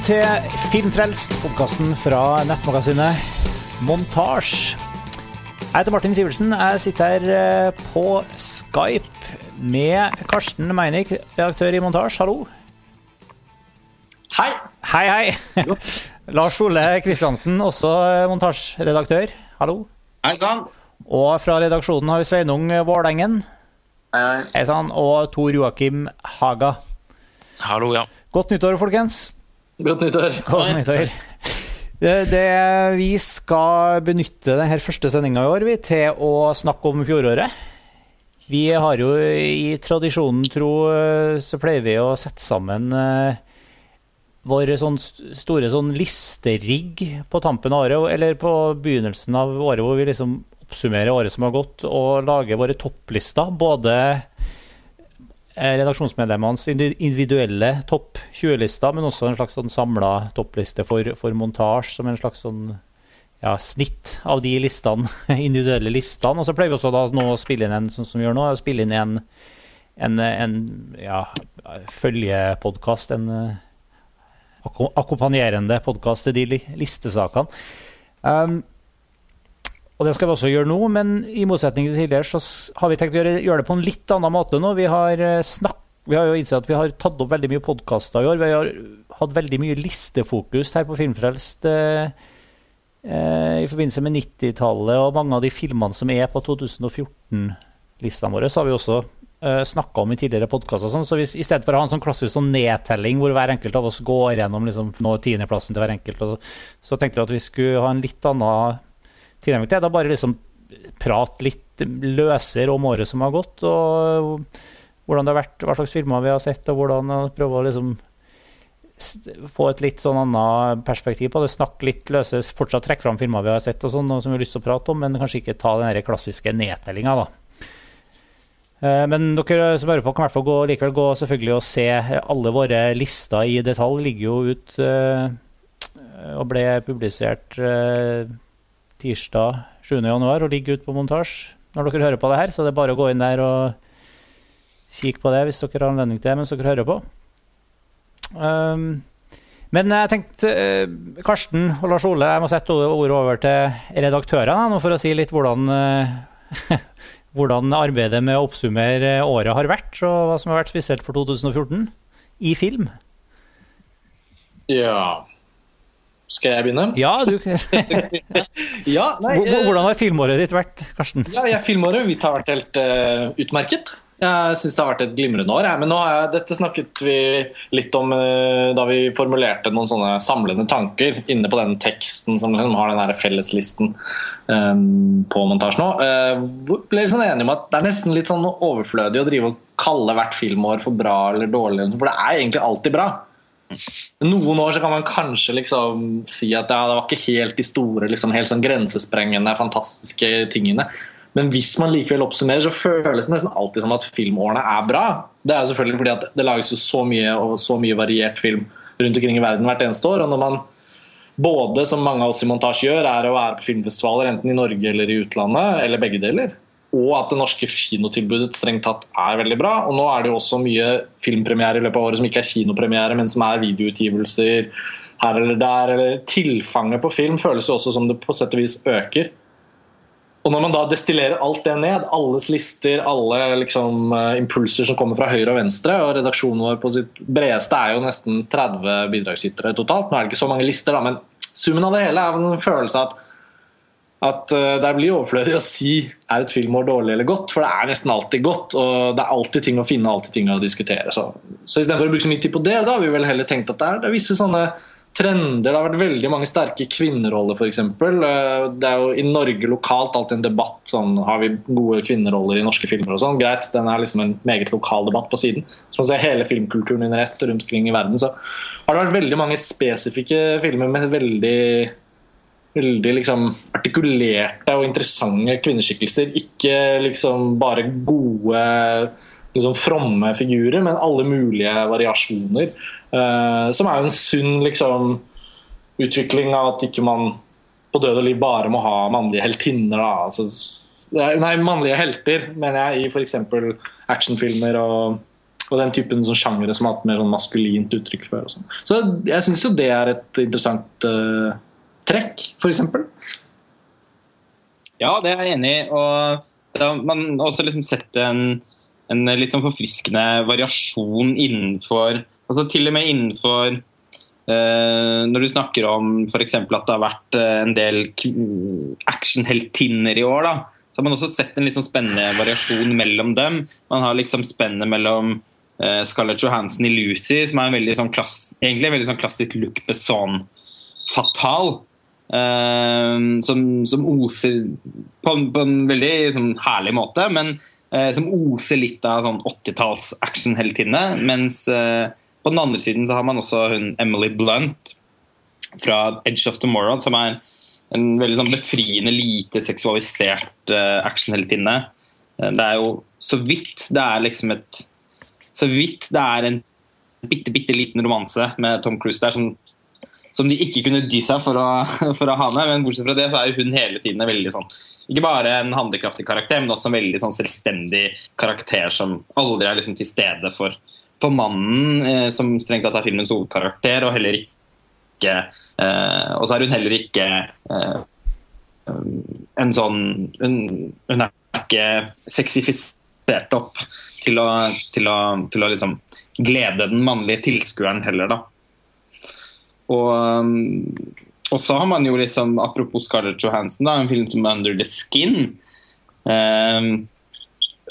Velkommen til Filmfrelst, podkasten fra nettmagasinet Montasj. Jeg heter Martin Sivertsen. Jeg sitter her eh, på Skype med Karsten Meinik, redaktør i Montasj. Hallo. Hei. Hei, hei. Lars Ole Kristiansen, også montasjeredaktør. Hallo. Hei sann. Og fra redaksjonen har vi Sveinung Vålengen. Hei, hei. Hei sann. Og Tor Joakim Haga. Hallo, ja. Godt nyttår, folkens. Godt nyttår. Godt nyttår. Det, det, vi skal benytte denne første sendinga i år vi, til å snakke om fjoråret. Vi har jo i tradisjonen tro så pleier vi å sette sammen uh, vår sånn store sånn listerigg på tampen av året, eller på begynnelsen av året, hvor vi liksom oppsummerer året som har gått, og lager våre topplister. Både redaksjonsmedlemmenes individuelle topp 20-lister, men også en slags sånn samla toppliste for, for montasje, som en slags sånn ja, snitt av de listene, individuelle listene. Og så pleier vi også da nå å spille inn en sånn som vi gjør nå, å spille inn en, en, en ja, følgepodkast, en akkompagnerende podkast til de listesakene. Um, og det skal vi også gjøre nå, men i motsetning til tidligere så har vi tenkt å gjøre, gjøre det på en litt annen måte nå. Vi har, snakk, vi har jo innsett at vi har tatt opp veldig mye podkaster i år. Vi har hatt veldig mye listefokus her på Filmfrelst eh, i forbindelse med 90-tallet og mange av de filmene som er på 2014-listene våre, så har vi også eh, snakka om i tidligere podkaster. Sånn. Så hvis, i stedet for å ha en sånn klassisk sånn nedtelling hvor hver enkelt av oss går gjennom liksom, nå tiendeplassen til hver enkelt, og, så tenkte vi at vi skulle ha en litt annen tilnærming til. Da bare liksom prate litt løsere om året som har gått, og hvordan det har vært, hva slags filmer vi har sett, og hvordan prøve å liksom få et litt sånn annet perspektiv på det. Snakke litt løse, fortsatt trekke fram filmer vi har sett, og sånn, som vi har lyst til å prate om, men kanskje ikke ta den klassiske nedtellinga, da. Men dere som hører på, kan i hvert fall gå, likevel gå selvfølgelig og se alle våre lister i detalj. Ligger jo ut og ble publisert tirsdag 7.1 og ligger ute på montasje når dere hører på det her. Så det er bare å gå inn der og kikke på det hvis dere har anledning til det mens dere hører på. Um, men jeg tenkte, uh, Karsten og Lars Ole, jeg må sette ordet over til redaktørene for å si litt hvordan, uh, hvordan arbeidet med å oppsummere året har vært, og hva som har vært spesielt for 2014 i film. Ja skal jeg begynne? Ja, du ja, nei, Hvordan har filmåret ditt vært, Karsten? Ja, ja Filmåret mitt har vært helt uh, utmerket. Jeg syns det har vært et glimrende år. Ja. Men jeg, dette snakket vi litt om uh, da vi formulerte noen sånne samlende tanker inne på den teksten som liksom har den her felleslisten um, på montasje nå. Uh, ble sånn enige om at Det er nesten litt sånn overflødig å drive og kalle hvert filmår for bra eller dårlig, for det er egentlig alltid bra. Noen år så kan man kanskje liksom si at ja, det var ikke helt de store, liksom, helt sånn grensesprengende, fantastiske tingene. Men hvis man likevel oppsummerer, så føles det nesten alltid som at filmårene er bra. Det er jo selvfølgelig fordi at det lages jo så mye og så mye variert film rundt omkring i verden hvert eneste år. og når man både, som mange av oss i montasje gjør, er å være på filmfestivaler enten i Norge eller i utlandet, eller begge deler, og at det norske kinotilbudet strengt tatt er veldig bra. Og nå er det jo også mye filmpremiere i løpet av året som ikke er kinopremiere, men som er videoutgivelser her eller der. eller Tilfanget på film føles jo også som det på sett og vis øker. Og når man da destillerer alt det ned, alles lister, alle liksom, uh, impulser som kommer fra høyre og venstre, og redaksjonen vår på sitt bredeste er jo nesten 30 bidragsytere totalt. Nå er det ikke så mange lister, da, men summen av det hele er en følelse av at at uh, det blir overflødig å si er et filmår dårlig eller godt, for det er nesten alltid godt. Og det er alltid ting å finne alltid ting å diskutere. Så, så istedenfor å bruke så mye tid på det, så har vi vel heller tenkt at det er, det er visse sånne trender. Det har vært veldig mange sterke kvinneroller, f.eks. Uh, det er jo i Norge lokalt alltid en debatt sånn Har vi gode kvinneroller i norske filmer og sånn? Greit, den er liksom en meget lokal debatt på siden. Så man ser hele filmkulturen under ett rundt omkring i verden, så har det vært veldig mange spesifikke filmer med veldig veldig liksom, artikulerte og interessante kvinneskikkelser. Ikke liksom bare gode, liksom fromme figurer, men alle mulige variasjoner. Uh, som er jo en sunn liksom, utvikling av at ikke man på død og liv bare må ha mannlige heltinner. Altså, nei, mannlige helter, mener jeg, i f.eks. actionfilmer og og den typen sånn sjangere som har hatt mer sånn maskulint uttrykk før. Sånn. så jeg syns jo det er et interessant uh, trekk, f.eks. Ja, det er jeg enig i. Og da, man har også liksom sett en, en litt sånn forfriskende variasjon innenfor altså Til og med innenfor uh, Når du snakker om f.eks. at det har vært uh, en del actionheltinner i år, da, så har man også sett en litt sånn spennende variasjon mellom dem. Man har liksom spennet mellom uh, Scarlett Johansen i Lucy, som er en veldig sånn klass, egentlig en veldig sånn klassisk Luc Besson-fatal. Uh, som, som, oser på, på en veldig sånn, herlig måte, men uh, som oser litt av sånn 80-talls actionheltinne. Mens uh, på den andre siden så har man også hun Emily Blunt fra Edge of Tomorrow, som er en veldig sånn befriende lite seksualisert actionheltinne. det er jo så vidt det er liksom et Så vidt det er en bitte, bitte liten romanse med Tom Cruise der som som de ikke kunne dy seg for å, for å, ha med. Men bortsett fra det så er hun hele tiden veldig sånn Ikke bare en handlekraftig karakter, men også en veldig sånn selvstendig karakter som aldri er liksom til stede for, for mannen, eh, som strengt tatt er filmens hovedkarakter, og heller ikke eh, Og så er hun heller ikke eh, en sånn hun, hun, er ikke sexifisert opp til å, til å, til å liksom glede den mannlige tilskueren heller, da. Og, um, og, så har man jo liksom, apropos Scarlett Johansson, da, en film som 'Under the Skin'. Um,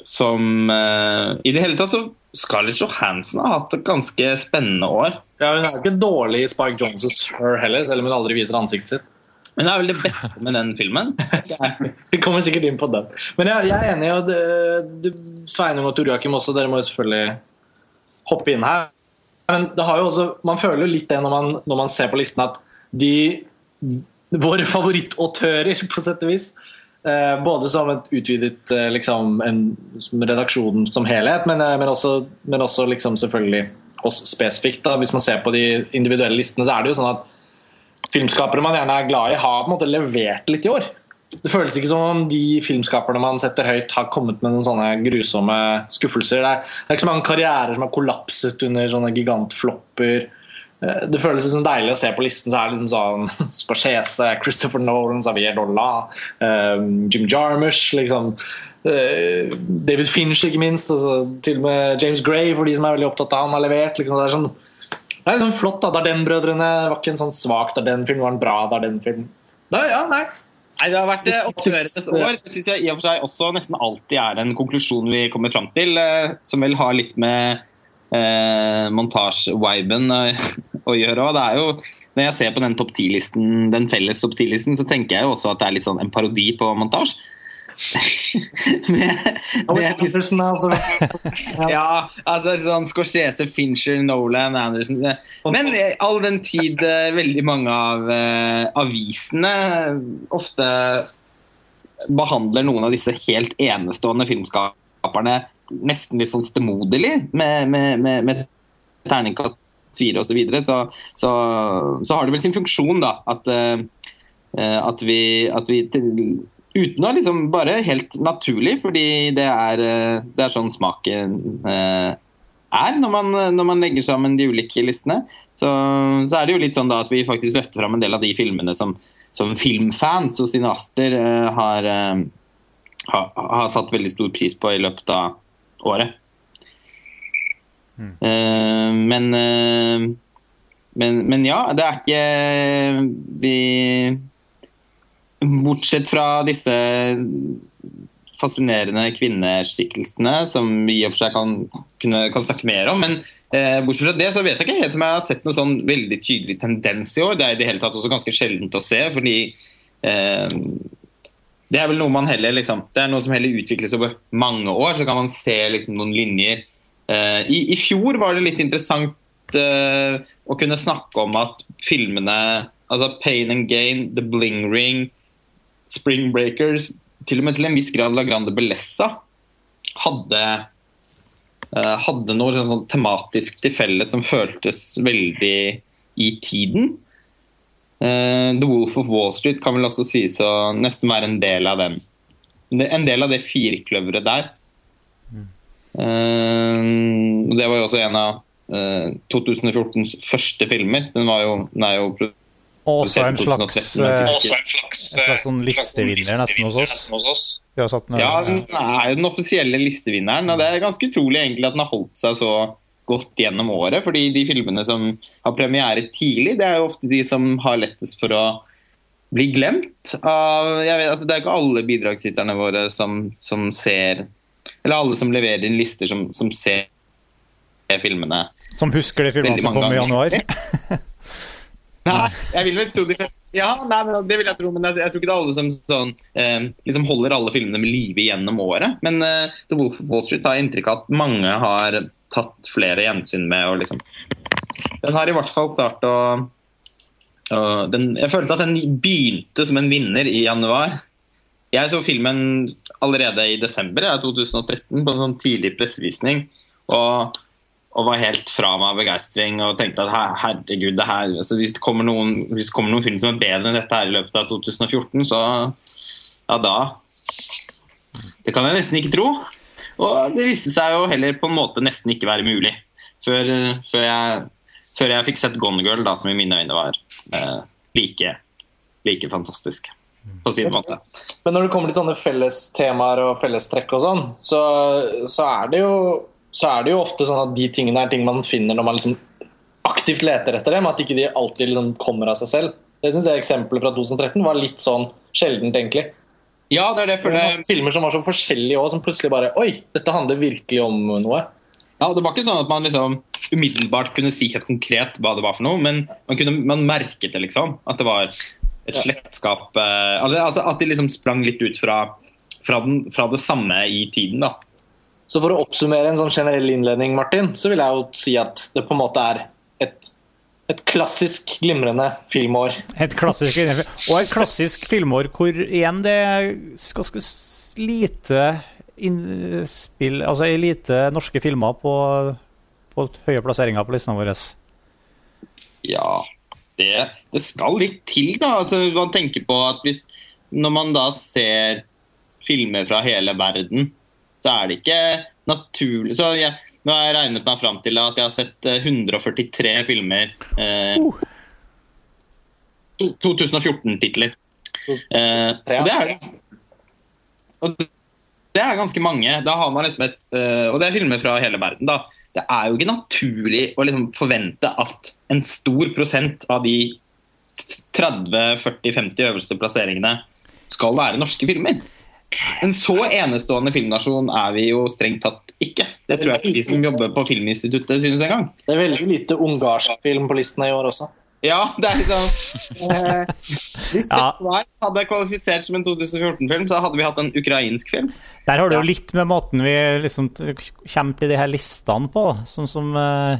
som uh, I det hele tatt så Scarlett Johansson har hatt et ganske spennende år. Ja, Hun er ikke dårlig i Spike Johnsons Her heller, selv om hun aldri viser ansiktet sitt. Men det er vel det beste med den filmen. Vi kommer sikkert inn på den. Men jeg, jeg er enig. og det, det, Sveinung og Tor Joakim også, dere må jo selvfølgelig hoppe inn her. Men også, man føler jo litt det når man, når man ser på listen, at de Våre favorittautører, på sett og vis. Eh, både som et utvidet eh, liksom, en, som redaksjon som helhet, men, eh, men også, men også liksom selvfølgelig oss spesifikt. Da. Hvis man ser på de individuelle listene, så er det jo sånn at filmskapere man gjerne er glad i, har på en måte levert litt i år. Det føles ikke som om de filmskaperne man setter høyt, har kommet med noen sånne grusomme skuffelser. Det er, det er ikke så mange karrierer som har kollapset under sånne gigantflopper. Eh, det føles liksom deilig å se på listen. så er det liksom sånn Scorsese, Christopher Nolan, Xavier Dolla, um, Jim Jarmusch liksom. Uh, David Finch, ikke minst. Altså, til og med James Gray, for de som er veldig opptatt av han, har levert. Liksom. Det er sånn det er sånn flott. da, Darden-brødrene var ikke en sånn svak Darden-film, var en bra Darden-film. Ja, nei, Nei, Det har vært opptureres år. Det syns jeg i og for seg også nesten alltid er en konklusjon vi kommer fram til, eh, som vel har litt med eh, montasje-viben eh, å gjøre òg. Det er jo når jeg ser på den topp 10-listen, den felles topp 10-listen, så tenker jeg jo også at det er litt sånn en parodi på montasje. med, med, altså. ja, altså sånn Scorsese, Fincher, Nolan, Anderson Men all den tid eh, veldig mange av uh, avisene ofte behandler noen av disse helt enestående filmskaperne nesten litt sånn stemoderlig med, med, med, med terningkast fire osv., så, videre, så, så så har det vel sin funksjon, da. At, at vi, at vi Uten å liksom bare helt naturlig, fordi det er, eh, det er sånn smaken eh, er når man, når man, legger sammen de ulike listene. Så, så, er det jo litt sånn da at vi faktisk løfter fram en del av de filmene som, som filmfans og cineaster har, har, uh, har, satt veldig stor pris på i løpet av året. Mm. Uh, men, men, men ja, det er ikke Vi Bortsett fra disse fascinerende kvinneskikkelsene, som vi i og for seg kan, kunne, kan snakke mer om. Men eh, bortsett fra det så vet jeg ikke helt om jeg har sett noen sånn veldig tydelig tendens i år. Det er i det hele tatt også ganske sjeldent å se, fordi eh, det er vel noe man heller liksom, det er noe som heller utvikles over mange år. Så kan man se liksom, noen linjer. Eh, i, i, fjor var det litt interessant eh, å kunne snakke om at filmene altså Pain and Gain, The Bling Ring Spring Breakers, til og med til en viss grad La Grande Bellessa, hadde, uh, hadde noe sånn, sånn tematisk til felles som føltes veldig i tiden. Uh, The Wolf of Wall Street kan vel også sies å nesten være en del av den. En del av det firkløveret der. Eh, det var jo også en av uh, 2014s første filmer. Den, jo, den er jo Også en slags, produsert i 2013, eh, en slags, en slags sånn listevinner nesten hos oss. Vi har satt den Ja, den er jo den offisielle listevinneren. Og det er ganske utrolig egentlig at den har holdt seg så godt gjennom året. fordi de filmene som har premiere tidlig, det er jo ofte de som har lettest for å bli glemt. Av, jeg vet, altså det er ikke alle bidragsyterne våre som, som ser Eller alle som leverer inn lister som, som ser filmene. Som husker de filmene som kom i januar. Nei, jeg vil vel tro de fleste Ja, nei, men det vil jeg tro, men jeg, jeg tror ikke det er alle som sånn, eh, liksom holder alle filmene med live gjennom året. Men eh, The Wolf of Wall Street har inntrykk av at mange har tatt flere gjensyn med. Og liksom. Den har i hvert fall klart å å- den, Jeg følte at den begynte som en vinner i januar. Jeg så filmen allerede i desember ja, 2013 på en sånn tidlig pressevisning. Og og var helt fra meg av begeistring og tenkte at her, herregud, det her, altså hvis, det kommer noen, hvis det kommer noen film som er bedre enn dette her i løpet av 2014, så ja da Det kan jeg nesten ikke tro. Og det viste seg jo heller på en måte nesten ikke være mulig. Før, før, jeg, før jeg fikk sett Gone Girl, da, som i mine øyne var eh, like, like fantastisk. På sin måte. Men når det kommer til sånne fellestemaer og fellestrekk og sånn, så, så, er det jo, så er det jo ofte sånn at de tingene er ting man finner når man liksom aktivt leter etter dem, at ikke de alltid liksom kommer av seg selv. Jeg synes det Eksempelet fra 2013 var litt sånn sjeldent, egentlig. Ja, det er det. For det, Filmer som var så forskjellige òg, som plutselig bare Oi, dette handler virkelig om noe. Ja, Det var ikke sånn at man liksom umiddelbart kunne si helt konkret hva det var for noe, men man, kunne, man merket det, liksom. At det var et slektskap eh, altså At de liksom sprang litt ut fra, fra, den, fra det samme i tiden, da. Så for å oppsummere en sånn generell innledning, Martin, så vil jeg jo si at det på en måte er et, et klassisk glimrende filmår. Et klassisk Og et klassisk filmår hvor igjen det er ganske lite innspill Altså lite norske filmer på, på høye plasseringer på listene våre. Ja, det, det skal litt til, da. Altså, man tenker på at hvis Når man da ser filmer fra hele verden, så er det ikke naturlig Så jeg, nå har jeg regnet meg fram til at jeg har sett eh, 143 filmer. Eh, 2014-titler. Eh, og det er og det er ganske mange. Da har man liksom et, eh, og det er filmer fra hele verden. da. Det er jo ikke naturlig å liksom forvente at en stor prosent av de 30-40-50 øverste plasseringene skal være norske filmer. En så enestående filmnasjon er vi jo strengt tatt ikke. Det tror jeg ikke de som jobber på Filminstituttet synes engang. Det er veldig lite ungarsk film på listene i år også. Ja, det er liksom eh, Hvis Ja. dette hadde kvalifisert som en 2014-film, så hadde vi hatt en ukrainsk film. Der har du jo litt med måten vi liksom kommer til de her listene på. Sånn som, eh,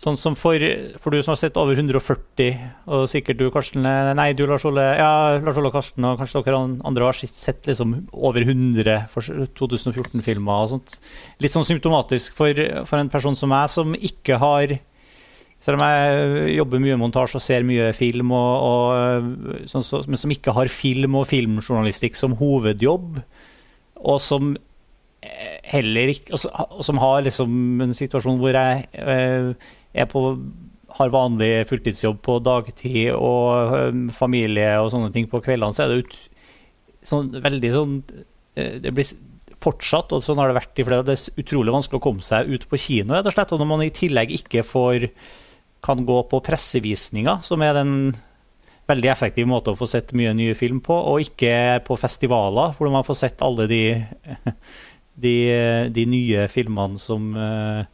sånn som for, for du som har sett over 140, og sikkert du, Karsten eh, Nei, du, Lars Ole ja, Lars Ole Karsten, og kanskje dere andre har sett- liksom over 100 2014-filmer og sånt. Litt sånn symptomatisk for, for en person som meg, som ikke har selv om jeg jobber mye montasje og ser mye film, og, og, sånn, så, men som ikke har film og filmjournalistikk som hovedjobb, og som heller ikke og som har liksom en situasjon hvor jeg eh, er på har vanlig fulltidsjobb på dagtid og familie og sånne ting på kveldene, så er det ut, sånn, veldig sånn eh, Det blir fortsatt, og sånn har det vært i flere Det er utrolig vanskelig å komme seg ut på kino, rett og slett. Og når man i tillegg ikke får kan gå på pressevisninger, som er den veldig effektiv måte å få sett mye nye film på, og ikke på festivaler, hvor man får sett alle de, de, de nye filmene som, eh,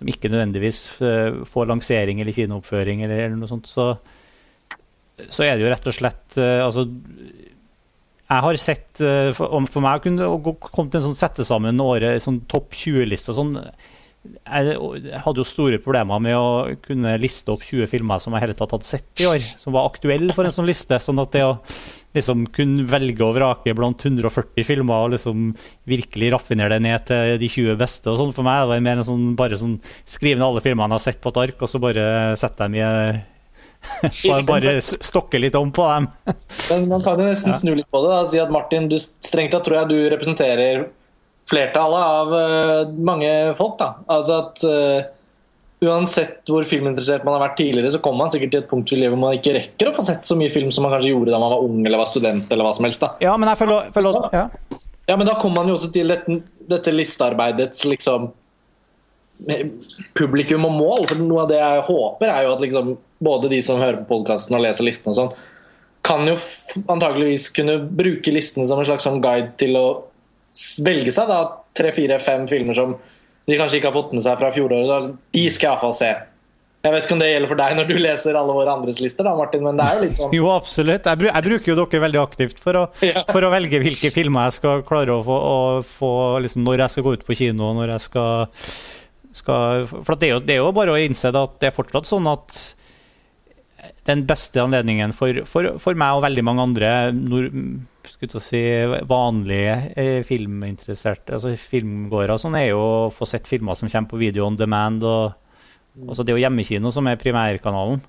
som ikke nødvendigvis eh, får lansering eller kinooppføring eller, eller noe sånt, så, så er det jo rett og slett eh, Altså jeg har sett eh, For, for meg å kunne komme til en sånn sette sammen året, sånn topp 20-liste sånn jeg hadde jo store problemer med å kunne liste opp 20 filmer som jeg hele tatt hadde sett i år, som var aktuelle for en sånn liste. Sånn at det å liksom kunne velge og vrake blant 140 filmer og liksom virkelig raffinere det ned til de 20 beste og sånn, for meg det det mer en sånn, bare sånn skrive ned alle filmene jeg har sett på et ark, og så bare sette dem i bare, bare stokke litt om på dem. Men man kan jo nesten snu litt på det da, og si at Martin, du strengt tatt tror jeg du representerer flertallet av uh, mange folk. da. Altså at uh, Uansett hvor filminteressert man har vært tidligere, så kommer man sikkert til et punkt i livet hvor man ikke rekker å få sett så mye film som man kanskje gjorde da man var ung eller var student. eller hva som helst da. Ja, men jeg føler, føler også, ja. ja, men da kommer man jo også til dette, dette listearbeidets liksom publikum og mål. For noe av det jeg håper, er jo at liksom, både de som hører på podkasten og leser listene og sånn, kan jo antageligvis kunne bruke listene som en slags sånn guide til å velge seg da tre, fire, fem filmer som de kanskje ikke har fått med seg fra fjoråret. De skal iallfall se. Jeg vet ikke om det gjelder for deg når du leser alle våre andres lister, da, Martin, men det er jo litt sånn Jo, absolutt. Jeg, jeg bruker jo dere veldig aktivt for å, ja. for å, velge hvilke filmer jeg skal klare å få, å få liksom, når jeg skal gå ut på kino, når jeg skal, skal For det er, jo, det er, jo, bare å innse at det er fortsatt sånn at den beste anledningen for, for, for meg og veldig mange andre nord, si, vanlige eh, filminteresserte, altså filmgåere, sånn, er jo å få sett filmer som kommer på video on demand. og altså Det er jo hjemmekino som er primærkanalen.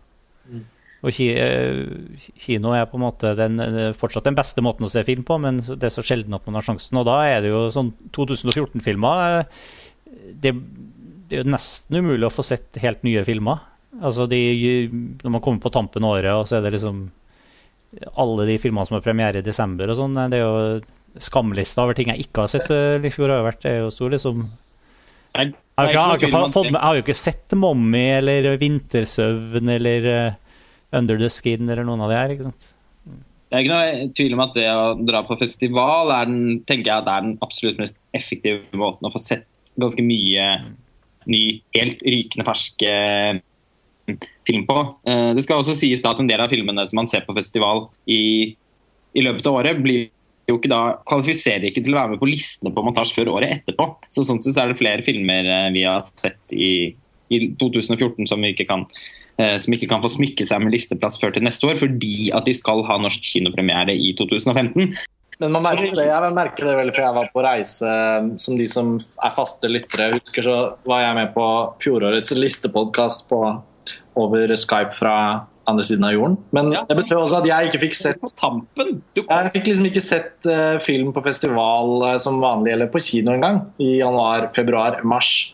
Mm. Og ki, eh, Kino er på en måte den, fortsatt den beste måten å se film på, men det er så sjelden at man har sjansen. Og da er det jo sånn 2014-filmer eh, det, det, er jo nesten umulig å få sett helt nye filmer. Altså de, Når man kommer på tampen av året, og så er det liksom alle de filmene som har premiere i desember og sånn. Det er jo skamlista over ting jeg ikke har sett eh, i fjor. har vært, det er jo stor, liksom. Jeg, jeg, fått, jeg har jo ikke sett 'Mommy' eller 'Vintersøvn' eller uh, 'Under the Skin' eller noen av de her. ikke sant? Det er ikke noe tvil om at det å dra på festival er den, tenker jeg, det er den absolutt mest effektive måten å få sett ganske mye ny, helt rykende ferske film på. Eh, det skal også sies da at en del av filmene som man ser på festival i, i løpet av året, blir jo ikke da, kvalifiserer ikke til å være med på listene på montasje før året etterpå. Så sånn sett er det flere filmer eh, vi har sett i, i 2014 som ikke kan eh, som ikke kan få smykke seg med listeplass før til neste år, fordi at de skal ha norsk kinopremiere i 2015. Men man merker det, jeg merker det veldig, for jeg var på reise som de som er faste lyttere husker, så var jeg med på fjorårets listepodkast på over Skype fra andre siden av jorden. Men ja. det betød også at jeg ikke fikk sett tampen. Jeg fikk liksom ikke sett uh, film på festival uh, som vanlig, eller på kino engang. I januar, februar, mars.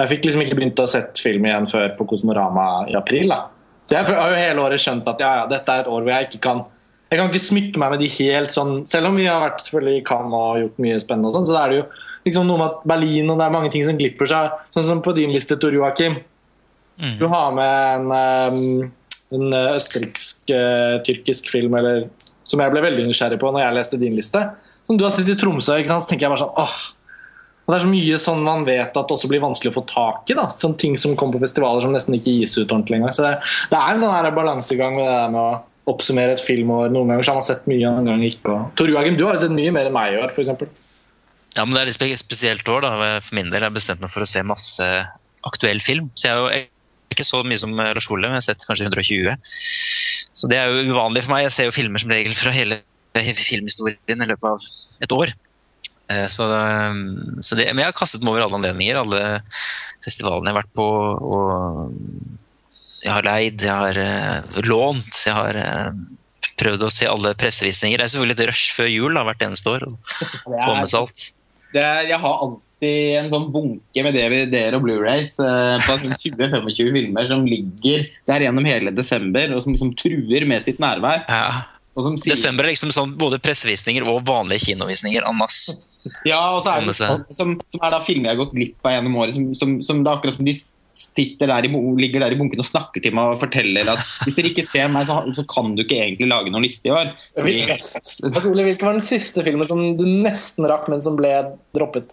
Jeg fikk liksom ikke begynt å sett film igjen før på Kosmorama i april. Da. Så jeg har jo hele året skjønt at ja, ja, dette er et år hvor jeg ikke kan jeg kan ikke smykke meg med de helt sånn Selv om vi har vært selvfølgelig i Cannes og gjort mye spennende, og sånn, så er det jo liksom noe med at Berlin og det er mange ting som glipper seg. Sånn som på din liste, Tor Joakim. Mm. Du har med en, en østerriksk-tyrkisk uh, film eller, som jeg ble veldig nysgjerrig på når jeg leste din liste. Som du har sett i Tromsø, ikke sant? så tenker jeg bare sånn åh, og Det er så mye sånn man vet at det også blir vanskelig å få tak i. da, sånn Ting som kommer på festivaler som nesten ikke gis ut ordentlig engang. Så det, det, er en sånn her balansegang med det der med å oppsummere et filmår. Noen ganger så har man sett mye, andre ganger ikke. Tor Joakim, du har jo sett mye mer enn meg i år, f.eks. Ja, men det er litt spesielt år, da. For min del har jeg bestemt meg for å se masse aktuell film. Så jeg er jo ikke så mye som Lars Ole, men jeg har sett kanskje 120. Så det er jo uvanlig for meg. Jeg ser jo filmer som regel fra hele filmhistorien i løpet av et år. Eh, så, så det, men jeg har kastet meg over alle anledninger, alle festivalene jeg har vært på. og Jeg har leid, jeg har uh, lånt, jeg har prøvd å se alle pressevisninger. Det er selvfølgelig et rush før jul da, hvert eneste år. og få med seg alt. Er, jeg har alltid en sånn bunke med DVD-er og Blu-rays på 20-25 filmer som ligger der gjennom hele desember og som som truer med sitt nærvær. Ja. Sier, desember er liksom sånn både pressevisninger og vanlige kinovisninger en masse. Ja, og så er det sånn, som, som, er da filmer jeg har gått glipp av gjennom året, som, som, som det er akkurat som de der i, ligger der i bunken og snakker til meg og forteller at hvis dere ikke ser meg, så, så kan du ikke egentlig lage noen liste i år. Hvilken var den siste filmen som du nesten rakk, men som ble droppet?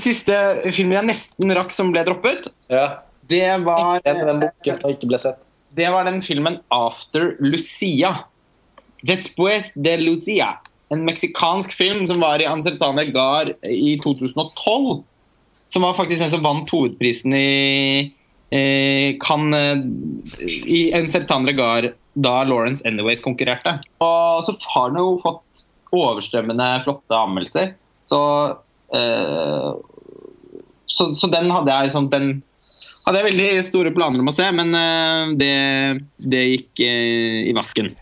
Siste filmen jeg nesten rakk som ble droppet, ja. det var den boken som ikke ble sett. Det var den filmen 'After Lucia'. Después de Lucia. En meksikansk film som var i Amsterdam Gar i 2012 som var faktisk den som vant hovedprisen i eh, kan i en Gar da Lawrence Anyways konkurrerte. Og så har den jo fått overstrømmende flotte anmeldelser. Så, så, så, den hadde jeg liksom den hadde jeg veldig store planer om å se, men eh, det, det, gikk eh, i vasken.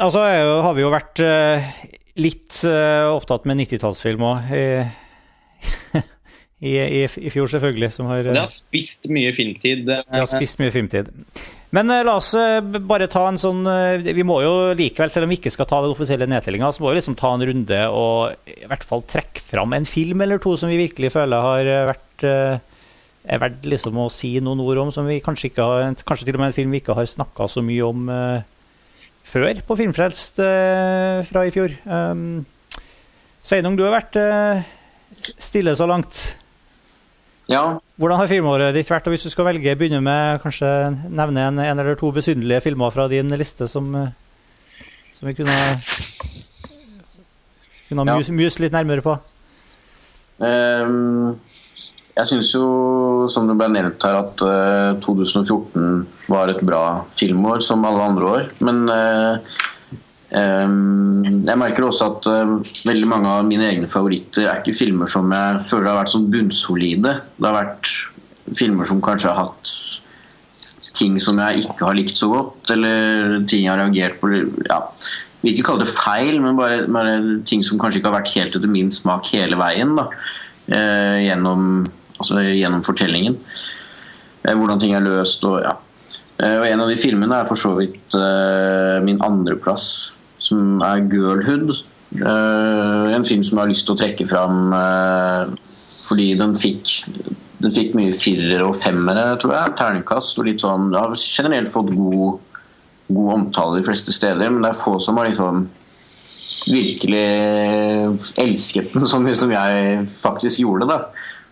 Altså har vi jo vært eh, litt opptatt med 90-tallsfilm òg. I, i, i, fjor, selvfølgelig. Som har, det har spist mye filmtid. Det har spist mye filmtid. Men uh, la oss uh, bare ta en sånn Vi må jo likevel, selv om vi ikke skal ta den offisielle nedtellinga, så må vi liksom ta en runde og i hvert fall trekke fram en film eller to som vi virkelig føler har vært er verdt liksom å si noen ord om, som vi kanskje ikke har Kanskje til og med en film vi ikke har snakka så mye om før på Filmfrelst uh, fra i fjor. Um, Sveinung, du har vært uh, stille så langt. Ja. Hvordan har filmåret ditt vært? Og hvis du skal velge, begynne med kanskje nevne en, en eller to besynderlige filmer fra din liste som, uh, som vi kunne, kunne ja. muse, muse, litt nærmere på. Um, jeg syns jo, som det ble nevnt her, at uh, eh, 2014 var et bra filmår, som alle andre år. Men uh, jeg merker også at uh, veldig mange av mine egne favoritter er ikke filmer som jeg føler har vært sånn bunnsolide. Det har vært filmer som kanskje har hatt ting som jeg ikke har likt så godt, eller ting jeg har reagert på ja, vil ikke kalle det feil, men bare, bare, ting som kanskje ikke har vært helt etter min smak hele veien. eh, Gjennom altså gjennom fortellingen. Eh, hvordan ting er løst og ja. Eh, og en av de filmene er for så vidt uh, min andreplass, som er 'Girlhood'. Uh, en film som jeg har lyst til å trekke fram uh, fordi den fikk den fikk mye firere og femmere, tror jeg. Terningkast og litt sånn Har generelt fått god, god omtale de fleste steder, men det er få som har liksom virkelig elsket den så mye som jeg faktisk gjorde. da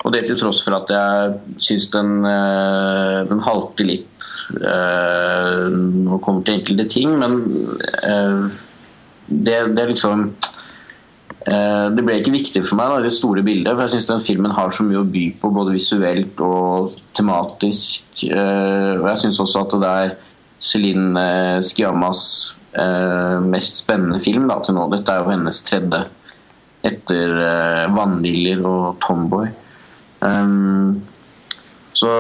og det til tross for at jeg syns den, eh, den halter litt øh, når det kommer til enkelte ting. Men uh, det, det liksom uh, Det ble ikke viktig for meg, da, det store bildet. For jeg syns den filmen har så mye å by på, både visuelt og tematisk. og jeg syns også at det er Celine Skiamas mest spennende film da, til nå. Dette er jo hennes tredje etter 'Vannliljer' og 'Tomboy'. Um, så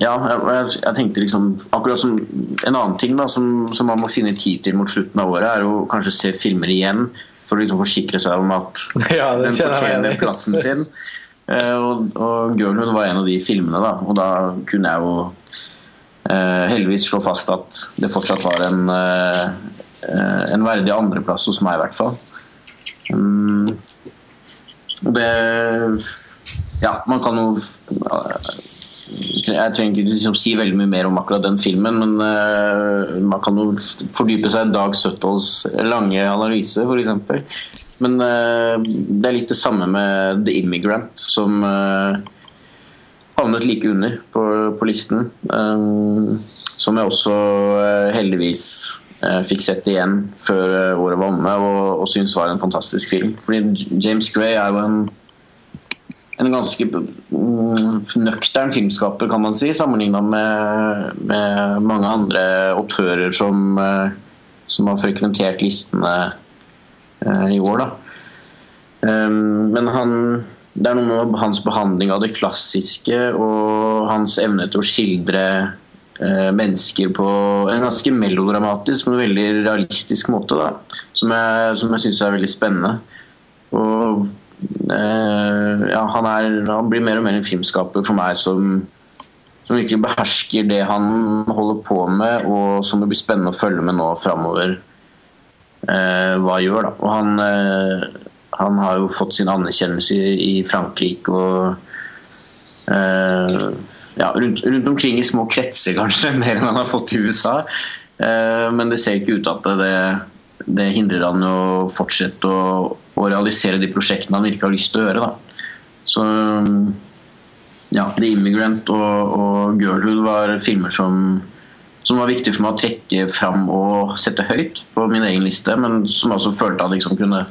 ja, jeg, jeg, tenkte liksom Akkurat som en annen ting da, som, som, man må finne tid til mot slutten av året, er å kanskje se filmer igjen for å liksom forsikre seg om at ja, den fortjener plassen sin. Uh, og, og 'Girlhood' var en av de filmene, da. Og da kunne jeg jo uh, heldigvis slå fast at det fortsatt var en, uh, en verdig andreplass hos meg, i hvert fall. Um, det ja, man kan jo Jeg trenger ikke liksom si veldig mye mer om akkurat den filmen, men uh, man kan jo fordype seg i Dag Søtholds lange analyse, f.eks. Men uh, det er litt det samme med The Immigrant, som uh, havnet like under på, på listen. som jeg også heldigvis fikk sett igjen før året var omme, og, og syns var en fantastisk film. Fordi James Gray er jo en en ganske mm, nøktern filmskaper, kan man si, sammenligna med, med, mange andre autører som, eh, som har frekventert listene eh, i år. Da. Ehm, men han, det er noe med hans behandling av det klassiske og hans evne til å skildre eh, mennesker på en ganske melodramatisk, men veldig realistisk måte. Da, som jeg, som jeg syns er veldig spennende. Og ja, han, er, han, blir mer og mer en filmskaper for meg som, som virkelig behersker det han holder på med, og som det blir spennende å følge med nå framover. Eh, hva han gjør, da. Og han, eh, han, har jo fått sin anerkjennelse i, i Frankrike og eh, ja, rundt, rundt, omkring i små kretser, kanskje, mer enn han har fått i USA. Eh, men det ser ikke ut til at det, det hindrer han å fortsette å å realisere de prosjektene han virkelig har lyst til å gjøre. Da. Så ja, The Immigrant og, og Girlhood var filmer som, som var viktig for meg å trekke fram og sette høyt på min egen liste, men som også følte at liksom kunne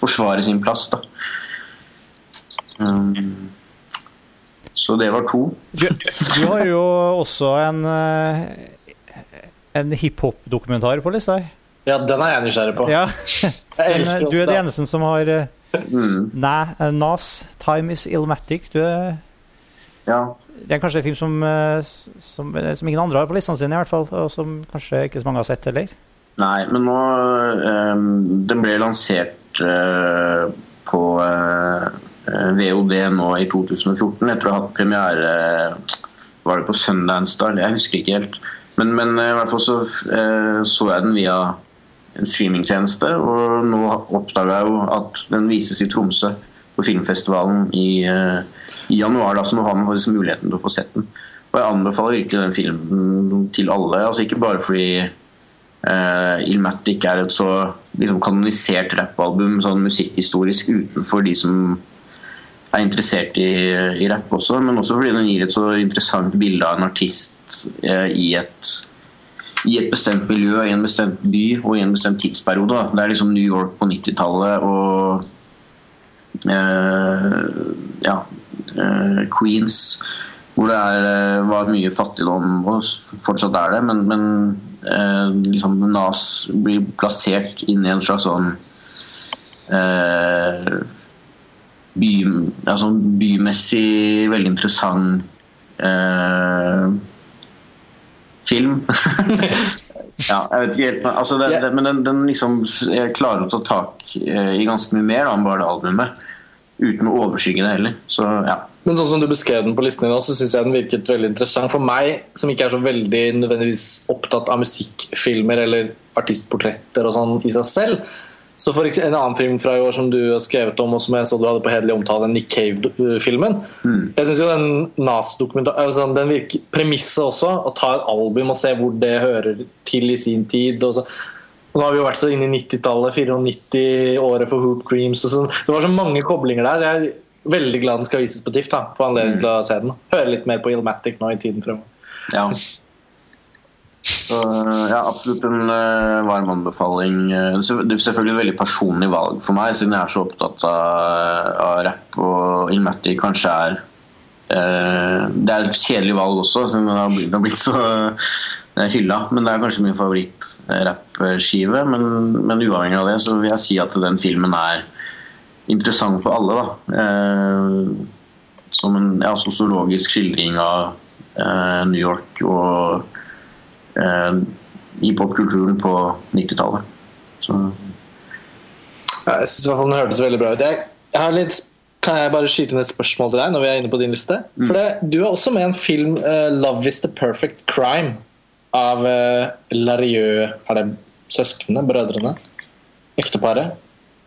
forsvare sin plass. Da. Um, så det var to. Du har jo også en, eh, en hiphop-dokumentar på lista her. Ja, den er jeg nysgjerrig på. Ja. Den, du er den eneste som har mm. Nei, eh, Nas, 'Time Is Illmatic'. Du er ja. Det er kanskje en film som, eh, som, som, ingen andre har på listene sine, i hvert fall, og som kanskje ikke så mange har sett heller. Nei, men nå um, Den ble lansert uh, på uh, VOD nå i 2014. Jeg tror jeg har hatt premiere Var det på Sundance da? Jeg husker ikke helt. Men, men eh, i hvert fall så uh, så jeg den via en streamingtjeneste, og nå oppdaga jeg jo at den vises i Tromsø på filmfestivalen i, eh, i januar. Da, så nå har man faktisk muligheten til å få sett den. Og jeg anbefaler virkelig den filmen til alle. altså Ikke bare fordi uh, Ilmatic er et så liksom, kanonisert rappalbum sånn musikkhistorisk utenfor de som er interessert i, i rapp også, men også fordi den gir et så interessant bilde av en artist uh, i et i et bestemt miljø, i en bestemt by og i en bestemt tidsperiode. Da. Det er liksom New York på 90-tallet og eh, ja, eh, Queens, hvor det er, eh, var mye fattigdom, og fortsatt er det, men, men eh, liksom Nas blir plassert inn i en slags sånn eh, by, altså bymessig veldig interessant eh, film. ja, jeg vet ikke helt altså det, det, Men den, den liksom klarer å ta tak i ganske mye mer da, enn bare det albumet. Uten å overskygge det heller. Så ja. Men sånn som du beskrev den på listen din nå, så syns jeg den virket veldig interessant. For meg, som ikke er så veldig nødvendigvis opptatt av musikkfilmer eller artistportretter og sånn i seg selv, så for En annen film fra i år som du har skrevet om, og som jeg så du hadde på hederlig omtale, Nick Cave-filmen. Mm. Jeg syns jo den Nas-dokumentaren altså den virker Premisset også, å ta et album og se hvor det hører til i sin tid. Og så. Og nå har vi jo vært så inne i 90-tallet, 94, året for Hoop Dreams. Så. Det var så mange koblinger der. Jeg er veldig glad den skal vises på TIFF. Få anledning mm. til å se den. Høre litt mer på Ilmatic nå i tiden fremover. Ja. Så, ja, absolutt en uh, varm anbefaling. Det er selvfølgelig et veldig personlig valg for meg, siden jeg er så opptatt av, av rapp og Ilmatti kanskje er uh, Det er et kjedelig valg også, siden det har blitt, det har blitt så uh, hylla. Men det er kanskje min favoritt-rappskive. Men, men, uavhengig av det så vil jeg si at den filmen er interessant for alle. da. som en ja, sosiologisk skildring av New York og eh, i popkulturen på 90-tallet. Ja, jeg syns den hørtes veldig bra ut. Jeg, jeg har litt kan jeg bare skyte inn et spørsmål til deg når vi er inne på din liste? Mm. For det, Du er også med i en film, uh, 'Love Is The Perfect Crime', av uh, Larieux Er det søsknene? Brødrene? Ekteparet?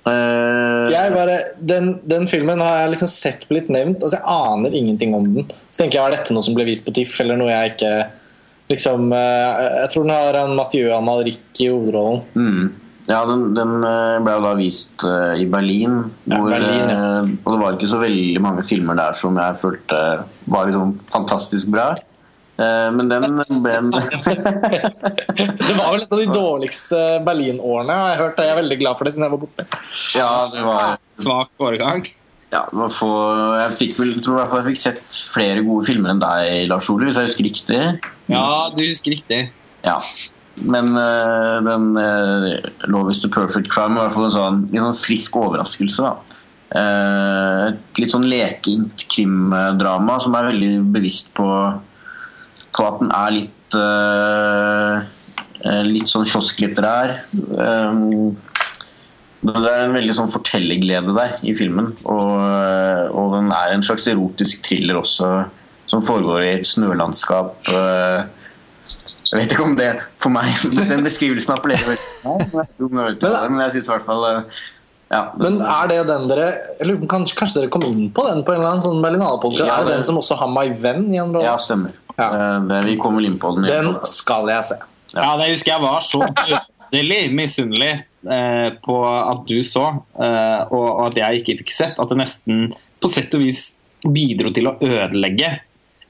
Uh, bare, den, den, filmen har jeg liksom sett blitt nevnt. Altså Jeg aner ingenting om den. Så tenker jeg, Var dette noe som ble vist på TIFF, eller noe jeg ikke liksom eh, Jeg tror den har en Mathieu Amalric i hovedrollen. Mm. Ja, den, den, eh, ble jo da vist uh, i Berlin. Hvor, ja, Berlin ja. uh, og det var ikke så veldig mange filmer der som jeg følte var liksom fantastisk bra. Uh, men den ble en Det var vel et av de dårligste Berlin-årene, har jeg hørt. Jeg er veldig glad for det siden jeg var borte. Ja, det var Svak årgang. Ja, få, jeg fikk vel, tror jeg, jeg fikk sett flere gode filmer enn deg, Lars Ole, hvis jeg husker riktig. Ja, du husker riktig. Ja. Men uh, den uh, Love is the perfect crime var i hvert fall en sånn, litt sånn frisk overraskelse. da. Uh, et litt sånn lekent krimdrama som er veldig bevisst på, på at den er litt uh, Litt sånn kiosklitterær. Um, det er en veldig sånn fortellerglede der i filmen. Og, og, den er en slags erotisk thriller også, som foregår i et snølandskap. Jeg vet ikke om det for meg Den beskrivelsen appellerer veldig men jeg syns i hvert fall ja, Men er det den dere eller kanskje, kanskje, dere kom inn på den på en eller annen sånn Berlinale-podkast? Ja, er det den som også har My Venn i en rolle? Ja, stemmer. Ja. Det, vi kommer inn på den. Den skal jeg se. Ja, det husker jeg var så veldig misunnelig Eh, på at du så, eh, og at jeg ikke fikk sett, at det nesten på sett og vis bidro til å ødelegge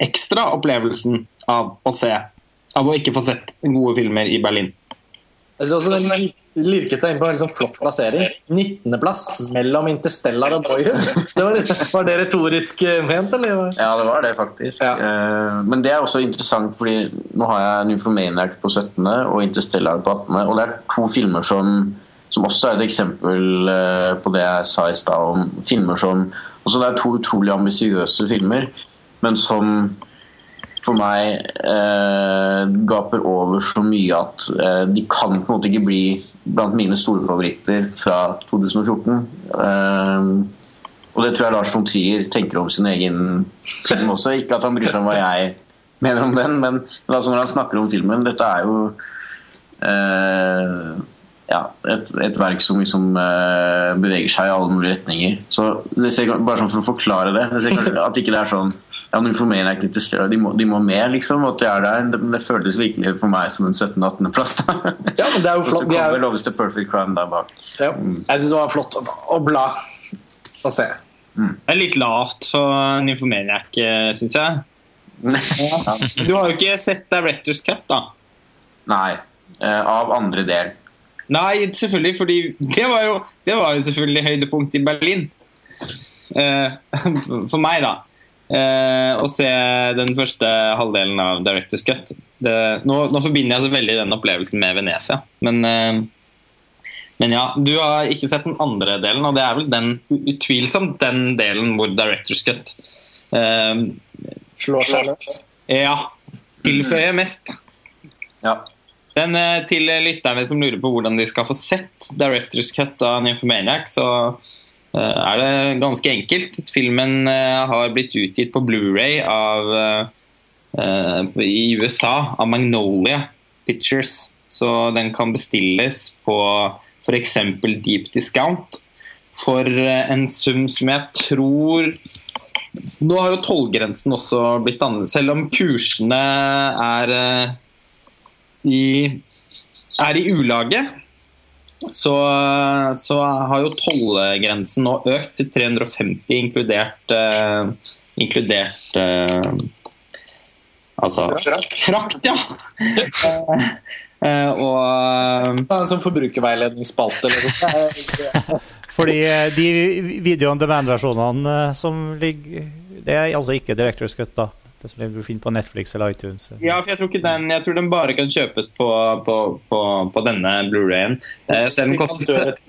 ekstra opplevelsen av å se Av å ikke få sett gode filmer i Berlin. Jeg synes også den lirket seg inn på en liksom flott plassering. 19.-plass mellom Interstellar og Boyhood. Det var, var, det retorisk eh, ment, eller? Ja, det var det, faktisk. Ja. Men det er også interessant, fordi nå har jeg Nymphomaniac på 17. og Interstellar på 18. Og det er to filmer som, som også er et eksempel eh, på det jeg sa i stad om filmer som også Det er to utrolig ambisiøse filmer, men som for meg eh, gaper over så mye at eh, de kan på en måte ikke bli blant mine store favoritter fra 2014. Eh, og det tror jeg Lars von Trier tenker om sin egen film også. Ikke at han bryr seg om hva jeg mener om den, men, altså når han snakker om filmen Dette er jo eh, ja, et, et, verk som liksom uh, beveger seg i alle mulige retninger. Så det ser, Bare sånn for å forklare det, det ser, At ikke det er sånn ja, nå informerer jeg ikke til de, må, de må med, liksom. At de er der. Det, det føltes virkelig for meg som en 17.-18.-plass. Ja, men det er jo flott. Og så kommer Loves the Perfect Crime der bak. Ja. Jeg syns det var flott å bla og se. Mm. Det er litt lavt for Nymphomaniac, syns jeg. Du har jo ikke sett Directors Cut, da? Nei. Uh, av andre del. Nei, selvfølgelig, fordi det var jo, det var jo selvfølgelig høydepunkt i Berlin. Uh, for meg, da. Å se den første halvdelen av Directors Cut. Det, nå, nå, forbinder jeg så veldig den opplevelsen med Venezia. Men, uh, men, ja, du har ikke sett den andre delen, og det er vel den, utvilsomt den delen hvor Directors Cut Slår seg løs? Ja. Tilføyer mest. Ja. Men eh, til lytterne som lurer på hvordan de skal få sett Directors Cut av Nymphomaniac, så eh, er det ganske enkelt. Filmen eh, har blitt utgitt på Blu-ray i USA av Magnolia Pictures. Så den kan bestilles på f.eks. Deep Discount for en sum som jeg tror Nå har jo tollgrensen også blitt annerledes, selv om kursene er i, er i ulage, så, så, har jo tollegrensen nå økt til 350, inkludert, uh, inkludert uh, Altså Frakt, ja! uh, og Som forbrukerveiledningsspalte, liksom. Fordi de video on demand-versjonene som ligger Det er altså ikke Directors Cut, da? Det som du finner på Netflix eller iTunes. Ja, for jeg tror, ikke den, jeg tror den bare kan kjøpes på, på, på, på denne Blu-rayen. Eh,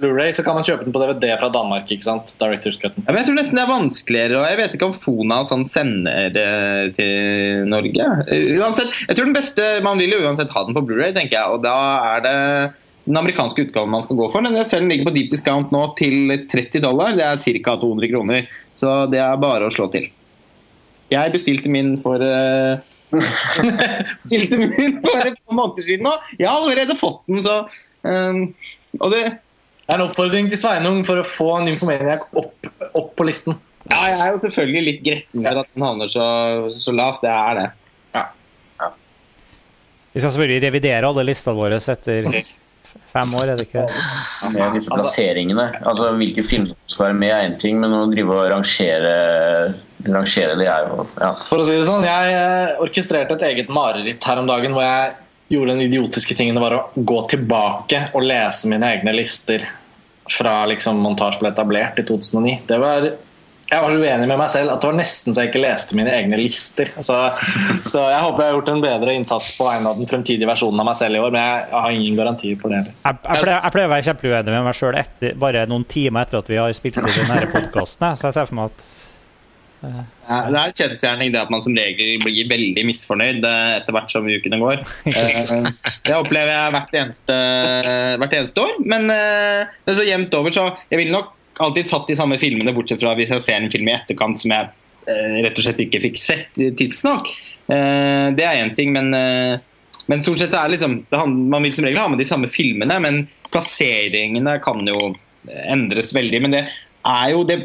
Blu-ray, så kan man kjøpe den på DVD fra Danmark. ikke sant? Directors Cutten. Ja, men jeg tror nesten det er vanskeligere, og jeg vet ikke om Fona og sånn sender det til Norge. Eh, uansett, jeg tror den beste, Man vil jo uansett ha den på Blu-ray, tenker jeg, og da er det den amerikanske utgaven man skal gå for. Men jeg ser den ligger på deep discount nå til 30 dollar. Det er ca. 200 kroner. Så det er bare å slå til. Jeg bestilte min for uh, bestilte min for et par måneder siden nå. Jeg har allerede fått den, så um, Og det Det er en oppfordring til Sveinung for å få Nymphomaniac opp, opp på listen. Ja, jeg er jo selvfølgelig litt gretten for at den havner så, så lavt. Det er det. Ja. ja. Vi skal selvfølgelig revidere alle listene våre etter fem år, er det ikke? Ja, disse plasseringene. Altså, Hvilke filmer som skal være med, er én ting, men å drive og rangere, rangere det er jo ja. For å si det sånn, jeg eh, orkestrerte et eget mareritt her om dagen hvor jeg gjorde den idiotiske tingen det var å gå tilbake og lese mine egne lister fra liksom montasje ble etablert i 2009. Det var jeg var så uenig med meg selv at det var nesten så jeg ikke leste mine egne lister. Så, så jeg håper jeg har gjort en bedre innsats på vegne av den fremtidige versjonen av meg selv i år, men jeg, har ingen garanti for det. Jeg, jeg, pleier, jeg pleier å være kjempeuenig med meg sjøl bare noen timer etter at vi har spilt inn denne podkasten, så jeg ser for meg at ja, Det er en kjensgjerning det at man som regel blir veldig misfornøyd eh, etter hvert som ukene går. Uh, det opplever jeg hvert eneste, hvert eneste år, men, uh, men så jevnt over, så jeg vil nok alltid satt de samme filmene, bortsett fra hvis jeg ser en film i etterkant som jeg eh, rett og slett ikke fikk sett tidsnok. Eh, det er én ting, men, eh, men, stort sett er liksom, det, Man vil som regel ha med de samme filmene, men plasseringene kan jo endres veldig. Men det er jo det,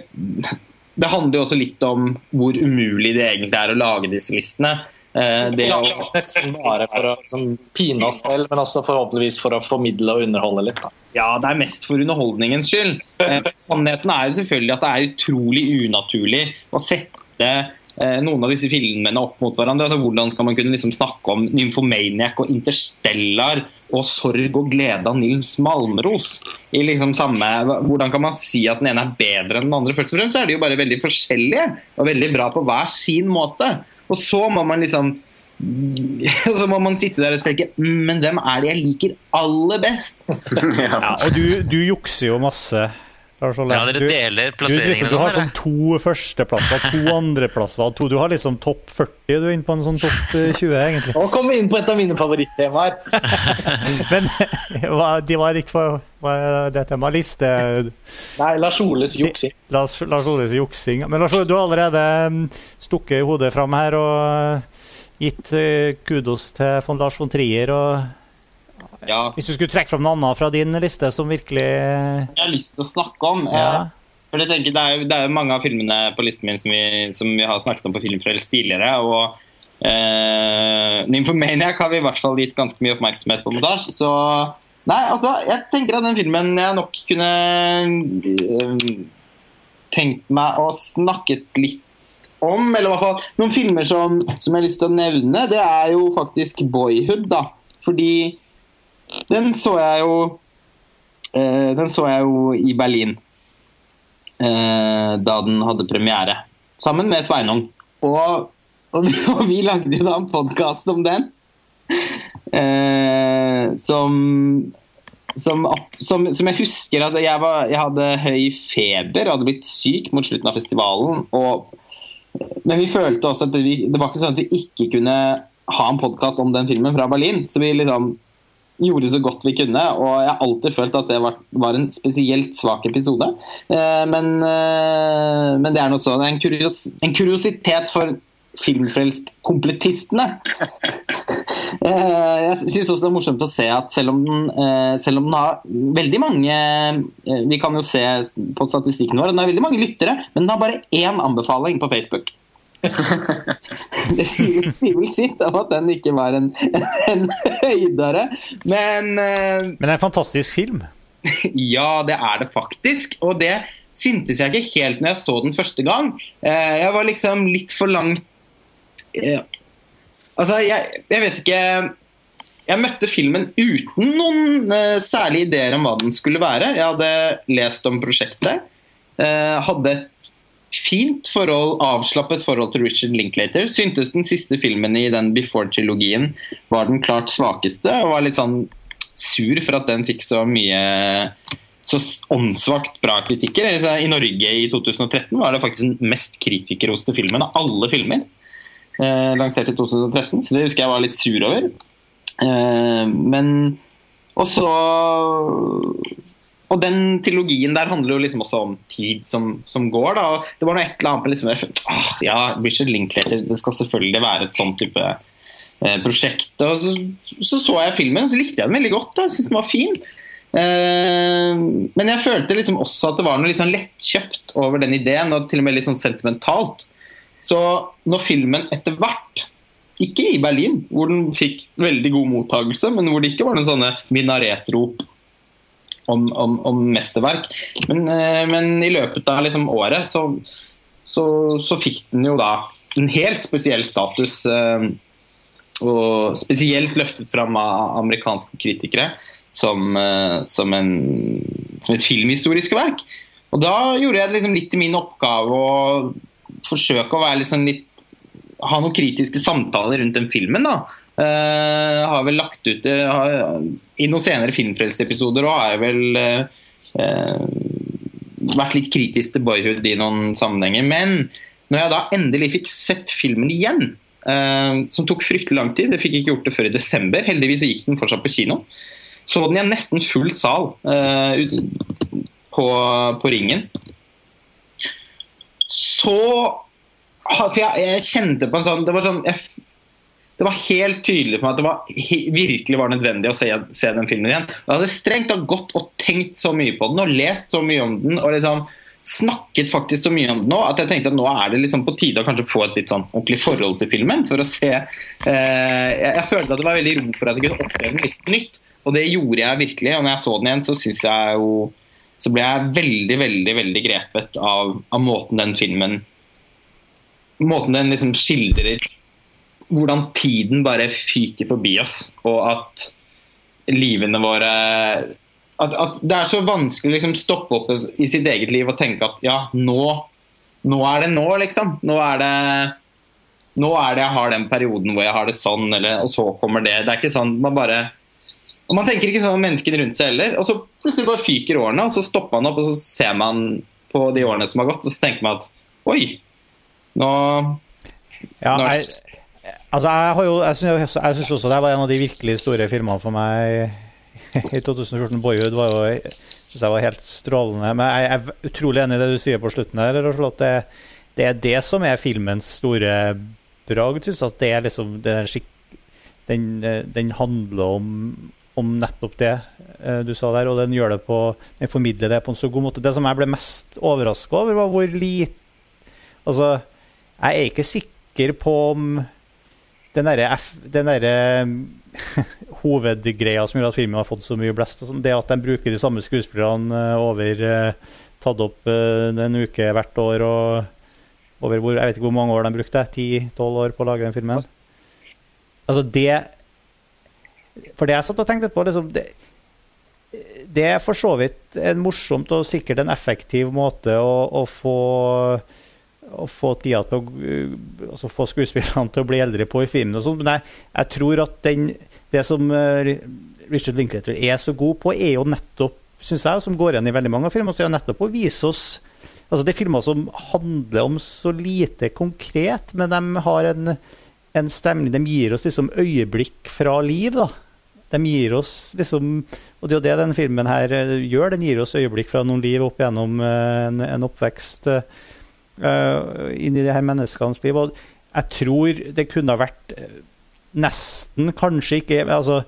det handler jo også litt om hvor umulig det egentlig er å lage disse listene. Eh, det er jo nesten bare for å liksom, pine oss selv, men også forhåpentligvis for å formidle og underholde litt. Da. Ja, det er mest for underholdningens skyld. Eh, sannheten er jo selvfølgelig at det er utrolig unaturlig å sette noen av disse filmene opp mot hverandre. Altså, hvordan skal man kunne liksom snakke om Nymphomaniac og Interstellar og Sorg og glede av Nils Malmros? I liksom samme, hvordan kan man si at den ene er bedre enn den andre? Først og fremst er de jo bare veldig forskjellige og veldig bra på hver sin måte. Og så må man liksom så må man sitte der og tenke «Mm, Men hvem er det jeg liker aller best? ja, og du, du jukser jo masse Lars Ole. Ja, dere Du- plasseringene. du, liksom, du har sånn to førsteplasser, to andreplasser, to Du har liksom topp 40, du er inne på en sånn topp eh, 20, egentlig. Nå kommer vi inn på et av mine favorittemaer. Men hva, de var ikke på hva er det temaet? Liste Nei, Lars Oles juksing. Lars, Lars Oles juksing. Men Lars Ole, du har allerede mm, stukket hodet fram her og eh, gitt eh, kudos til von Lars von Trier. og Ja, Hvis du skulle trekke fram noe annet fra din liste som virkelig jeg har lyst til å snakke om. Ja. Eh, For jeg tenker, det, er, det er mange av filmene på listen min som vi, som vi har snakket om på Filmfrelst tidligere. og eh, Nymphomaniac har vi i hvert fall gitt ganske mye oppmerksomhet på montasje. Så nei, altså, jeg tenker at den filmen jeg nok kunne øh, tenkt meg å snakket litt om, eller i hvert fall noen filmer som, som jeg har lyst til å nevne, det er jo faktisk Boyhood, da. Fordi den så jeg jo eh, Den så jeg jo i Berlin eh, da den hadde premiere. Sammen med Sveinung. Og, og, vi, og vi lagde jo da en podkast om den. Eh, som, som, som, som jeg husker at jeg, var, jeg hadde høy feber og hadde blitt syk mot slutten av festivalen. Og, men vi følte også at vi, det var ikke sånn at vi ikke kunne ha en podkast om den filmen fra Berlin. Så vi liksom gjorde så godt vi kunne, og jeg har alltid følt at det var, var en spesielt svak episode. Eh, men, eh, men det er noe sånn en, kurios, en kuriositet for filmfrelst-kompletistene. eh, jeg syns også det er morsomt å se at selv om den, eh, selv om den har veldig mange eh, Vi kan jo se på statistikken vår, den har veldig mange lyttere, men den har bare én anbefaling på Facebook. Det sier, sier vel sitt om at den ikke var en, en høydere. Men uh, Men det er en fantastisk film. ja, det er det faktisk. Og det syntes jeg ikke helt når jeg så den første gang. Uh, jeg var liksom litt for langt uh, Altså, jeg, jeg vet ikke Jeg møtte filmen uten noen særlige ideer om hva den skulle være. Jeg hadde lest om prosjektet. hadde et fint forhold, avslappet forhold til Richard Linklater. Syntes den siste filmen i den Before-trilogien var den klart svakeste. Og var litt sånn sur for at den fikk så mye så åndssvakt bra kritikker. Altså, I Norge i 2013 var det faktisk den mest kritikerroste filmen av alle filmer. Eh, lansert i 2013, så det husker jeg var litt sur over. Eh, men Og så Og den trilogien der handler jo liksom også om tid som, som går. da, og Det var noe et eller annet med liksom, jeg Ja, Richard Linklater, det skal selvfølgelig være et sånn type eh, prosjekt. Og så, så så jeg filmen, og så likte jeg den veldig godt. da, jeg synes den var fin. Eh, men jeg følte liksom også at det var noe litt sånn lettkjøpt over den ideen, og til og med litt sånn sentimentalt. Så når filmen etter hvert, ikke i Berlin, hvor den fikk veldig god mottagelse, men hvor det ikke var noen sånne minaretrop om, om, om mesterverk, men, eh, men i løpet av liksom året så, så, så fikk den jo da en helt spesiell status. eh, og spesielt løftet fram av amerikanske kritikere som, eh, som, en, som et filmhistorisk verk. Og da gjorde jeg det liksom litt til min oppgave å forsøke å være liksom litt ha noen kritiske samtaler rundt den filmen. da. Eh, har vel lagt ut har, I noen senere Filmfrelst-episoder har jeg vel eh, eh, vært litt kritisk til Boyhood i noen sammenhenger. Men når jeg da endelig fikk sett filmen igjen, eh, som tok fryktelig lang tid Jeg fikk ikke gjort det før i desember. Heldigvis gikk den fortsatt på kino. Så den i en nesten full sal eh, på, på Ringen. Så For jeg, jeg kjente på en sånn Det var sånn jeg, det var helt tydelig for meg at det var, virkelig var nødvendig å se, se den filmen igjen. Jeg hadde strengt tatt gått og tenkt så mye på den og lest så mye om den. og liksom snakket faktisk så mye om den nå at jeg tenkte at nå er det liksom på tide å kanskje få et litt sånn ordentlig forhold til filmen. for å se eh, jeg, jeg følte at det var veldig rom for at jeg kunne oppleve den litt nytt. Og det gjorde jeg virkelig. Og når jeg så den igjen, så syns jeg jo så ble jeg veldig, veldig veldig grepet av, av måten den filmen Måten den liksom skildrer hvordan tiden bare fyker forbi oss, og at livene våre at, at det er så vanskelig å liksom stoppe opp i sitt eget liv og tenke at ja, nå, nå er det nå, liksom. Nå er det nå er det jeg har den perioden hvor jeg har det sånn, eller, og så kommer det. Det er ikke sånn man bare Og Man tenker ikke sånn om menneskene rundt seg heller. Og så plutselig bare fyker årene, og så stopper man opp, og så ser man på de årene som har gått, og så tenker man at oi, nå Ja, nå- jeg, altså jeg, jeg syns syns også det var en av de virkelig store filmene for meg i 2014. Boyhood var jo synes jeg var helt strålende. Men jeg er utrolig enig i det du sier på slutten her. Det, det er det som er filmens store bragd. Synes er liksom den, den handler om, om nettopp det eh, du sa der, og den gjør det på Den formidler det på en så god måte. Det som jeg ble mest overraska over, var hvor lite Altså, jeg er ikke sikker på om den derre derre hovedgreia som gjør at filmen har fått så mye blest, sånn, det at de bruker de samme skuespillerne eh, over eh, Tatt opp eh, en uke hvert år og over hvor, Jeg vet ikke hvor mange år de brukte, 10-12 år på å lage den filmen. Altså, det For det jeg satt og tenkte på, liksom det, det er for så vidt en morsomt og sikkert en effektiv måte å, å få å få tida til å uh, altså få skuespillerne til å bli eldre på i filmen. og sånt, Men jeg, jeg tror at den, det som uh, Richard Linklater er så god på, er jo nettopp, syns jeg, som går igjen i veldig mange av filmene, så er nettopp å vise oss altså Det er filmer som handler om så lite konkret, men de har en, en stemning De gir oss liksom øyeblikk fra liv, da. De gir oss liksom Og det er jo det denne filmen her eh, gjør. Den gir oss øyeblikk fra noen liv opp gjennom eh, en, en oppvekst. eh, uh, inn i de her menneskenes liv. Og jeg tror det kunne ha vært eh, nesten, kanskje ikke altså,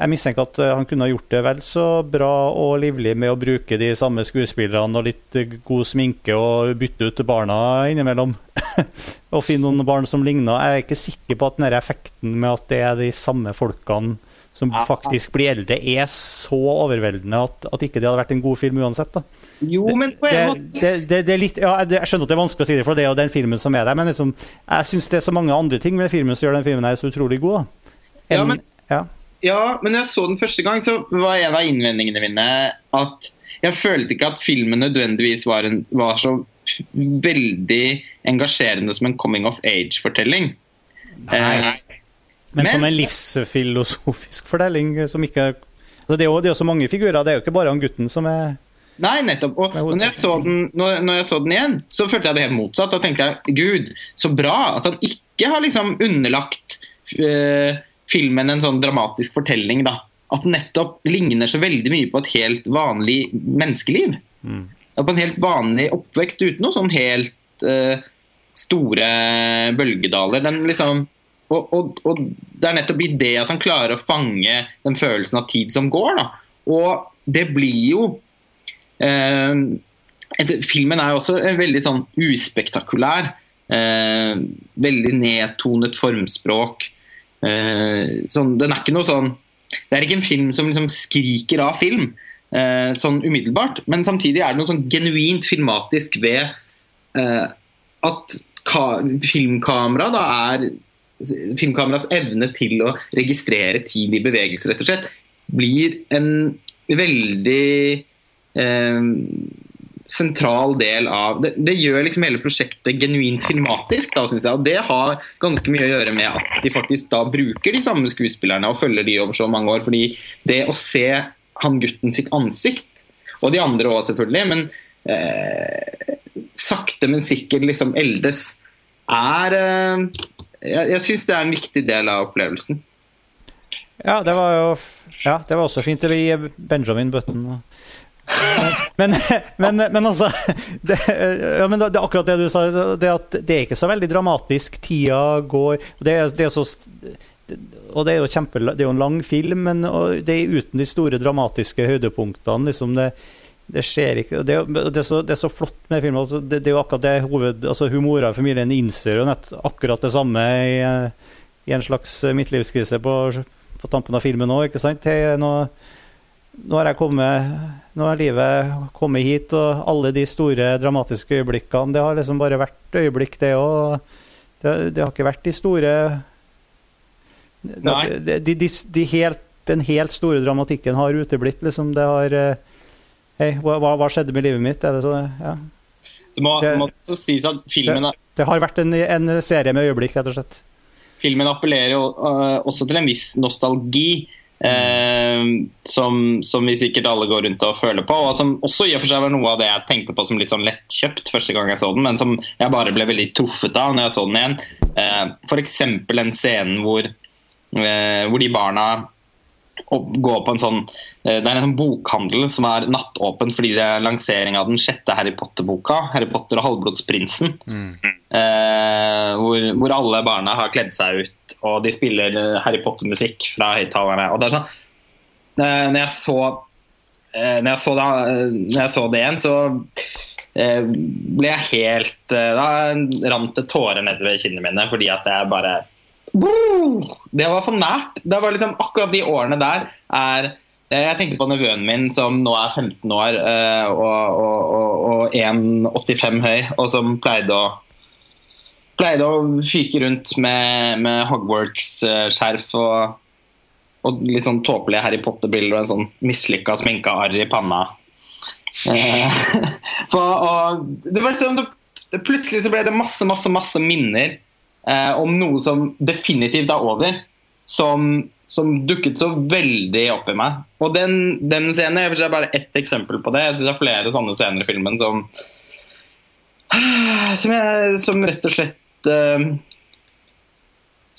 Jeg mistenker at eh, han kunne ha gjort det vel så bra og livlig med å bruke de samme skuespillerne og litt eh, god sminke og bytte ut barna innimellom. og finne noen barn som ligner. Jeg er ikke sikker på at den effekten med at det er de samme folkene som faktisk blir eldre, er så overveldende at, at ikke det hadde vært en god film uansett. da. Jo, men en Det, det, det, det er litt, ja, jeg skjønner at det er vanskelig å si det, for det er jo den filmen som er der, men liksom, jeg syns det er så mange andre ting med filmen som gjør den filmen her så utrolig god. da. Ja, men- ja. Ja, men jeg så den første gang, så var en av innvendingene mine at jeg følte ikke at filmen nødvendigvis var, en, var så veldig engasjerende som en coming of age-fortelling. Eh, Men, Men- som en livsfilosofisk fortelling som ikke altså det, er jo, det er så mange figurer, det er jo ikke bare han gutten som er Nei, nettopp. Og når jeg, så den, når, når jeg så den igjen, så følte jeg det helt motsatt. Da tenkte jeg gud, så bra at han ikke har liksom underlagt uh, filmen en sånn dramatisk fortelling. da. At den nettopp ligner så veldig mye på et helt vanlig menneskeliv. Mm. På en helt vanlig oppvekst uten noe sånn helt uh, store bølgedaler. Den liksom, og, og, og det er nettopp i det at han klarer å fange den følelsen av tid som går. da. Og det blir jo Eh, et- filmen er jo også veldig sånn uspektakulær. Eh, veldig nedtonet formspråk. Eh, sånn, den er ikke noe sånn Det er ikke en film som liksom skriker av film eh, sånn umiddelbart, men samtidig er det noe sånn genuint filmatisk ved eh, at ka filmkamera er Filmkameras evne til å registrere tid i bevegelse, rett og slett, blir en veldig eh, sentral del av det, det gjør liksom hele prosjektet genuint filmatisk, da, synes jeg. Og det har ganske mye å gjøre med at de faktisk da bruker de samme skuespillerne og følger de over så mange år. fordi det å se han gutten sitt ansikt, og de andre òg selvfølgelig, men eh, sakte, men sikkert liksom eldes, er eh, Jeg, jeg syns det er en viktig del av opplevelsen. Ja, det var jo Ja, det var også fint. å gi Benjamin Button. Men, men, men altså det, ja, men det er akkurat det du sa. Det, at det er ikke så veldig dramatisk. Tida går Det, det er så og det er jo kjempe, det er jo en lang film, men det er uten de store dramatiske høydepunktene. liksom det, det skjer ikke det, det, er så, det er så flott med filmen. Altså, det, det er jo akkurat det hoved, altså Humora i familien innser jo nett akkurat det samme i, i en slags midtlivskrise på, på tampen av filmen òg, ikke sant? Hey, nå, nå har jeg kommet Nå har livet kommet hit, og alle de store dramatiske øyeblikkene Det har liksom bare vært øyeblikk, det òg. Det, det har ikke vært de store de, de, de helt, Den helt store dramatikken har uteblitt, liksom. Det har eh, Hei, hva, hva skjedde med livet mitt? Det så Ja. Det må, Det- må sies at filmen, Det har vært en, en serie med øyeblikk, rett og slett. filmen appellerer jo uh, også til en viss nostalgi. Uh, som, som vi sikkert alle går rundt og føler på. Og som også i og for seg var noe av det jeg tenkte på som litt sånn lettkjøpt første gang jeg så den, men som jeg bare ble veldig truffet av når jeg så den igjen. Uh, F.eks. den scenen hvor, uh, hvor de barna går på en sånn eh, Det er en sånn bokhandel som er nattåpen fordi det er lansering av den sjette Harry Potter-boka. 'Harry Potter og halvblodsprinsen'. Eh, hvor, hvor alle barna har kledd seg ut, og de spiller eh, Harry Potter-musikk fra høyttalerne. Og det er sånn eh, Når jeg så eh, når, jeg så eh, når jeg så det igjen, så ble jeg helt Da rant det tårer nedover kinnene mine fordi at jeg bare det var for nært. Det var liksom Akkurat de årene der er Jeg tenker på nevøen min som nå er 15 år eh, og, og, og, og 1,85 høy, og som pleide å pleide å fyke rundt med, med Hogwarts-skjerf og, og litt sånn tåpelige Harry Potter-briller og en sånn mislykka sminka arr i panna. Eh, for, og det var liksom, det, plutselig så ble det masse, masse, masse minner eh, om noe som definitivt er over, som, som dukket så veldig opp i meg. Og den, den scenen er bare ett eksempel på det. Jeg synes det er flere sånne scener i filmen som som, jeg, som rett og slett eh,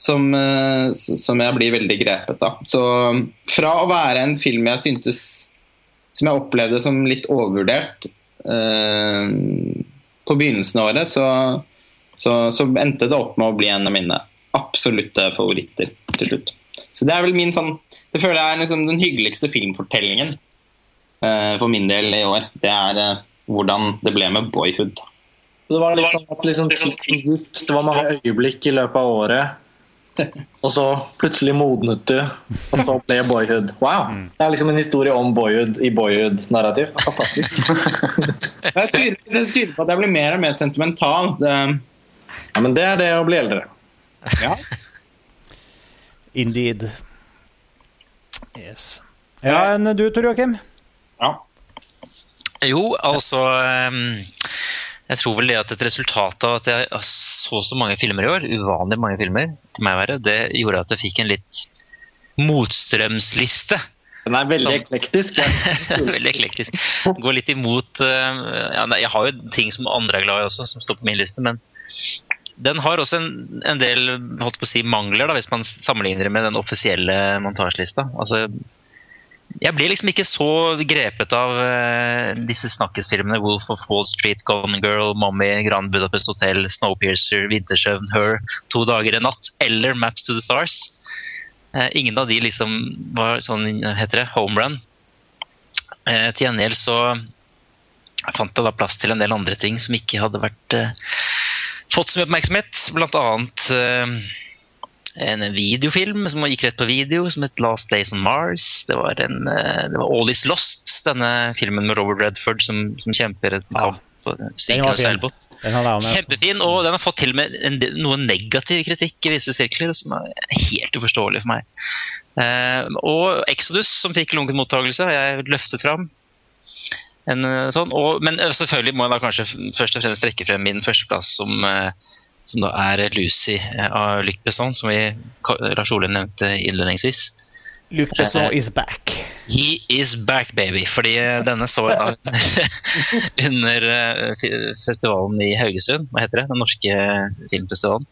som, eh, som jeg blir veldig grepet av. Så fra å være en film jeg syntes Som jeg opplevde som litt overvurdert eh, på begynnelsen av året, så, så, så endte det opp med å bli en av mine absolutte favoritter til slutt. Så det er vel min sånn Det føler jeg er liksom den hyggeligste filmfortellingen uh, for min del i år. Det er uh, hvordan det ble med Boyhood. Det var litt sånn at liksom det var mange øyeblikk i løpet av året. Og så plutselig modnet du, og så ble Boyhood. Wow! Det er liksom en historie om Boyhood i Boyhood-narrativ. Fantastisk. Det er tydelig, det er tydelig på at jeg blir mer og mer sentimental. Det, Ja, men det er det å bli eldre. ja. Indeed. Yes. Ja, enn du, Tor Joakim? ja. Jo, altså ehm, Jeg tror vel det at et resultat av at jeg så så mange filmer i år, uvanlig mange filmer, til meg være, det gjorde at jeg fikk en litt motstrømsliste. Den er veldig Sånn. eklektisk. Veldig eklektisk. Går litt imot eh, ja, nei, Jeg har jo ting som andre er glad i også, som står på min liste, men den har også en, en del si, mangler, da, hvis man sammenligner med den offisielle montasjelista. Altså, jeg blir liksom ikke så grepet av uh, disse snakkesfilmene. 'Wolf of Wall Street', 'Gone Girl', 'Mommy', 'Grand Budapest Hotel', 'Snowpiercer', 'Vintersøvn', 'Her', 'To dager en natt' eller 'Maps to the Stars'. Uh, ingen av de liksom var sånn, heter det, home run. Eh, til gjengjeld så fant jeg da plass til en del andre ting som ikke hadde vært eh, fått så mye oppmerksomhet. Blant annet eh, en videofilm som gikk rett på video, som het 'Last Days on Mars'. Det var, en, uh, det var 'All Is Lost', denne filmen med Robert Redford som, som kjemper et Ja. kamp Den var fin. Den. Kjempefin, og den har fått til og med en, noe negativ kritikk i visse sirkler, som er helt uforståelig for meg. Uh, og Exodus, som fikk lunken mottakelse, har jeg løftet fram. En, eh, sånn, og, men eh, selvfølgelig må jeg da kanskje først og fremst trekke frem min førsteplass, som, eh, som da er Lucy av Luc Besson, som vi, Lars Ole nevnte innledningsvis. Luc Besson is back. He is back, baby. Fordi denne så jeg da under festivalen i Haugesund. Hva heter det? Den norske filmfestivalen.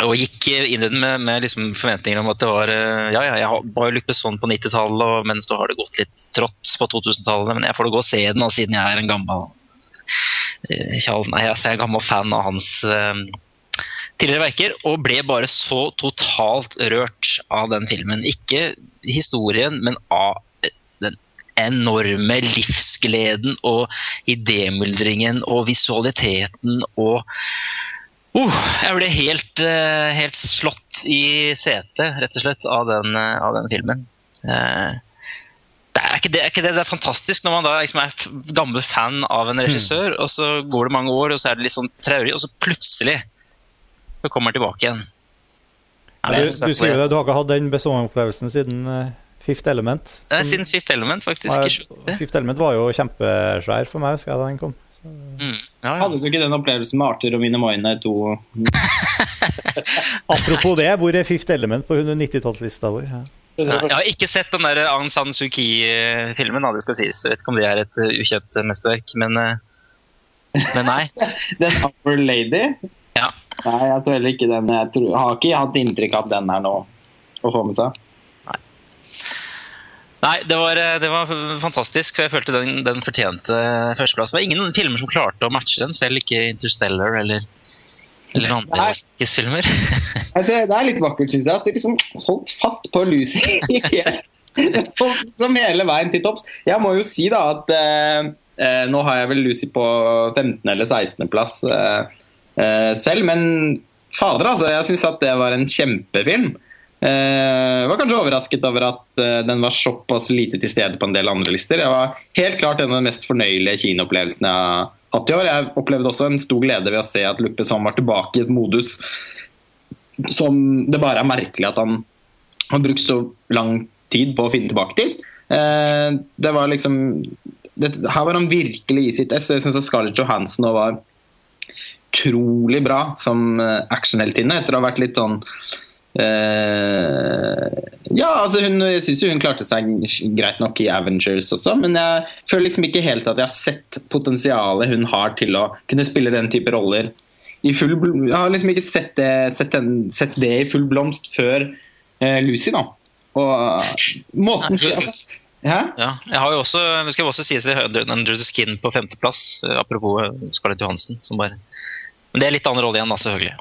Og gikk eh, inn i den med, med liksom forventninger om at det var eh, Ja, ja, jeg har- jo lyktes sånn på 90-tallet, mens men så har det gått litt trått på 2000-tallet. Men jeg får da gå og se den, siden jeg er en gammel kjall. Nei, altså, jeg er en gammel fan av hans eh, tidligere verker, og ble bare så totalt rørt av den filmen. Ikke historien, men av den enorme livsgleden og idémyldringen og visualiteten og uh, Jeg ble helt, uh, helt slått i setet, rett og slett, av den, uh, av den filmen. Eh, det er, ikke det, er ikke det det er fantastisk når man da liksom er gammel fan av en regissør, og så går det mange år, og så er det litt sånn traurig, og så plutselig så kommer han tilbake igjen. Ja, Du, du er- sier det, du har ikke hatt den besongopplevelsen siden Fifth Element. Nei, som- siden Fifth Element, faktisk. 70. Fifth Element var jo kjempesvær for meg, husker jeg da den kom. Så, Mm, ja, ja. Hadde du ikke den opplevelsen med Arthur og Minemoine to apropos det, hvor er Fifth Element på 190-tallslista vår? Ja. Jeg har ikke sett den der Aung San Suu Kyi-filmen, det skal sies. Jeg vet ikke om det er et uh, ukjent uh, mesterverk, men, uh, men nei. Den Our Lady? Ja. Nei, jeg så heller ikke den. Jeg, tror, jeg har ikke hatt inntrykk av at den er noe å få med seg. Nei, det var, uh, det var fantastisk. Jeg følte den, den fortjente førsteplass. Det var ingen filmer som klarte å matche den, selv ikke Interstellar eller, eller andre filmer. Altså, det er litt vakkert, syns jeg, at du liksom holdt fast på Lucy som hele veien til topps. Jeg må jo si da at eh, eh, nå har jeg vel Lucy på 15. eller 16. plass eh, eh, selv, men fader, altså. Jeg syns at det var en kjempefilm. Eh, var kanskje overrasket over at eh, den var såpass lite til stede på en del andre lister. Jeg var helt klart en av de mest fornøyelige kinoopplevelsene jeg har hatt i år. Jeg opplevde også en stor glede ved å se at Luc Besson var tilbake i et modus som det bare er merkelig at han har brukt så lang tid på å finne tilbake til. Eh, det var liksom det, Her var han virkelig i sitt ess. Jeg syns Scarlett Johansson nå var utrolig bra som actionheltinne, etter å ha vært litt sånn Ja, altså hun, jeg syns jo hun klarte seg greit nok i Avengers også, men jeg føler liksom ikke helt at jeg har sett potensialet hun har til å kunne spille den type roller i full blomst. Jeg har liksom ikke sett det, sett den, sett det i full blomst før eh, Lucy, da. Og eh, måten Nei, altså, ja? Ja, jeg har jo også, det skal jo også sies Under the Skin på femteplass, eh, apropos eh, Scarlett Johansen. Som bare, men det er litt annen rolle igjen, da, selvfølgelig.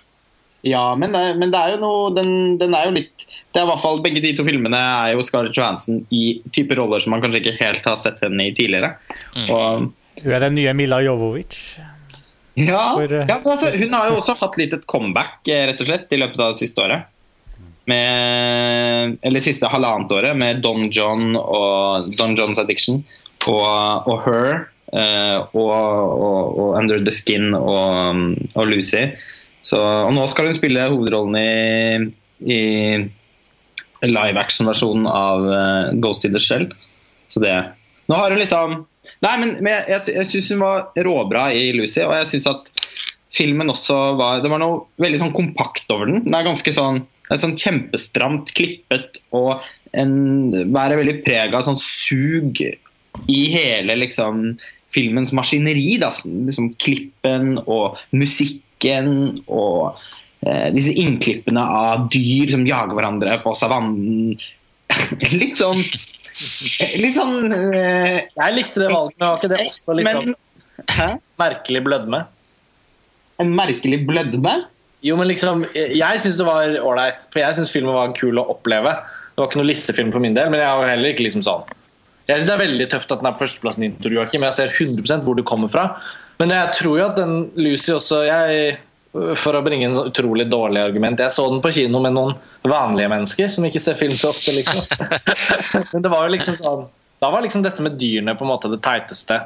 Ja, men det, men det er jo noe den, den er jo litt det er i hvert fall Begge de to filmene er jo Scarlett Johansson i type roller som man kanskje ikke helt har sett henne i tidligere. Mm. Og Hun er den nye Mila Jovovic. Ja, For, eh, ja men altså, hun har jo også hatt litt et comeback eh, rett og slett, i løpet av det siste året. Med, eller siste halvannet året med Don John og Don John's Addiction og, og Her eh, og, og, og Under the Skin og, og Lucy. Så, og nå skal hun spille hovedrollen i, i live action-versjonen av uh, Ghost in the Shell. Så det Nå har hun liksom Nei, men, men jeg, jeg, syns hun var råbra i Lucy, og jeg syns at filmen også var Det var noe veldig sånn kompakt over den. Den er ganske sånn, er sånn kjempestramt klippet og en, bærer veldig preg av sånn sug i hele liksom filmens maskineri. Da. Liksom klippen og musikken og eh, disse innklippene av dyr som jager hverandre på savannen. Litt sånn Litt sånn eh, Jeg likte det valget, men var ikke det også liksom Men merkelig blødme? En merkelig blødme? Jo, men liksom, Jeg syns det var ålreit, for jeg syns filmen var kul å oppleve. Det var ikke noe listefilm for min del, men jeg var heller ikke liksom sånn Jeg syns det er veldig tøft at den er på førsteplassen din, Tor Joakim. Jeg ser 100% hvor du kommer fra. Men jeg tror jo at den Lucy også jeg, For å bringe en så utrolig dårlig argument Jeg så den på kino med noen vanlige mennesker som ikke ser film så ofte, liksom. Men det var jo liksom sånn Da var liksom dette med dyrene på en måte det teiteste.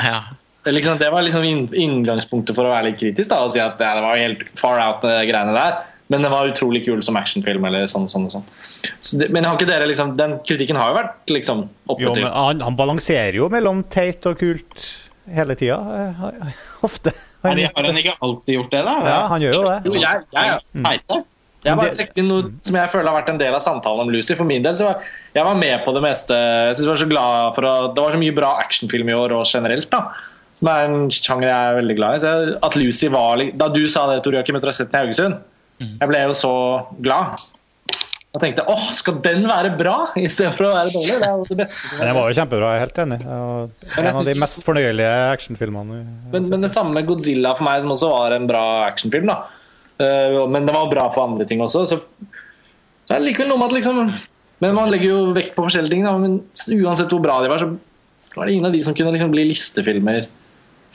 Ja. Det, liksom, det var liksom inngangspunktet for å være litt kritisk. da, og si at ja, Det var helt far out, det greiene der. Men den var utrolig kul som actionfilm. eller sånn, sånn, sånn. Så det, men har ikke dere liksom, den kritikken har jo vært liksom oppe Jo, til. men han, han balanserer jo mellom teit og kult hele tida. eh, Ofte. Har har han ikke alltid gjort det, da? Ja, han gjør jo det. Jo, jeg, jeg, jeg, jeg bare trekker noe som jeg føler har vært en del av samtalen om Lucy. For min del så var jeg var med på det meste. Jeg synes jeg var så glad for å, Det var så mye bra actionfilm i år og generelt. da Som er en sjanger jeg er veldig glad i. Så jeg- at Lucy var Da du sa det, Tor Joakim, etter å ha sett den i Haugesund, jeg ble jo så glad. Og tenkte åh, skal den være bra istedenfor å være dårlig? Det er jo det beste som er. den var jo kjempebra, jeg er helt enig. En av de mest fornøyelige actionfilmene. Men, men det samme Godzilla for meg, som også var en bra actionfilm. da Eh, Men det var bra for andre ting også. Så, det er likevel noe med at liksom Men man legger jo vekt på forskjellige ting. Da. Men uansett hvor bra de var, så var det ingen av de som kunne liksom bli listefilmer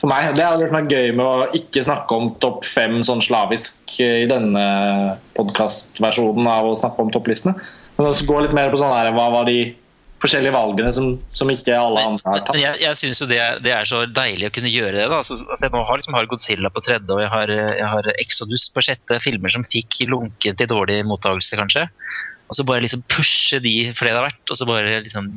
for meg. Det er det som er gøy med å ikke snakke om topp fem sånn slavisk eh, i denne podkastversjonen av å snakke om topplistene. Men også gå litt mer på sånn her, hva var de forskjellige valgene som, som ikke alle andre har tatt. Men jeg, jeg syns jo det, det er så deilig å kunne gjøre det. da. så, at jeg nå har, liksom, har Godzilla på tredje, og jeg har, jeg har Exodus på sjette. Filmer som fikk lunken til dårlig mottakelse, kanskje. Og så bare liksom pushe de for det det har vært, og så bare liksom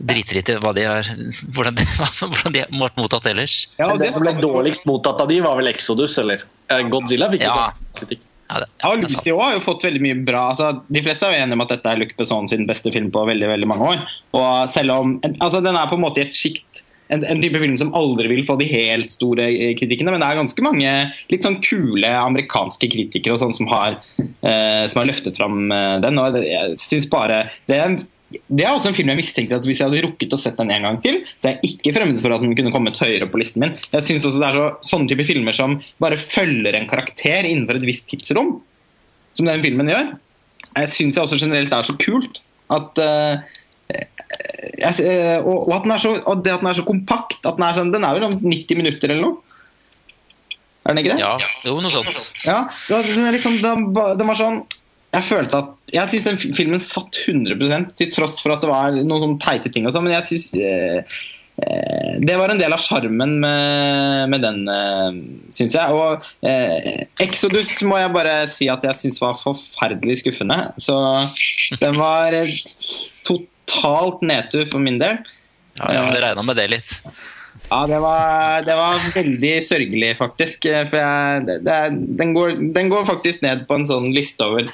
driter litt i hva de har, hvordan de, hvordan de har vært mottatt ellers. Ja, det som ble dårligst mottatt av de, var vel Exodus, eller? Eh, Godzilla fikk Ja. ikke kritikk. Ja, det, Ja, ja. Lucy har jo fått veldig mye bra altså, De fleste er jo enige om at dette er Luc Besson sin beste film på veldig veldig mange år. Og selv om altså, Den er på en måte i et sjikt en, en type film som aldri vil få de helt store eh, kritikkene, men det er ganske mange litt sånn kule amerikanske kritikere og sånn som har, eh, som har løftet fram eh, den. og jeg synes bare det er, en- det er også en film jeg mistenker at hvis jeg hadde rukket å sett den en gang til, så er jeg ikke fremmed for at den kunne kommet høyere på listen min. Jeg synes også det er så, sånne type filmer som bare følger en karakter innenfor et visst tidsrom som den filmen gjør, jeg syns jeg også generelt er så kult. At, uh, jeg, eh, og, og, at den er så, det at den er så kompakt. At den, er sånn, den er vel om 90 minutter eller noe? Er den ikke det? Ja, jo, noe sånt. Ja, den, er liksom, den, den var sånn Jeg følte at Jeg syns den filmen satt 100 til tross for at det var noen sånne teite ting og sånn, men jeg syns eh, eh, det var en del av sjarmen med, med den, eh, syns jeg. Og eh, Exodus må jeg bare si at jeg syns var forferdelig skuffende. Så den var eh, totalt nedtur for min del. Ja, ja, det regna med det litt. Ja, det var, det var veldig sørgelig, faktisk. eh, For jeg, det, det, den, går, den går faktisk ned på en sånn liste over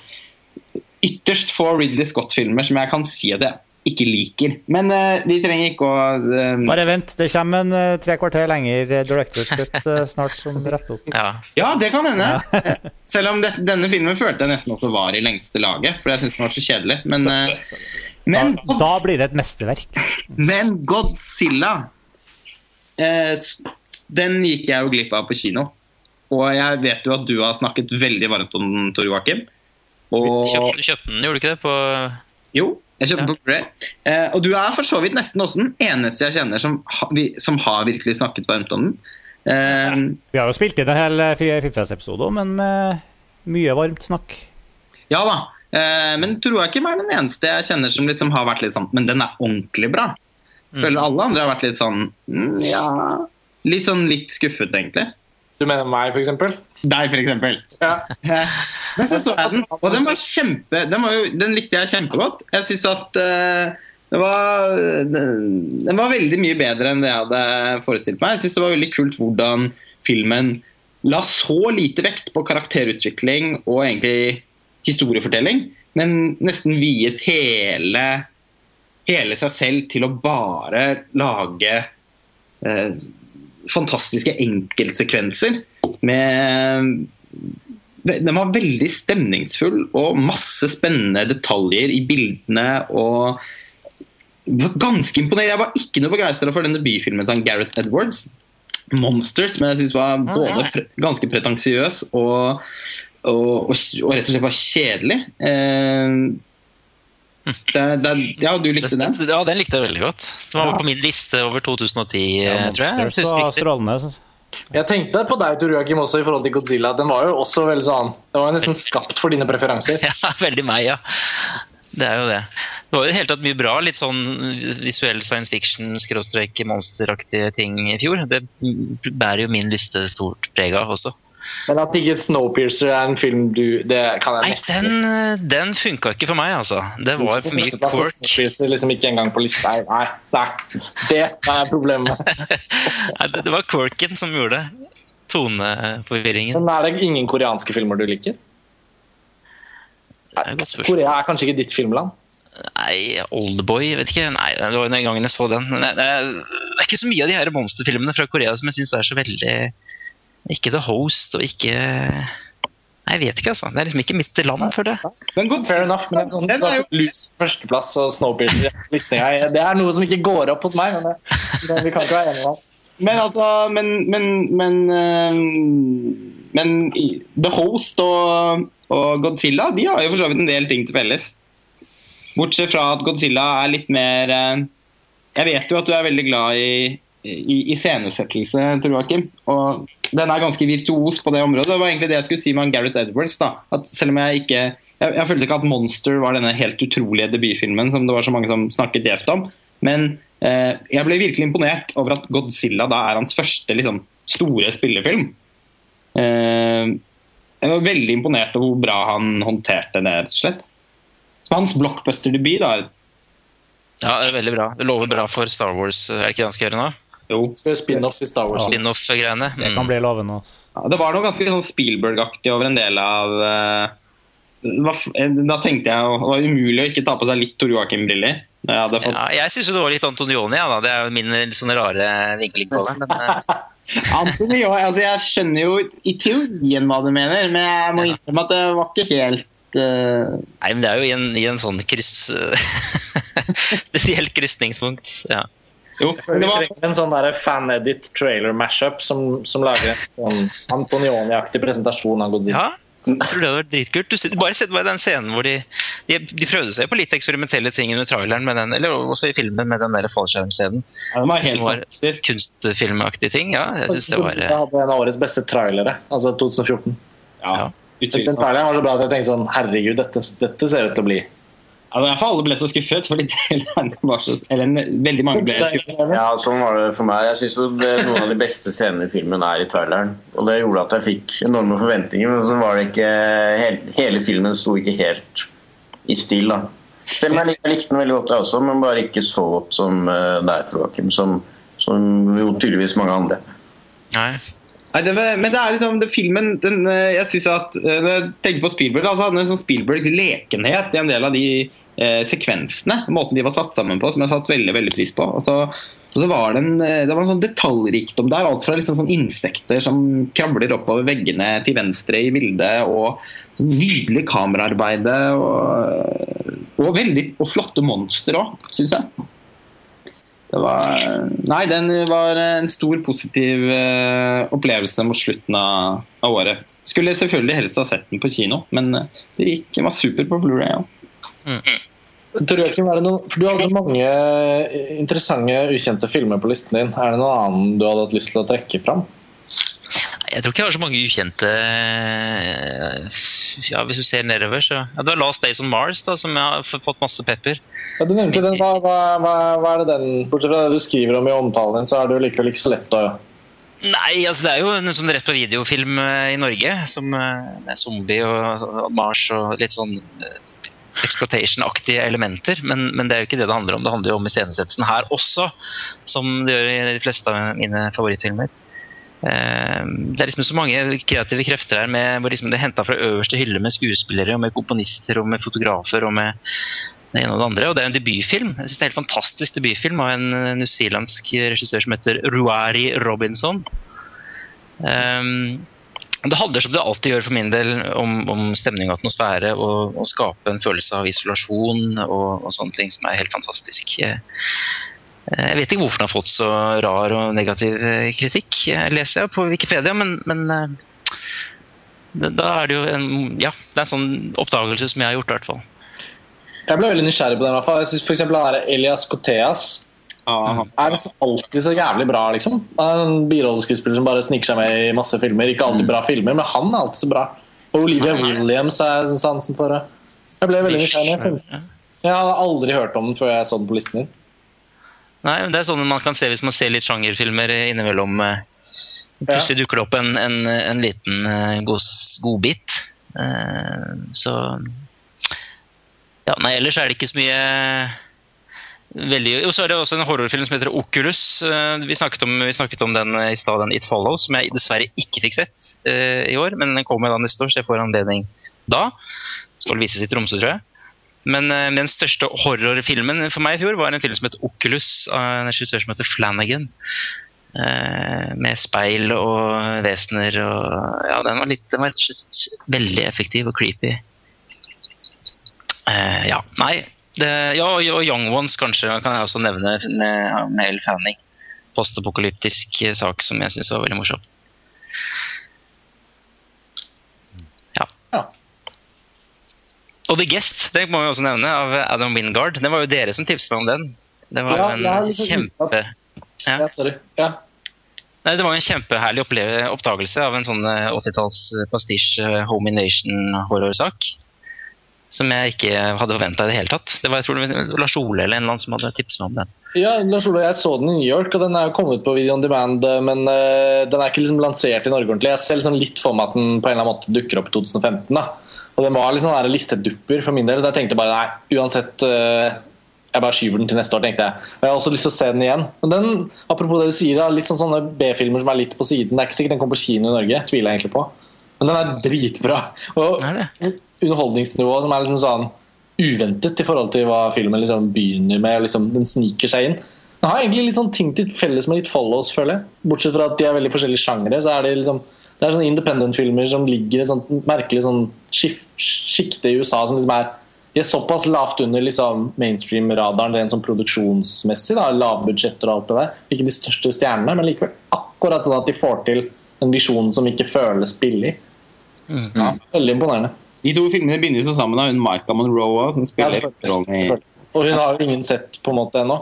ytterst få Ridley Scott-filmer som jeg kan si jeg ikke liker. Men uh, de trenger ikke å uh, Bare vent, det kommer en uh, tre kvarter lenger Director's Cut snart som retter opp. Ja. Ja, det kan hende. Selv om det, denne filmen følte jeg nesten også var i lengste laget, for jeg syns den var så kjedelig. Men, men, Da, da blir det et mesterverk. men Godzilla eh, Den gikk jeg jo glipp av på kino. Og jeg vet jo at du har snakket veldig varmt om den, Tor Joakim. Og Kjøpte, kjøpte den, gjorde du ikke det? På jo, jeg kjøpte Ja. på Blu-ray. Eh, og du er for så vidt nesten også den eneste jeg kjenner som, ha, vi, som har virkelig snakket varmt om den. Eh, Vi har jo spilt inn en hel eh, Filmfest-episode òg, men med mye varmt snakk. Ja da. Eh, men tror jeg ikke er den eneste jeg kjenner som liksom har vært litt sånn Men den er ordentlig bra. Føler alle andre har vært litt sånn mm, Ja Litt sånn litt skuffet, egentlig. Du mener meg, eksempel? Deg, eksempel. Ja. Men så så jeg den, og den var kjempe Den, var jo, den likte jeg kjempegodt. Jeg syns at uh, det var, den var veldig mye bedre enn det jeg hadde forestilt meg. Jeg syns det var veldig kult hvordan filmen la så lite vekt på karakterutvikling og egentlig historiefortelling, men nesten viet hele, hele seg selv til å bare lage eh, fantastiske enkeltsekvenser med den var veldig stemningsfull og masse spennende detaljer i bildene. og var ganske imponert. Jeg var ikke noe begeistra for den debutfilmen til Gareth Edwards. 'Monsters', men jeg syns var både pre ganske pretensiøs og, og, og, og rett og slett bare kjedelig. Eh, det, det, ja, du likte den? Ja, den likte jeg veldig godt. Den var Ja. på min liste over 2010, Ja, eh, tror jeg. Jeg. synes jeg. Jeg tenkte på deg, Tor Joakim, også i forhold til Godzilla. Den var jo også veldig sånn Den var nesten skapt for dine preferanser. Ja, veldig meg, ja. Det er jo det. Det var jo i det hele tatt mye bra, litt sånn visuell science fiction-monsteraktige ting i fjor. Det bærer jo min liste stort preg av også. Men at ikke Snowpiercer er en film du Det kan jeg Nei, nesten den, den funka ikke for meg, altså. Det var for mye quirk. Snowpiercer liksom ikke engang på lista. Nei, nei, nei. Det er problemet. Nei, det, det var quirken som gjorde det. Toneforvirringen. Men er det ingen koreanske filmer du liker? Er. Korea er kanskje ikke ditt filmland? Nei, Oldboy, vet ikke. Nei, det var den gangen jeg så den. Det er ikke så mye av de her monsterfilmene fra Korea som jeg syns er så veldig Ikke The Host og ikke Nei, jeg vet ikke, altså. Det er liksom ikke mitt land, for det. Men Fair enough, men en sånn Den er jo- Lus førsteplass og Snowpiercer i listinga, Det er noe som ikke går opp hos meg, men det, det, vi kan ikke være enige om. Men altså Men, men, men, eh, men The Host og, og Godzilla De har jo for så vidt en del ting til felles. Bortsett fra at Godzilla er litt mer eh, Jeg vet jo at du er veldig glad i i iscenesettelse, tror jeg, Kim. Og den er ganske virtuos på det området. Det var egentlig det jeg skulle si med Gareth Edwards. da. At selv om jeg ikke jeg, jeg følte ikke at 'Monster' var denne helt utrolige debutfilmen som det var så mange som snakket gjevt om. Men eh, jeg ble virkelig imponert over at Godzilla da er hans første liksom, store spillefilm. Eh, jeg var veldig imponert over hvor bra han håndterte det, rett og slett. Så hans blockbuster-debut, da Ja, det er veldig bra. Det lover bra for Star Wars. Er det ikke det han skal gjøre nå? Jo. Spin-off i Star Wars. Ja. Spin-off-greiene. Det kan Mm. bli lovende. Ja, det var noe ganske sånn Spielberg-aktig over en del av eh, eh, Da tenkte jeg det var umulig å ikke ta på seg litt Tor Joakim-briller. Jeg hadde fått Ja, jeg syns det var litt Antonioni, ja, da. Det er jo min sånn rare vinkling på det. Men eh, Anthony, jo, altså Jeg skjønner jo i teorien hva du mener, men jeg må Ja. innrømme at det var ikke helt eh, nei, men det er jo i en, i en sånn kryss Spesielt krysningspunkt. Ja. Jo, det var en sånn fan-edit trailer mashup som, som lager en sånn Antonioni-aktig presentasjon av Godzilla. ja. Jeg tror det hadde vært dritkult. Du, bare sett den scenen hvor de, de De prøvde seg på litt eksperimentelle ting under traileren, med den, eller også i filmen med den der fallskjermscenen. ja, det var helt var fantastisk. kunstfilmaktige ting. Ja, jeg synes det var Godzilla eh, hadde en av årets beste trailere, altså 2014. Ja, Ja. Den traileren var så bra at jeg tenkte sånn Herregud, dette, dette ser ut til å bli Var alle ble så skuffet. Fordi var så Eller veldig mange ble skuffet. Ja, sånn var det for meg. Jeg synes Noen av de beste scenene i filmen er i traileren. Og det gjorde at jeg fikk enorme forventninger, men så var det ikke Hele, hele filmen sto ikke helt i stil, da. Selv om jeg, jeg likte den veldig godt, jeg også, men bare ikke så godt som uh, deg, Joakim. Som, som jo tydeligvis mange andre. Nei. Nei, det men det er liksom det, filmen den, eh, Jeg synes at eh, jeg tenkte på Spielberg, altså en sånn Spielbergs lekenhet i en del av de eh, sekvensene. Måten de var satt sammen på, som jeg satte veldig veldig pris på. Og så, og så var det, en, eh, det var en sånn detaljrikdom der. Alt fra liksom sånn insekter som krabler oppover veggene til venstre i bildet, og sånn nydelig kameraarbeide. Og, og, veldig, og flotte monstre òg, syns jeg. Det var Nei, den var en stor positiv eh, opplevelse mot slutten av, av året. Skulle selvfølgelig helst ha sett den på kino, men eh, det gikk, den var super på Blu-ray Ja. Mm. Joakim, for Du hadde så mange interessante, ukjente filmer på listen din. Er det noen annen du hadde hatt lyst til å trekke fram? Jeg tror ikke jeg har så mange ukjente eh, Ja, Hvis du ser nedover, så ja, Det var Last Days on Mars, da, som jeg har fått masse pepper. Ja, du nevnte den. Hva, hva, hva, er det den Bortsett fra det du skriver om i omtalen din, så er det jo likevel ikke så lett å Nei, altså det er jo en sånn rett på videofilm eh, i Norge. Som, eh, med zombie og, Mars og litt sånn exploitation-aktige elementer. Men, men det er jo ikke det det handler om. Det handler jo om iscenesettelsen her også, som det gjør i de fleste av mine favorittfilmer. Eh, Det er liksom så mange kreative krefter her med, hvor liksom det er henta fra øverste hylle med skuespillere, og med komponister og med fotografer og med det ene og det andre. Og det er en debutfilm. Jeg synes det er en helt fantastisk debutfilm av en eh, newzealandsk regissør som heter Ruari Robinson. Um, det handler som det alltid gjør for min del om, om stemning og atmosfære og, og skape en følelse av isolasjon og, og sånne ting som er helt fantastisk. Jeg, jeg vet ikke hvorfor den har fått så rar og negativ eh, kritikk, jeg leser jeg på Wikipedia, men, men eh, da er det jo en, ja, det er en sånn oppdagelse som jeg har gjort, i hvert fall. Jeg ble veldig nysgjerrig på den. i hvert fall. Jeg synes for eksempel han der Elias Coteas Aha. er nesten alltid så jævlig bra, liksom. En birolleskuespiller som bare sniker seg med i masse filmer. Ikke alltid bra filmer, men han er alltid så bra. Og Olivia Williams er sansen for. det. Jeg ble veldig nysgjerrig. Jeg, jeg hadde aldri hørt om den før jeg så den på listen din. Nei, men Det er sånn man kan se hvis man ser litt sjangerfilmer innimellom. eh, Plutselig dukker det opp en, en, en liten eh, god, godbit. Eh, Så ja, Nei, ellers er det ikke så mye veldig Jo, så er det også en horrorfilm som heter Oculus. Vi snakket om, vi snakket om den i stad, den It Follows, som jeg dessverre ikke fikk sett eh, i år. Men den kommer da neste år, så jeg får anledning da. Skal vises i Tromsø, tror jeg. Men uh, den største horrorfilmen for meg i fjor var en film som het Oculus, av en regissør som heter Flanagan. Uh, med speil og vesener og Ja, den var, litt, den var veldig effektiv og creepy. Eh, ja, nei det, Ja, og Young Ones kanskje kan jeg også nevne med, med Elle Fanning. Postapokalyptisk sak som jeg syns var veldig morsom. Ja. Og The Guest, det må vi også nevne, av Adam Wingard. Det var jo dere som tipset meg om den. Det var jo en liksom kjempe... Ja. Ja, sorry. Ja. Nei, Det var en kjempeherlig oppdagelse av en sånn eh, 80-talls pastisj eh, Home Invasion-horrorsak. Som jeg ikke hadde forventa i det hele tatt. Det var jeg tror det var Lars Ole eller en eller annen som hadde tipset meg om den. Ja, Lars Ole, jeg så den i New York, og den er jo kommet på video on demand, eh, men uh, den er ikke liksom lansert i Norge ordentlig. Jeg ser liksom litt for meg at den på en eller annen måte dukker opp i 2015. da. Og den var litt sånn listedupper for min del, så jeg tenkte bare nei, uansett eh, jeg bare skyver den til neste år, tenkte jeg. Og jeg har også lyst til å se den igjen. Men den, apropos det du sier, da, litt sånn sånne B-filmer som er litt på siden. Det er ikke sikkert den kommer på kino i Norge, tviler jeg egentlig på. Men den er dritbra. Og Er underholdningsnivået som er liksom sånn uventet i forhold til hva filmen liksom begynner med. og Liksom, den sniker seg inn. Den har egentlig litt sånn ting til felles med litt follows, føler jeg. Bortsett fra at de er veldig forskjellige sjangere, så er det liksom det er sånne independent-filmer som ligger i et sånt merkelig sånn sjikte i USA som liksom er er såpass lavt under liksom mainstream-radaren rent sånn produksjonsmessig. da, Lavbudsjetter og alt det der. Ikke de største stjernene, men likevel akkurat sånn at de får til en visjon som ikke føles billig. Ja, veldig imponerende. De to filmene begynner jo sammen av hun Marka Monroe som spiller ja, rollen. Og hun har jo ingen sett på en måte ennå.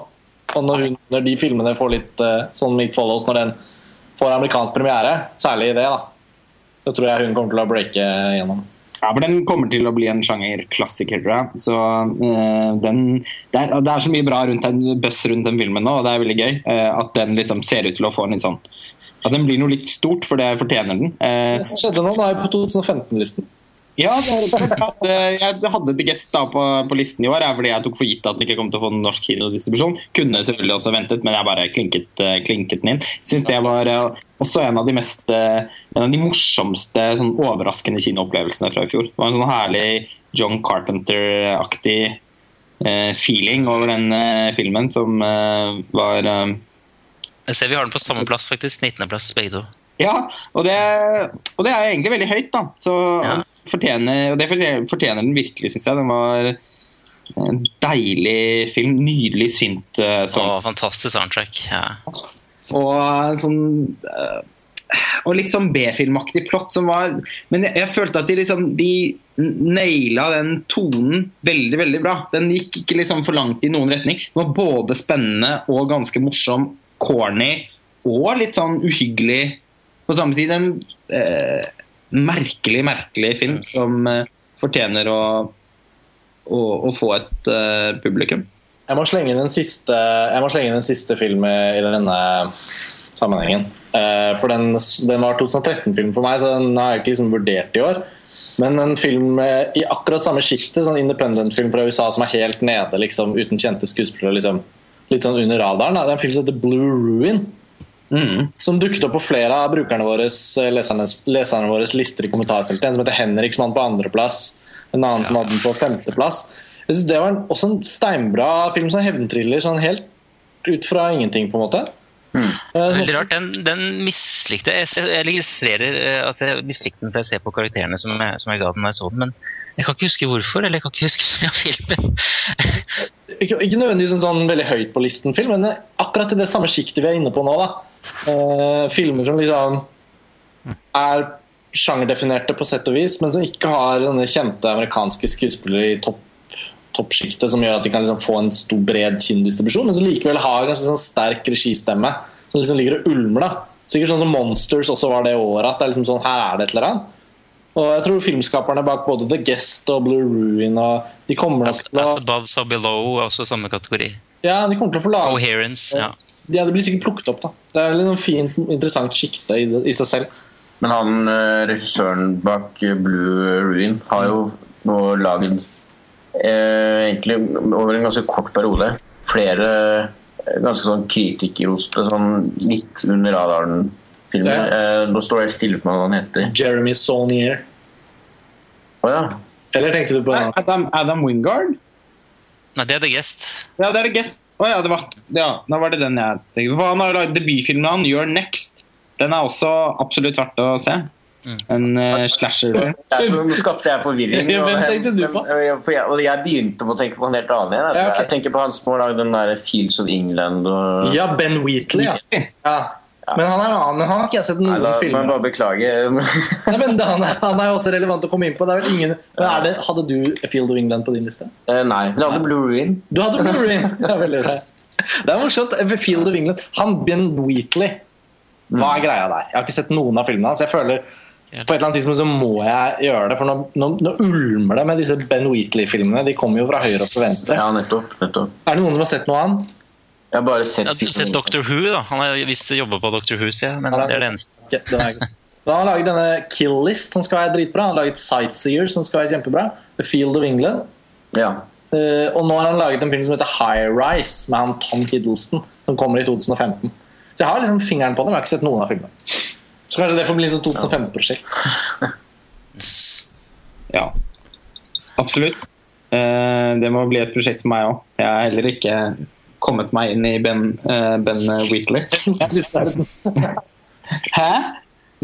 Og når, hun, når de filmene får litt uh, sånn Meet Follows, når den får amerikansk premiere, særlig i det, da, så tror jeg hun kommer til å breake gjennom. Ja, for Den kommer til å bli en sjangerklassiker, tror jeg. Så eh, den, det, er, det er så mye bra rundt den, buzz rundt den filmen nå, og det er veldig gøy. eh, at den liksom ser ut til å få en litt sånn At den blir noe litt stort, for det fortjener den. Eh, Det som skjedde nå, da på 2015-listen. Ja, eh, Jeg hadde The Guest da på, på listen i år, fordi jeg tok for gitt at den ikke kom til å få en norsk kinodistribusjon. Kunne selvfølgelig også ventet, men jeg bare klinket, eh, klinket den inn. Syns det var eh, også en av de mest en av de morsomste sånn overraskende kinoopplevelsene fra i fjor. Det var en sånn herlig John Carpenter-aktig eh, feeling over den eh, filmen som eh, var Jeg ser vi har den på samme plass, faktisk. 19.-plass, begge to. Ja, og det, og det er egentlig veldig høyt, da. Så Ja. Fortjener, og det fortjener, den virkelig, syns jeg. Den var en deilig film. Nydelig sint uh, Og fantastisk soundtrack. Ja. Og sånn eh, Og litt sånn B-filmaktig plott som var Men jeg, jeg følte at de liksom De naila den tonen veldig, veldig bra. Den gikk ikke liksom for langt i noen retning. Den var både spennende og ganske morsom, corny og litt sånn uhyggelig på samme tid. En eh, merkelig, merkelig film som eh, fortjener å, å, å få et uh, publikum. Jeg må slenge inn en siste, jeg må slenge inn en siste film i denne sammenhengen. Uh, For den, den var 2013-film for meg, så den har jeg ikke liksom vurdert i år. Men en film i akkurat samme sjiktet, sånn independent-film fra USA som er helt nede, liksom, uten kjente skuespillere, liksom, litt sånn under radaren. Det er en film som heter Blue Ruin. Mm. Som dukket opp på flere av brukerne våre, leserne, leserne våre lister i kommentarfeltet. En som heter Henrik, som hadde den på andreplass. En annen som hadde den på femteplass. Jeg synes Det var en, også en steinbra film, sånn hevntriller, sånn helt ut fra ingenting, på en måte. Mm. Veldig rart. Den, den mislikte jeg. Jeg jeg registrerer eh, at jeg mislikte den for jeg ser på karakterene som jeg, som jeg ga den da jeg så den, men jeg kan ikke huske hvorfor. Eller jeg kan ikke huske så mye av filmen. Ikke, ikke nødvendigvis en sånn veldig høyt på listen-film, men akkurat i det samme sjiktet vi er inne på nå. da. Eh, filmer som liksom er sjangerdefinerte på sett og vis, men som ikke har denne kjente amerikanske skuespillere i topp toppsjiktet som gjør at de kan liksom få en stor, bred kinndistribusjon, men som likevel har en sånn sterk registemme som liksom ligger og ulmer. da. Sikkert sånn som Monsters også var det året. at det er liksom sånn, Her er det et eller annet. Og jeg tror filmskaperne bak både The Guest og Blue Ruin og de kommer nok til å As above, so below, også samme kategori. ja, de kommer til å få lage Coherence. Ja. Ja, Det blir sikkert plukket opp. da Det er sånn fint, interessant sjikte i, i seg selv. Men han eh, regissøren bak eh, Blue Ruin har jo nå lagd eh, egentlig over en ganske kort periode flere eh, ganske sånn kritikerroste, sånn litt under radaren-filmer. Ja. Eh, nå står jeg stille for meg hva han heter. Jeremy Saunier. Å ja. Eller tenkte du på Adam, Adam Wingard? Nei, det er The Guest. Ja, det er The Guest. Å ja, det var, ja, da var det den jeg tenkte på. Han har lagd debutfilmen han, You're Next. Den er også absolutt verdt å se. En uh, slasher. Så skapte jeg forvirring. Ja, hvem tenkte du på? Og jeg, og jeg begynte på å tenke på en helt annen en. Ja, okay. Jeg tenker på han som har lagd den der Fields of England og Ja, Ben Wheatley. Ja. ja. Men han er en annen, men han har ikke jeg sett noen film må filmer bare beklage. Nei, men han er, han er også relevant å komme inn på. Ingen det, Hadde du A Field of England på din liste? Uh, Nei, jeg hadde Blue Ruin. Du hadde Blue Ruin. Ja, veldig bra. Det er morsomt. A Field of England. Han Ben Wheatley. Hva er greia der? Jeg har ikke sett noen av filmene hans. Jeg føler på et eller annet tidspunkt så må jeg gjøre det, for nå, nå, nå ulmer det med disse Ben Wheatley-filmene. De kommer jo fra høyre og fra venstre. Ja, nettopp. nettopp. Er det noen som har sett noe av han? Jeg har bare sett har sett Doctor Who, da. Han har visst jobba på Doctor Who, sier jeg. Men det er det eneste. Den har jeg ikke sett. Da har laget denne Kill List, som skal være dritbra. Han har laget Sightseer, som skal være kjempebra. The Field of England. Ja. Uh, og nå har han laget en film som heter High Rise, med han Tom Hiddleston, som kommer i 2015. Så jeg har liksom fingeren på det, men jeg har ikke sett noen av filmene. Så kanskje det får bli et sånt 2015-prosjekt. Ja, absolutt. Uh, det må bli et prosjekt for meg òg. Jeg er heller ikke kommet meg inn i Ben, uh, ben Wheatley. Hæ?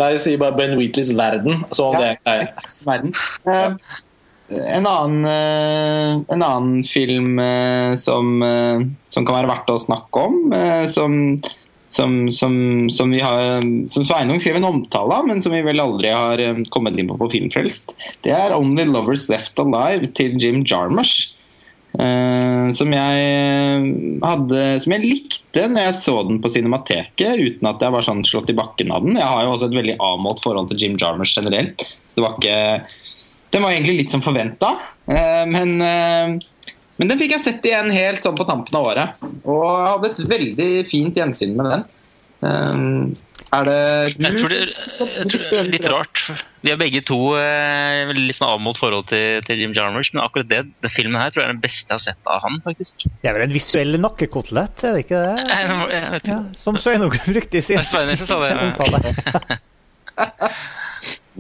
Nei, jeg sier bare Ben Wheatleys verden. Så om det er. Verden. Eh, en, annen, eh, en annen film som, som kan være verdt å snakke om, som, som, som, som, vi har, som Sveinung skrev en omtale av, men som vi vel aldri har kommet inn på på Filmfrelst, det er 'Only Lovers Left Alive' til Jim Jarmusch. Eh, som jeg eh, hadde Som jeg likte når jeg så den på Cinemateket, uten at jeg var sånn slått i bakken av den. Jeg har jo også et veldig avmålt forhold til Jim Jarmusch generelt. Så det var ikke Den var egentlig litt som forventa, men uh, men den fikk jeg sett igjen helt sånn på tampen av året. Og jeg hadde et veldig fint gjensyn med den. Um, er det Jeg tror det, jeg tror det er litt rart. Vi har begge to eh, litt sånn avmålt forhold til, til Jim Jarmusch, men akkurat det, det, filmen her tror jeg er den beste jeg har sett av han, faktisk. Det er vel en visuell nakkekotelett, er det ikke det? Jeg, jeg vet Ja, som Sveinung brukte i sin Det er Sveinung sa det. omtale.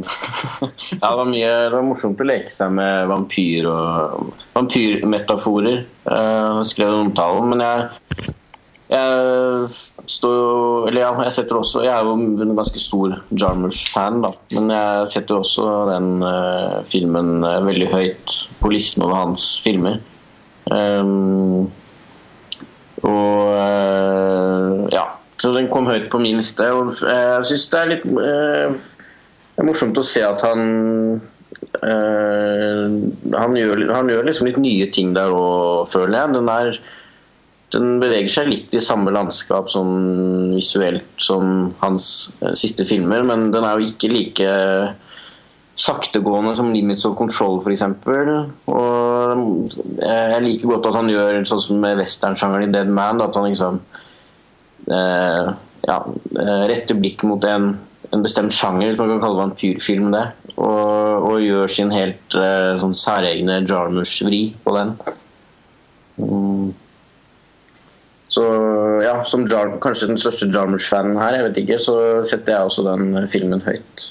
Ja, det var, mye, det var morsomt å leke seg med vampyr og vampyrmetaforer. Uh, skrev omtalen, men jeg, jeg står ja, jeg setter også Jeg er jo en ganske stor Jarmusch-fan, da. Men jeg setter også den uh, filmen uh, veldig høyt på listen over hans filmer. Um, og uh, ja. Så den kom høyt på min liste. Og jeg syns det er litt det er morsomt å se at han han, gjør, han gjør liksom litt nye ting der òg, føler jeg. Den, er, den beveger seg litt i samme landskap sånn visuelt som hans eh, siste filmer, men den er jo ikke like saktegående som 'Limits of Control', f.eks. Og eh, jeg liker godt at han gjør sånn som med westernsjangeren i 'Dead Man', at han liksom eh, ja, eh, retter blikket mot en en bestemt sjanger, hvis man kan kalle vampyrfilm det. Og, og gjør sin helt eh, sånn særegne Jarmusch-vri på den. Mm. Så ja, som Jar, kanskje den største Jarmusch-fanen her, jeg vet ikke, så setter jeg også den filmen høyt.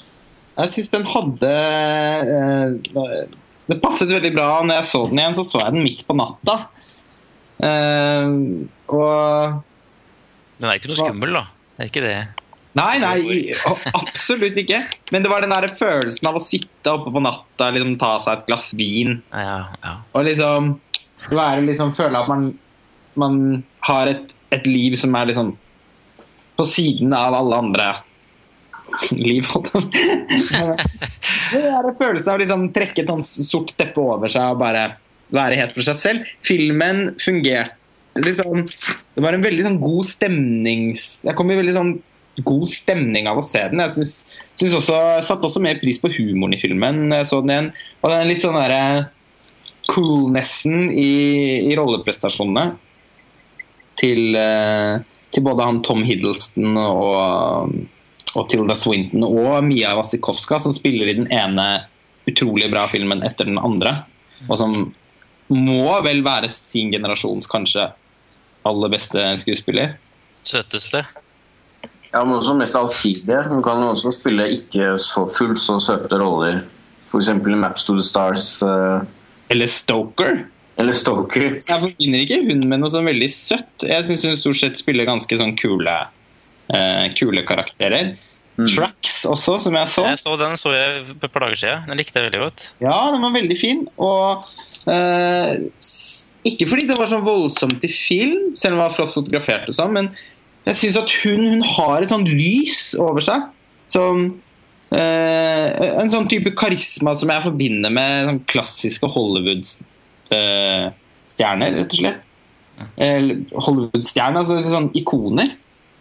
Jeg syns den hadde eh, Det passet veldig bra. Når jeg så den igjen, så så jeg den midt på natta. Eh, og Den er ikke noe skummel, da. Det er ikke det. Nei, nei, absolutt ikke. Men det var den der følelsen av å sitte oppe på natta, liksom ta seg et glass vin Ja, ja. og liksom være liksom føle at man, man har et, et liv som er liksom på siden av alle andre liv. å. Det er en følelse av liksom trekke et sort teppe over seg og bare være helt for seg selv. Filmen fungerte liksom Det var en veldig sånn god stemnings... Jeg kom i veldig sånn god stemning av å se den. Jeg synes, synes også, satte også mer pris på humoren i filmen. Jeg så den igjen. Og den litt sånn derre coolnessen i, i rolleprestasjonene til, eh, til både han Tom Hiddleston og, og Tilda Swinton og Mia Wasikowska, som spiller i den ene utrolig bra filmen etter den andre. Og som må vel være sin generasjons kanskje aller beste skuespiller. Søteste. Ja, men også mest allsidige. Hun kan også spille ikke så fullt så søte roller. F.eks. i 'Maps to the Stars' Uh... Eller Stoker. Eller 'Stoker'. Jeg forbinder ikke hun med noe sånn veldig søtt. Jeg syns hun stort sett spiller ganske sånn kule, uh, kule karakterer. Tracks også, som jeg så. Jeg så den så jeg på et par dager siden. Den likte jeg veldig godt. Ja, den var veldig fin. Og uh, ikke fordi det var sånn voldsomt i film, selv om det var flott fotografert, og sånn, men jeg syns at hun, hun har et sånt lys over seg. Som Uh, En sånn type karisma som jeg forbinder med sånn klassiske Hollywood-stjerner, rett og slett. Eller Hollywood-stjerner, altså sånn ikoner.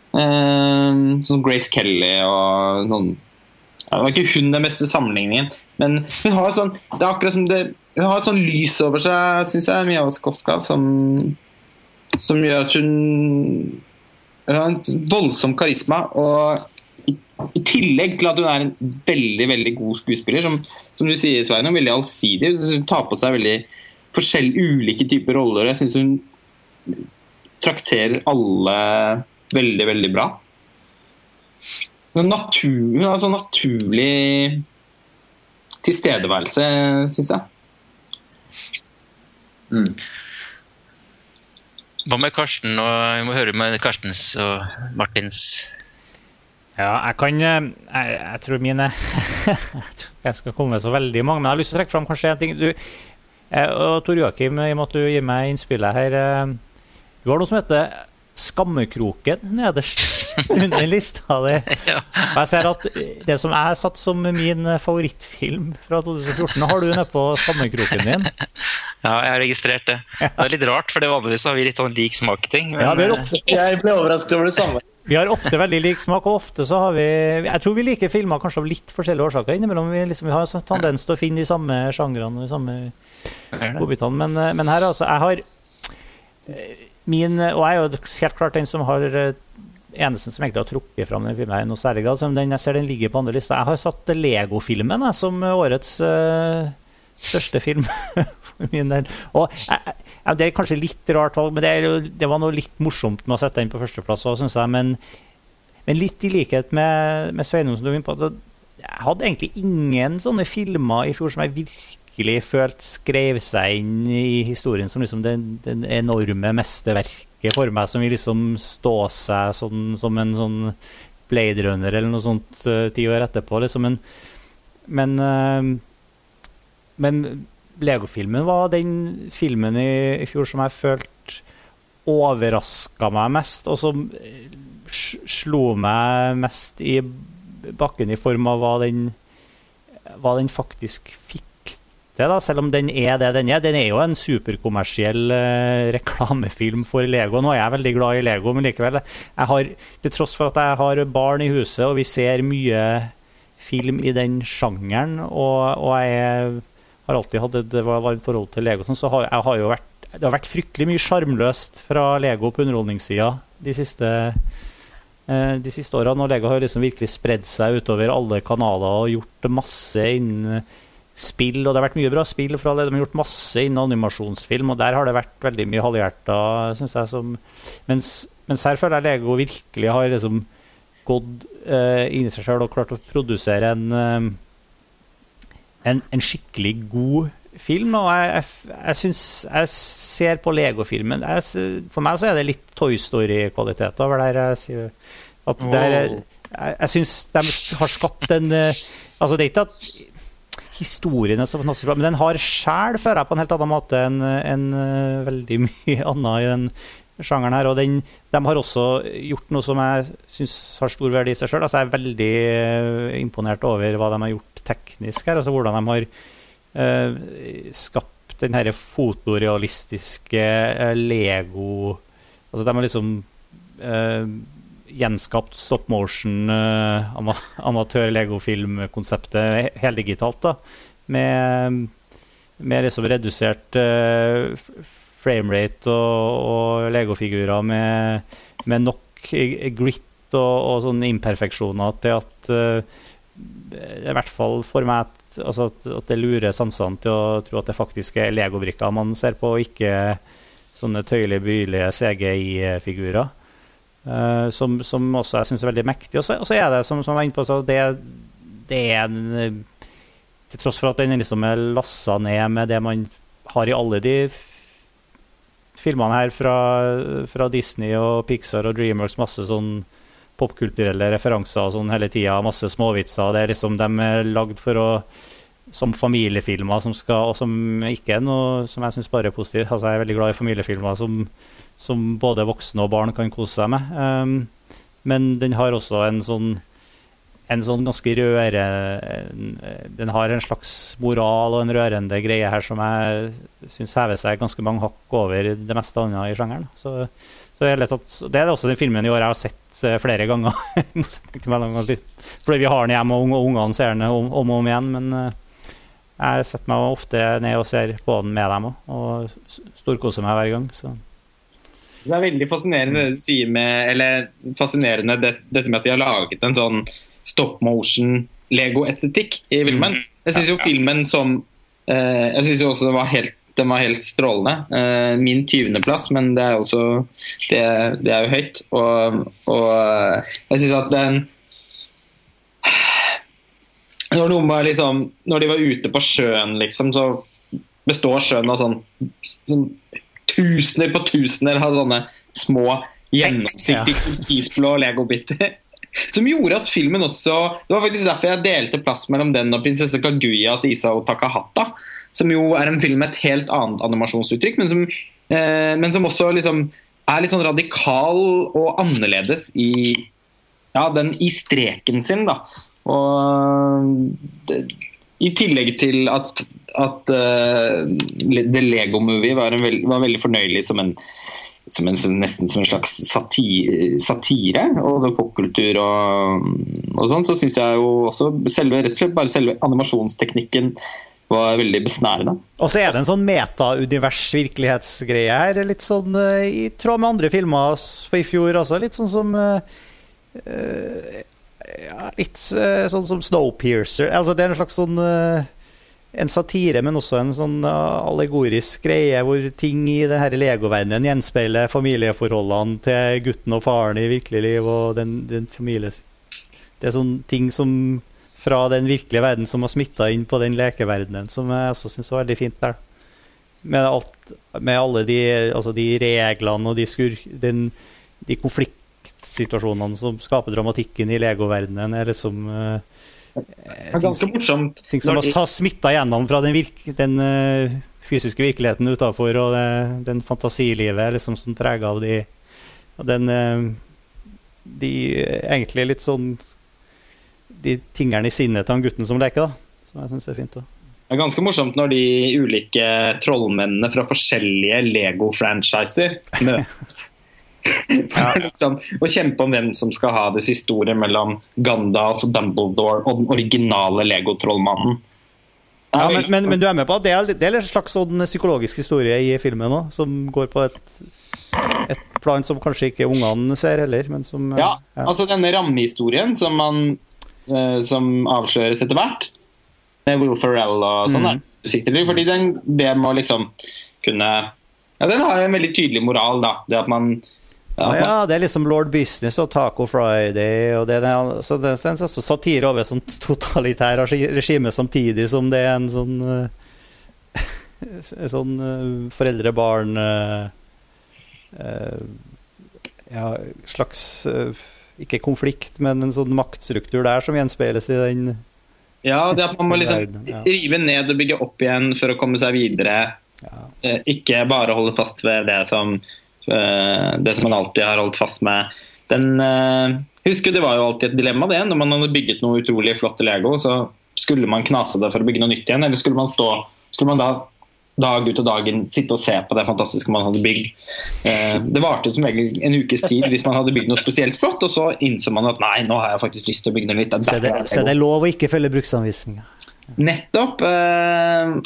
Eh, sånn Grace Kelly og sånn ja, Det var ikke hun den beste sammenligningen, men hun har, sånn, det er som det, hun har et sånn lys over seg, syns jeg, Mia Wasikowska, som, som gjør at hun hun har en voldsom karisma. Og i, tillegg til at hun er en veldig veldig god skuespiller, som, som du sier, Sveinung, veldig allsidig. Hun tar på seg veldig ulike typer roller. Jeg syns hun trakterer alle veldig, veldig bra. Natur, sånn naturlig tilstedeværelse, syns jeg. Mm. Hva med Karsten? og Vi må høre med Karstens og Martins Ja, jeg kan eh, Jeg, jeg tror mine Jeg tror jeg skal komme med så veldig mange, men jeg har lyst til å trekke fram kanskje en ting. Du, og Tor Joakim, i og med at du gir meg innspillet her eh, Du har noe som heter Skammekroken nederst under lista di. Og jeg ser at det som jeg satt som min favorittfilm fra 2014, har du nede på skammekroken din. Ja, jeg har registrert det. Det er litt rart, for det vanligvis har vi litt sånn lik smak i ting. Men, Ja, ofte, Jeg ble overrasket over det samme. Vi har ofte veldig lik smak, og ofte så har vi Jeg tror vi liker filmer kanskje av litt forskjellige årsaker innimellom. Vi, liksom, vi har en sånn tendens til å finne de samme sjangrene og de samme godbitene. Men, eh, men her, altså Jeg har eh, min Og jeg er jo helt klart den som har eh, eneste som egentlig har trukket fram den filmen her i noe særlig grad. Den jeg ser den ligger på andre lista. Jeg har satt Lego-filmen som årets eh, største film. for min del. Og jeg, jeg, Det er kanskje litt rart valg, men det, er, det var noe litt morsomt med å sette den på førsteplass òg, syns jeg. Men, men litt i likhet med, med Sveinung, som du var på. Jeg hadde egentlig ingen sånne filmer i fjor som jeg virkelig følte skrev seg inn i historien som liksom den enorme mesterverket for meg, som vil liksom stå seg sånn, som en sånn Blade Runner eller noe sånt eh, ti år etterpå. Liksom. Men, men, eh, men Lego-filmen var den filmen i, i fjor som jeg følte overraska meg mest, og som eh, slo meg mest i bakken i form av hva den, hva den faktisk fikk til, da, selv om den er det den er. Den er jo en superkommersiell eh, reklamefilm for Lego. Nå er jeg veldig glad i Lego, men likevel. Jeg har, til tross for at jeg har barn i huset, og vi ser mye film i den sjangeren, og, og jeg har alltid hatt et varmt forhold til Lego, sånn, så har jeg har jo vært det har vært fryktelig mye sjarmløst fra Lego på underholdningssida de siste eh, de siste årene. Og Lego har liksom virkelig spredd seg utover alle kanaler og gjort masse innen spill. Og det har vært mye bra spill fra det. De har gjort masse innen animasjonsfilm, og der har det vært veldig mye halvhjerta, syns jeg. Som, mens, mens her føler jeg Lego virkelig har liksom gått eh, inn i seg sjøl og klart å produsere en, eh, en, en skikkelig god film. Og jeg, jeg, jeg syns Jeg ser på Lego-filmen For meg så er det litt Toy Story-kvalitet over der. Jeg, at det er, jeg, jeg syns de har skapt en eh, Altså, det er ikke at historien er så fantastisk bra, men den har sjel, føler jeg, på en helt annen måte enn enn, eh, veldig mye annet i den sjangeren her. Og den, de har også gjort noe som jeg syns har stor verdi i seg sjøl. Altså, jeg er veldig eh, imponert over hva de har gjort teknisk her. Altså hvordan de har eh, skapt den her fotorealistiske eh, Lego Altså de har liksom eh, gjenskapt stop motion eh, ama amatør-legofilmkonseptet he- heldigitalt, da. Med, med liksom redusert f- framerate og, og legofigurer med, med nok grit og, og sånne imperfeksjoner til at uh, i hvert fall for meg at, altså at, at det lurer sansene til å tro at det faktisk er legobrikker man ser på, og ikke sånne tøyelige, bøyelige CGI-figurer. Uh, som, som også jeg syns er veldig mektig. Og så, er det, som, som jeg var inne på, så det, det er en eh, Til tross for at den liksom er lassa ned med det man har i alle de filmene her fra, fra Disney og Pixar og Dreamworks, masse sånn popkulturelle referanser og sånn hele tida, masse småvitser. Det er liksom de er lagd for å som familiefilmer som skal, og som ikke er noe som jeg syns bare er positivt. Altså, jeg er veldig glad i familiefilmer som, som både voksne og barn kan kose seg med. Um, men den har også en sånn en sånn ganske røre Den har en slags moral og en rørende greie her som jeg syns hever seg ganske mange hakk over det meste annet i sjangeren. Så, så det, er at, det er også den filmen i år jeg har sett eh, flere ganger. Fordi vi har den hjemme, og ungene ser den om, om og om igjen. Men eh, jeg setter meg ofte ned og ser på den med dem òg, og storkoser meg hver gang. Så. Det er veldig fascinerende det du sier med Eller fascinerende det, dette med at de har laget en sånn stop motion Lego-estetikk i filmen. Jeg syns jo filmen som eh, Jeg syns jo også det var helt Den var helt strålende. Eh, min 20.-plass, men det er også det, det, er jo høyt. Og, og eh, jeg syns at den når, var liksom, når de var ute på sjøen, liksom, så består sjøen av sånn, sånn tusener på tusener av sånne små gjennomsiktige isblå legobiter. Som gjorde at filmen også Det var faktisk derfor jeg delte plass mellom den og 'Prinsesse Kaguya' til Isao Takahata. Som jo er en film med et helt annet animasjonsuttrykk, men som, eh, men som også liksom er litt sånn radikal og annerledes i, ja, den, i streken sin. da. Og det, I tillegg til at, at uh, The Lego Movie var, veld, var veldig fornøyelig som en som en, nesten som en slags satire, satire over popkultur og, og sånn, så syns jeg jo også selve, rett og slett bare selve animasjonsteknikken var veldig besnærende. Og så er det en sånn meta-univers-virkelighetsgreie her, litt sånn uh, i tråd med andre filmer i fjor også. Litt sånn som uh, ja, Litt sånn som Snowpiercer. Altså, det er en slags sånn en satire, men også en sånn allegorisk greie hvor ting i det her legoverdenen gjenspeiler familieforholdene til gutten og faren i virkelig liv. og den, den. Det er sånne ting som fra den virkelige verden som har smitta inn på den lekeverdenen, som jeg også syns var veldig fint der. Med, alt, med alle de, altså de, reglene og de, skur, den, de konfliktsituasjonene som skaper dramatikken i legoverdenen, er liksom uh, er ganske morsomt. Ting som har smitta gjennom fra den, virke, den uh, fysiske virkeligheten utafor og det, den fantasilivet liksom, som preger av de den uh, De egentlig litt sånn De tingene i sinnet til han gutten som leker, da. Som jeg syns er fint. Da. Det er ganske morsomt når de ulike trollmennene fra forskjellige Lego-franchiser møtes. Ja. liksom, å kjempe om hvem som skal ha det siste ordet mellom Gandalf, Dumbledore og den originale Lego-trollmannen. Ja, men, men, men, du er med på at det er, det er en slags sånn psykologisk historie i filmen òg, som går på et, et, plan som kanskje ikke ungene ser heller, men som Ja, ja. altså denne rammehistorien som man uh, som avsløres etter hvert, med Will Ferrell og sånn, mm. er fordi den, det må liksom kunne Ja, den har en veldig tydelig moral, da. Det at man ja, ja, det er liksom Lord Business og Taco Friday. Og det, så det er en sånn satire over et sånt totalitær regime samtidig som det er en sånn uh, Sånn uh, foreldre-barn uh, Ja, slags Ikke konflikt, men en sånn maktstruktur der som gjenspeiles i den Ja, det at man må liksom rive ned og bygge opp igjen for å komme seg videre. Ja. Ikke bare holde fast ved det som Eh, det som man alltid har holdt fast med. Den, eh, husker Det var jo alltid et dilemma det. Når man hadde bygget noe utrolig flott i Lego, så skulle man knase det for å bygge noe nytt igjen, eller skulle man, stå, skulle man da dag ut og dagen sitte og se på det fantastiske man hadde bygd. Eh, det varte som regel en ukes tid hvis man hadde bygd noe spesielt flott, og så innså man at nei, nå har jeg faktisk lyst til å bygge noe nytt. Så det, så det er lov å ikke følge bruksanvisninga? Nettopp.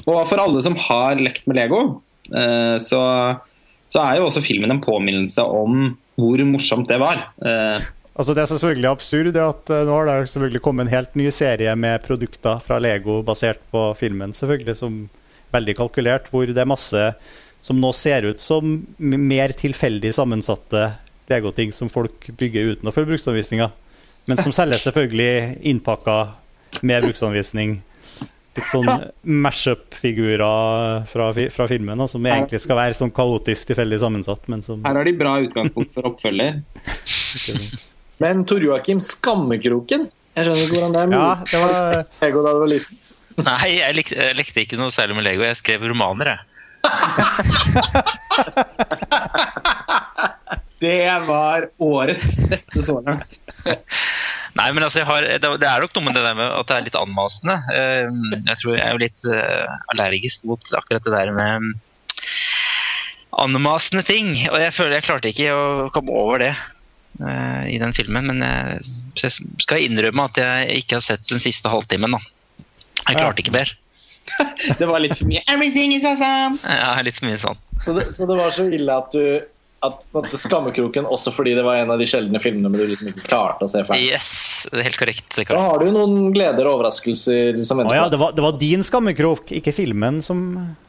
Og for alle som har lekt med Lego, så så er jo også filmen en påminnelse om hvor morsomt det var. Eh, altså Det er selvfølgelig absurd at uh, nå har det selvfølgelig kommet en helt ny serie med produkter fra Lego basert på filmen, selvfølgelig, som veldig kalkulert, hvor det er masse som nå ser ut som mer tilfeldig sammensatte Lego-ting som folk bygger uten å følge bruksanvisninga, men som selges selvfølgelig innpakka med bruksanvisning litt sånn mash-up-figurer fra, fra, filmen, da, som egentlig skal være sånn kaotisk tilfeldig sammensatt. Men som Her har de bra utgangspunkt for oppfølger. men Tor Joakim Skammekroken? Jeg skjønner ikke hvordan det er mulig. Ja, det var... Lego da du var liten. Nei, jeg likte, jeg likte, ikke noe særlig med Lego. Jeg skrev romaner, jeg. det var årets beste så langt. Nei, men altså, har, det, er nok noe med det der med at det er litt anmasende. Ehm, jeg tror jeg er jo litt eh, allergisk mot akkurat det der med anmasende ting. Og jeg føler jeg klarte ikke å komme over det uh, i den filmen. Men jeg skal innrømme at jeg ikke har sett den siste halvtimen. da. Jeg klarte ikke mer. det var litt for mye 'everything is awesome'. Ja, litt for mye sånn. Så det, så det var så ille at du at på en måte Skammekroken også fordi det var en av de sjeldne filmene men du liksom ikke klarte å se ferdig. Yes, det er helt korrekt. Det er Da har du jo noen gleder og overraskelser som Å venter ja, det var, det var din skammekrok, ikke filmen som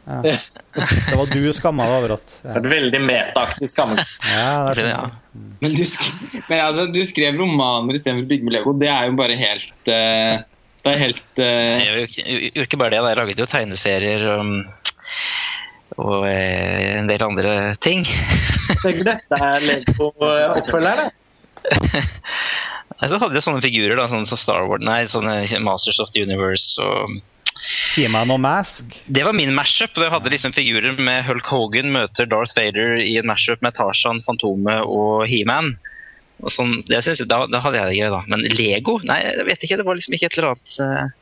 ja. Det var du skamma deg over at ja. Et veldig metaaktig Skammekroken. ja, det er Det, sånn. ja. Men du, sk men altså, du skrev romaner istedenfor å bygge med Lego. Det er jo bare helt uh, Det er helt uh... Jeg gjorde ikke bare det, jeg laget jo tegneserier um, og eh, en del andre ting. Tenker dette er Lego-oppfølgeren, det. Nei, Så hadde jeg sånne figurer, da, sånne som Star Wars, nei, sånne Masters of the Universe og He-Man og Mask. Det var min mashup. Jeg hadde liksom figurer med Hulk Hogan møter Darth Vader i en mashup med Tarzan, Fantomet og He-Man. Sånn, det da, da hadde jeg det gøy, da. Men Lego? Nei, jeg vet ikke. Det var liksom ikke et eller annet eh,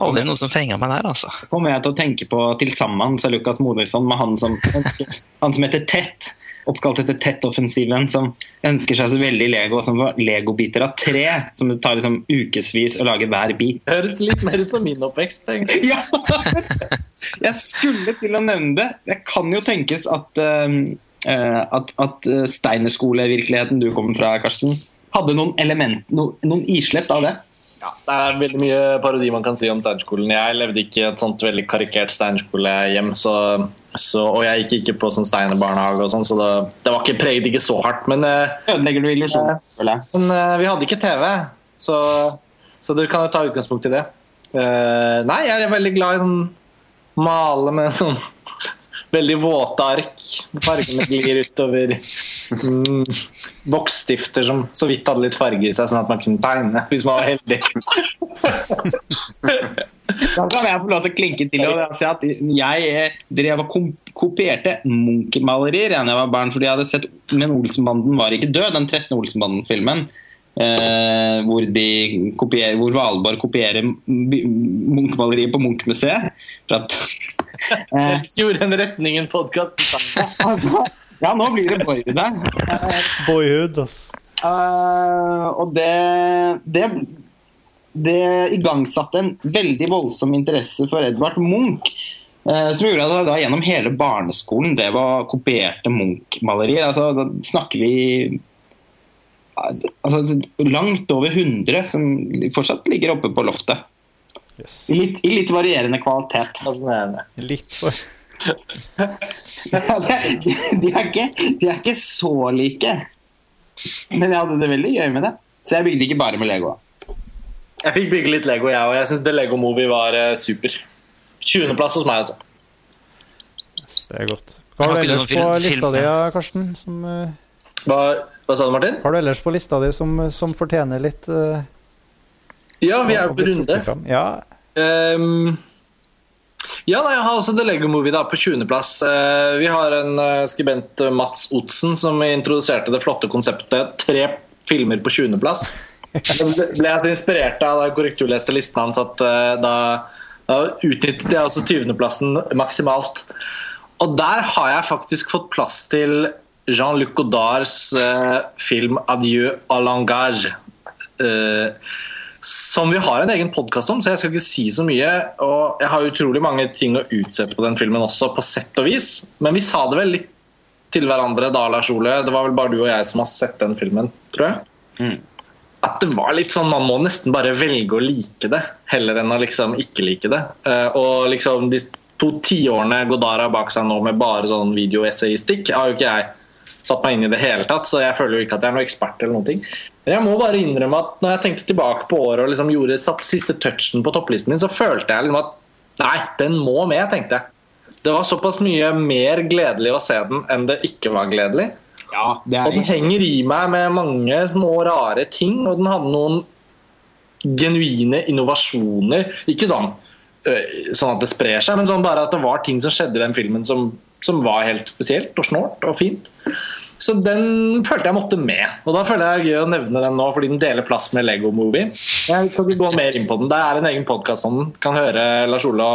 Aldri noe som fenga meg der, altså. kommer jeg til å tenke på til sammen sa Lukas Modersson med han som, ønsker, han som heter Tett. Oppkalt etter Tett-offensiven, som ønsker seg så veldig Lego, som var Lego-biter av tre. Som det tar liksom ukevis å lage hver bit. Høres litt mer ut som min oppvekst. egentlig. Ja! Jeg skulle til å nevne det. Det kan jo tenkes at, uh, at, at eh, Steinerskole-virkeligheten du kommer fra, Karsten, hadde noen element, no, noen islett av det. Ja, det er veldig mye parodi man kan si om Steinerskolen. Jeg levde ikke i et sånt veldig karikert Steinerskolehjem, så, så, og jeg gikk ikke på sånn Steiner-barnehage og sånn, så det, det var ikke preget ikke så hardt. Men, eh, Ødelegger du illusjonen, føler jeg. men uh, vi hadde ikke TV, så, så du kan jo ta utgangspunkt i det. Uh, nei, jeg er veldig glad i sånn male med sånn veldig våte ark. Fargene glir utover. Mm, Voksstifter som så vidt hadde litt farge i seg, sånn at man kunne tegne hvis man var heldig. Da kan jeg få lov til å klinke til og si at jeg eh, drev og kopierte Munch-malerier da jeg var barn, fordi jeg hadde sett Men Olsenbanden var ikke død, den 13. Olsenbanden-filmen. Eh, hvor, kopierer, hvor Valborg kopierer Munch-maleriet på Munch-museet. For at eh, Gjorde den retningen podkast. altså, Ja, nå blir det boyhood her. Boyhood, ass. Uh, og det, det Det igangsatte en veldig voldsom interesse for Edvard Munch. eh, som gjorde at da gjennom hele barneskolen det var kopierte Munch-malerier. Altså, da snakker vi altså, langt over 100 som fortsatt ligger oppe på loftet. Yes. I litt, i litt varierende kvalitet. Fascinerende. Litt for Ja, det, de, de, er ikke, de er ikke så like. Men jeg hadde det veldig gøy med det. Så jeg bygde ikke bare med Lego. Jeg fikk bygge litt Lego, jeg òg. Jeg syns The Lego Movie var uh, super. 20.-plass hos meg, altså. yes, Det er godt. Hva har du ellers på lista di, ja? ja, Karsten? Som, uh... Hva, hva sa du, Martin? har du ellers på lista di som, som fortjener litt eh, Ja, vi er på runde. Ja, Um, ja, nei, jeg har også The Lego Movie da, på 20.-plass. Uh, vi har en uh, skribent, eh, Mats Otsen, som introduserte det flotte konseptet tre filmer på 20.-plass. Da ble jeg så inspirert av da jeg korrekturleste listen hans at uh, da, da utnyttet jeg også 20.-plassen maksimalt. Og der har jeg faktisk fått plass til Jean-Luc Godards eh, film 'Adieu à langage'. Eh, som vi har en egen podkast om, så jeg skal ikke si så mye. Og jeg har utrolig mange ting å utsette på den filmen også, på sett og vis. Men vi sa det vel litt til hverandre da, Lars Ole. Det var vel bare du og jeg som har sett den filmen, tror jeg. At det var litt sånn Man må nesten bare velge å like det, heller enn å liksom ikke like det. Eh, og liksom de to tiårene Godara bak seg nå med bare sånn videoessayistikk, har jo ikke jeg satt meg inn i det hele tatt, så jeg føler jo ikke at jeg er noen ekspert eller noen ting. Men jeg må bare innrømme at når jeg tenkte tilbake på året og liksom gjorde satt siste touchen på topplisten min, så følte jeg liksom at nei, den må med, tenkte jeg. Det var såpass mye mer gledelig å se den enn det ikke var gledelig. Ja, det Og den henger i meg med mange små rare ting, og den hadde noen genuine innovasjoner. Ikke sånn, øh, sånn at det sprer seg, men sånn bare at det var ting som skjedde i den filmen som, som var helt spesielt og snålt og fint. Så den følte jeg måtte med. Og da føler jeg det er gøy å nevne den nå, fordi den deler plass med Lego Movie. Jeg skal ikke gå mer inn på den. Det er en egen podkast om den. Kan høre Lars Ola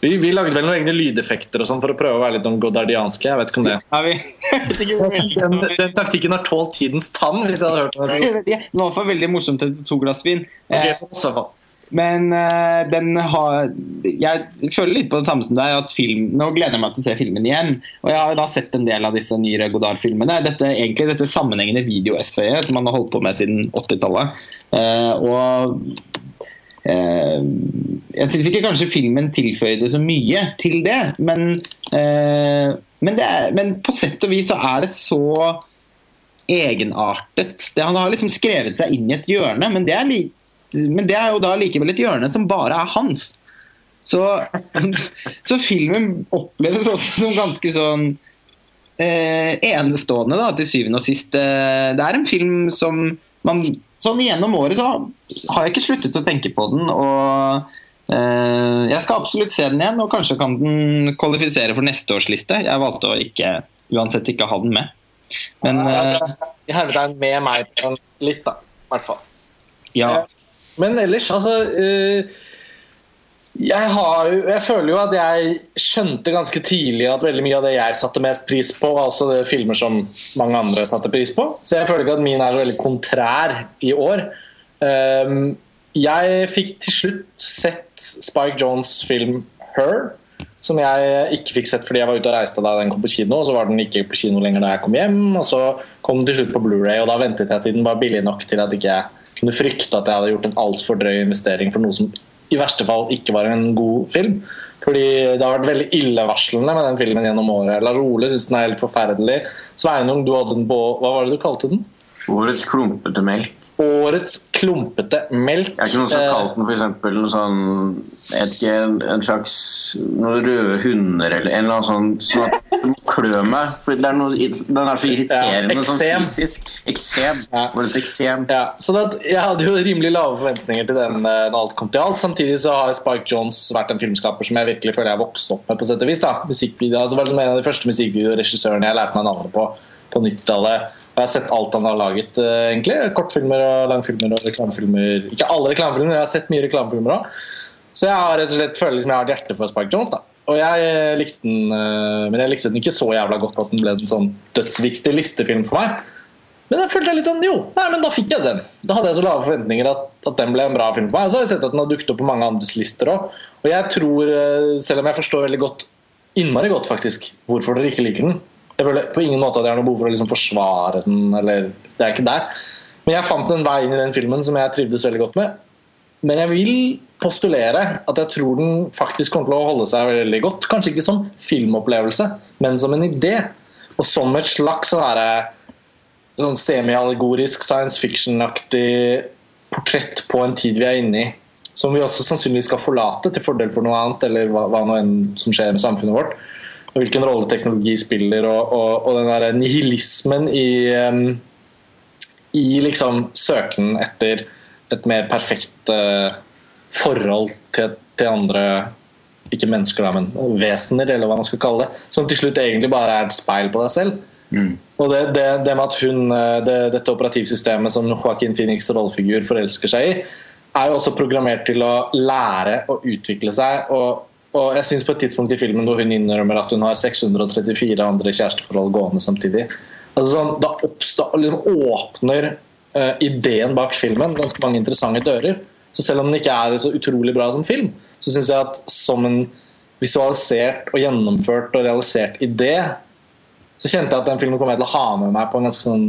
vi, vi lagde vel noen egne lydeffekter og sånn for å prøve å være litt om godardianske. Jeg vet ikke om det den, den taktikken har tålt tidens tann, hvis jeg hadde hørt den. Det var i hvert fall veldig morsomt etter to glass vin. Okay, Eh, for oss i hvert fall. Men eh, den har Jeg føler litt på det samme som deg. at film, Nå gleder jeg meg til å se filmen igjen. Og jeg har da sett en del av disse nye Godard-filmene. Dette, egentlig dette sammenhengende videoessayet som han har holdt på med siden 80-tallet. Eh, og eh, jeg syns ikke kanskje filmen tilføyde så mye til det, men, men, det er, men på sett og vis så er det så egenartet. Det, han har liksom skrevet seg inn i et hjørne, men det, li, men det, er jo da likevel et hjørne som bare er hans. Så, så filmen oppleves også som ganske sånn eh, enestående, da, til syvende og sist. Eh, det er en film som man Som gjennom året så har jeg ikke sluttet å tenke på den. og eh, Jeg skal absolutt se den igjen, og kanskje kan den kvalifisere for neste års liste. Jeg valgte å ikke, uansett ikke ha den med. Men eh, I hermetegn med meg litt, da. I hvert fall. ja. Men ellers, altså eh, jeg, har, jeg føler jo at jeg skjønte ganske tidlig at veldig mye av det jeg satte mest pris på, var også det filmer som mange andre satte pris på. Så jeg føler ikke at min er så veldig kontrær i år. Um, jeg fikk til slutt sett Spike Jones' film 'Her', som jeg ikke fikk sett fordi jeg var ute og reiste da den kom på kino. og Så var den ikke på kino lenger da jeg kom hjem, og så kom den til slutt på Blu-ray og Da ventet jeg til den var billig nok til at ikke jeg kunne frykte at jeg hadde gjort en altfor drøy investering for noe som i verste fall ikke var en god film. Fordi det har vært veldig illevarslende med den filmen gjennom året. Lars Ole syns den er helt forferdelig. Sveinung, du hadde den på Hva var det du kalte den? Årets klumpete melk. Årets klumpete melk. Er ikke noe som Eh, har kalt den eksempel noe sånn jeg vet ikke, en, slags noen røde hunder eller en eller annen sånn sånn at du må klø meg. For det er noe, den er så irriterende Ja, sånn fysisk. Eksem. Ja. Eksem. Ja, Sånn at jeg hadde jo rimelig lave forventninger til den eh, når alt kom til alt. Samtidig så har Spike Jones vært en filmskaper som jeg virkelig føler jeg har vokst opp med. på sett og vis da. Musikkvideo, altså var liksom En av de første musikkvideoregissørene jeg lærte meg navnet på på 90-tallet. Jeg har sett alt han har laget, eh, egentlig. Kortfilmer og langfilmer og reklamefilmer. Ikke alle reklamefilmer, jeg har sett mye reklamefilmer òg. Så jeg har rett og slett føler liksom jeg har et hjerte for Spike Jones. da. Og jeg eh, likte den, eh, men jeg likte den ikke så jævla godt at den ble en sånn dødsviktig listefilm for meg. Men jeg følte litt sånn, jo, nei, men da fikk jeg den. Da hadde jeg så lave forventninger at, at den ble en bra film for meg. Og så har jeg sett at den har dukket opp på mange andres lister òg. Og jeg tror, selv om jeg forstår veldig godt, innmari godt faktisk, hvorfor dere ikke liker den Jeg føler på ingen måte at jeg har noe behov for å liksom forsvare den, eller Det er ikke der. Men jeg fant en vei inn i den filmen som jeg trivdes veldig godt med. Men jeg vil postulere at jeg tror den faktisk kommer til å holde seg veldig godt. Kanskje ikke som filmopplevelse, men som en idé. Og som et slags sånn herre sånn semi-allegorisk science fiction-aktig portrett på en tid vi er inne i. Som vi også sannsynligvis skal forlate til fordel for noe annet, eller hva, hva nå enn som skjer med samfunnet vårt. Og hvilken rolle teknologi spiller, og, og, og den der nihilismen i, um, i liksom søken etter et mer perfekt uh, forhold til, til andre ikke mennesker, da, men vesener, eller hva man skal kalle det. Som til slutt egentlig bare er et speil på deg selv. Og det, det, det med at hun, eh, det, dette operativsystemet som Joaquin Phoenix' rollefigur forelsker seg i, er jo også programmert til å lære å utvikle seg. Og, og jeg synes på et tidspunkt i filmen hvor hun innrømmer at hun har 634 andre kjæresteforhold gående samtidig altså sånn, Da oppstår, liksom åpner uh, ideen bak filmen ganske mange interessante dører. Så selv om den ikke er så utrolig bra som film, så syns jeg at som en visualisert og gjennomført og realisert idé, så kjente jeg at den filmen kom jeg til å ha med meg på en ganske sånn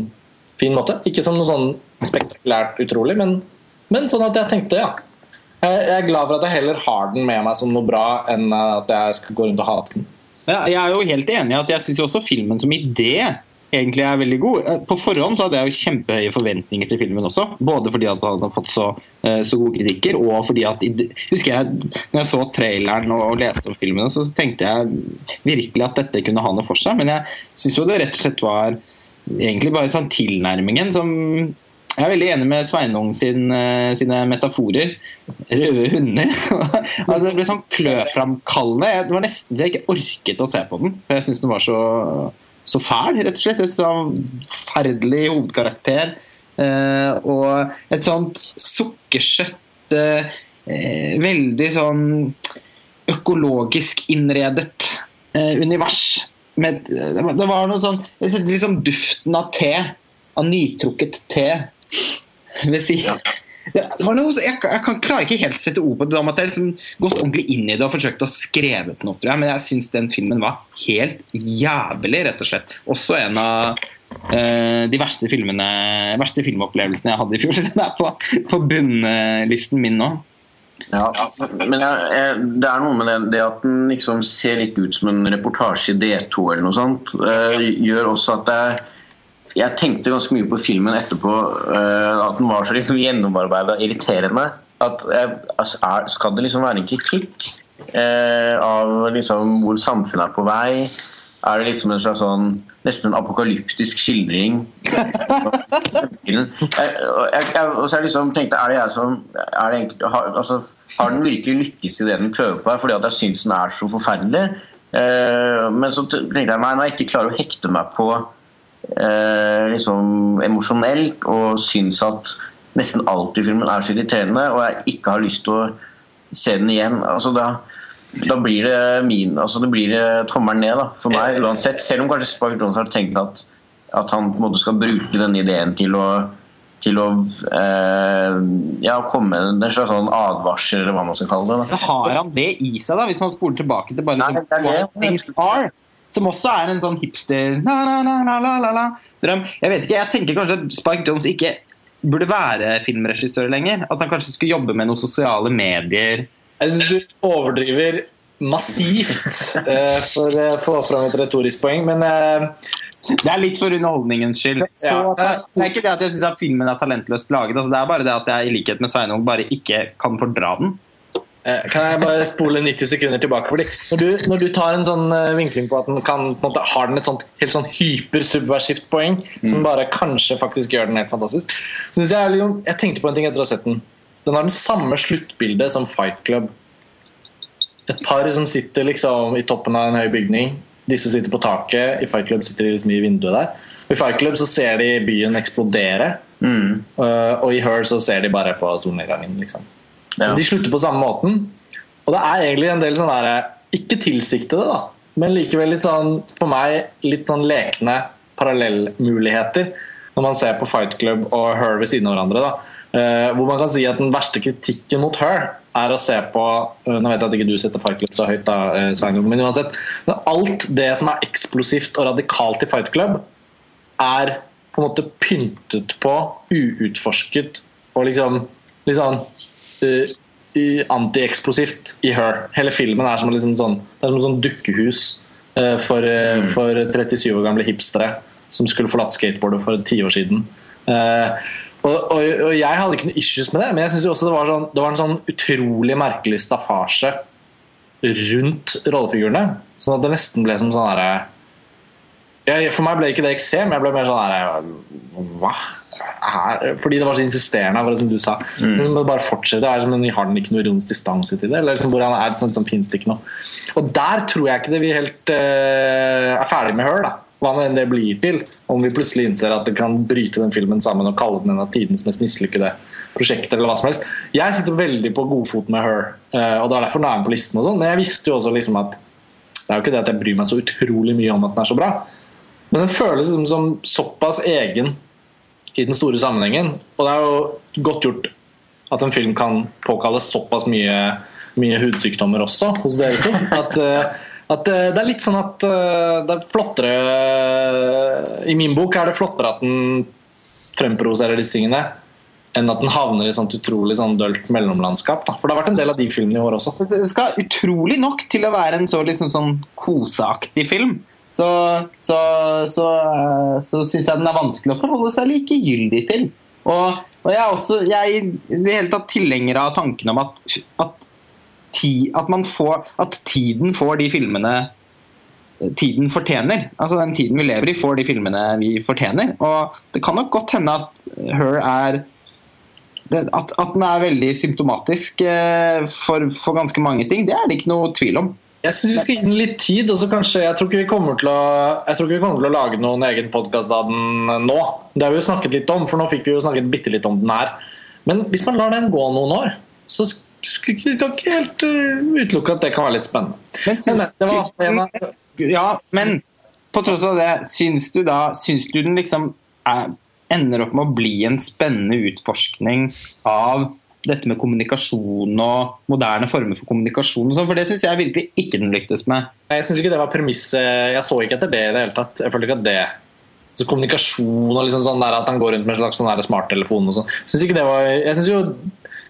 fin måte. Ikke som noe sånn spektakulært utrolig, men, men sånn at jeg tenkte, ja. Jeg er glad for at jeg heller har den med meg som noe bra, enn at jeg skal gå rundt og hate den. Jeg er jo helt enig i at jeg syns også filmen som idé egentlig er veldig god. Eh, På forhånd så hadde jeg jo kjempehøye forventninger til filmen også. Både fordi at den hadde fått så, eh, så gode kritikker, og fordi at Husker jeg når jeg så traileren og, og leste om filmen, så tenkte jeg virkelig at dette kunne ha noe for seg. Men jeg syns jo det rett og slett var egentlig bare sånn tilnærmingen som jeg er veldig enig med Sveinung sin, eh, sine metaforer. Røde hunder. Det ble sånn kløframkallende. Det var nesten så jeg ikke orket å se på den. For jeg syns den var så, så fæl, rett og slett. En sånn forferdelig hovedkarakter. Eh, og et sånt sukkersøtt, eh, veldig sånn økologisk innredet univers. Det, var, noe sånn Liksom duften av te. Av nytrukket te si, det noe, jeg, jeg kan, klarer ikke helt å sette ord på det. om at Jeg liksom gått ordentlig inn i det og forsøkt å skrevet noe, tror jeg. Men jeg syns den filmen var helt jævlig, rett og slett. Også en av eh, de verste filmene verste filmopplevelsene jeg hadde i fjor. Den er på, på bunnlisten min nå. Ja, men jeg, jeg, det er noe med det, det at den liksom ser litt ut som en reportasje i D2 eller noe sånt, eh, gjør også at jeg, jeg tenkte ganske mye på filmen etterpå. eh, at den var så liksom gjennomarbeida og irriterende. At altså, skal det liksom være en kritikk eh, av liksom hvor samfunnet er på vei? Er det liksom en slags sånn nesten en apokalyptisk skildring? jeg, jeg, jeg, og så jeg liksom tenkt, er det jeg som er det egentlig, har, altså, har den virkelig lykkes i det den prøver på her, fordi at jeg syns den er så forferdelig? Eh, men så tenkte jeg nei, når jeg ikke klarer å hekte meg på eh, liksom emosjonelt og syns at nesten alt i filmen er så irriterende, og jeg ikke har lyst til å se den igjen altså da, da blir det min altså det blir det tommelen ned da, for meg uansett. Selv om kanskje Spike Jones har tenkt at, at han på en måte skal bruke denne ideen til å til å eh, ja, komme med en slags sånn advarsel, eller hva man skal kalle det. Da. Har han det i seg, da, hvis man spoler tilbake til bare Nei, liksom, det det. Things Are? Som også er en sånn hipster la, la, la, la, la, la, la, drøm. Jeg vet ikke, jeg tenker kanskje at Spike Jones ikke burde være filmregissør lenger. At han kanskje skulle jobbe med noen sosiale medier. Jeg synes du overdriver massivt eh, for å få fram et retorisk poeng, men eh, Det er litt for underholdningens skyld. Så, Ja. det er ikke det at jeg syns filmen er talentløst laget. Altså, det er bare det at jeg i likhet med Sveinung bare ikke kan fordra den. Eh, Kan jeg bare spole 90 sekunder tilbake? Fordi når du, når du tar en sånn eh, vinkling på at den kan, på måte, har den et sånt, helt sånn hypersubversivt poeng, som bare kanskje faktisk gjør den helt fantastisk, synes jeg, liksom, jeg tenkte på en ting etter å ha sett den. Den har den samme sluttbildet som Fight Club. Et par som sitter liksom i toppen av en høy bygning. Disse sitter på taket. I Fight Club sitter de liksom i vinduet der. I Fight Club så ser de byen eksplodere. Mm. Uh, og i Her så ser de bare på solnedgangen. Liksom. Ja. De slutter på samme måten. Og det er egentlig en del sånne der, ikke tilsiktede, da, men likevel litt sånn, for meg litt sånn lekne parallellmuligheter når man ser på Fight Club og Her ved siden av hverandre. da. Eh, hvor man kan si at den verste kritikken mot Her er å se på eh, Nå vet jeg at ikke du setter Fight Club så høyt, da, eh, Sveinung, men uansett. Alt det som er eksplosivt og radikalt i Fight Club, er på en måte pyntet på, uutforsket og liksom litt eh, antieksplosivt i Her. Hele filmen er som, liksom sånn, det er som et sånn dukkehus uh, for, eh, for 37 år gamle hipstere som skulle forlatt skateboardet for ti år siden. Uh, og, og, og jeg hadde ikke noe issues med det, men jeg synes også det var, sånn, det var en sånn utrolig merkelig staffasje rundt rollefigurene. Sånn at det nesten ble som sånn herre For meg ble ikke det eksem, jeg ble mer sånn herre Hva? Er, fordi det var så insisterende, akkurat som du sa. Men bare fortsette, er som Har den ikke noe ironisk distanse til det? Eller liksom, hvordan er det sånn, sånn, finnes det ikke noe. Og der tror jeg ikke det vi helt uh, er ferdig med Her. da hva nå enn det blir til, om vi plutselig innser at det kan bryte den filmen sammen og kalle den en av tidens mest mislykkede prosjekter. eller hva som helst. Jeg sitter veldig på godfot med Her, eh, og det er derfor den er med på listen. og sånn, Men jeg visste jo også liksom at det er jo ikke det at jeg bryr meg så utrolig mye om at den er så bra, men den føles liksom som såpass egen i den store sammenhengen. Og det er jo godt gjort at en film kan påkalle såpass mye, mye hudsykdommer også hos dere to. At, eh, at eh, det er litt sånn at eh, det er flottere I min bok er det flottere at den fremprovoserer disse tingene enn at den havner i sånt utrolig sånn dølt mellomlandskap. Da. For det har vært en del av de filmene i år også. Det skal utrolig nok til å være en så liksom sånn koseaktig film. Så, så, så, eh, så syns jeg den er vanskelig å forholde seg likegyldig til. Og, og jeg er også jeg er i det hele tatt tilhenger av tanken om at, at, ti, at, får, at tiden får de filmene tiden fortjener. Altså Den tiden vi lever i, får de filmene vi fortjener. Og det kan nok godt hende at Her er at, at den er veldig symptomatisk eh, for, for ganske mange ting, det er det ikke noe tvil om. Jeg syns vi skal gi den litt tid. og så kanskje, Jeg tror ikke vi kommer til å, vi kommer til å lage noen egen podkast av den nå. Det har vi jo snakket litt om, for nå fikk vi jo snakket bitte litt om den her. Men hvis man lar den gå noen år, så skal vi ikke helt uh, utelukke at det kan være litt spennende. Men, det var en av Ja, men på tross av det, syns du da Syns du den liksom er ender opp med å bli en spennende utforskning av dette med kommunikasjon og moderne former for kommunikasjon. og sånn, For det syns jeg virkelig ikke den lyktes med. Jeg syns ikke det var premisset. Jeg så ikke etter det i det hele tatt. Jeg følte ikke at det så Kommunikasjon og liksom sånn der at han går rundt med en slags sånn smarttelefon og sånn. Syns ikke det var Jeg syns jo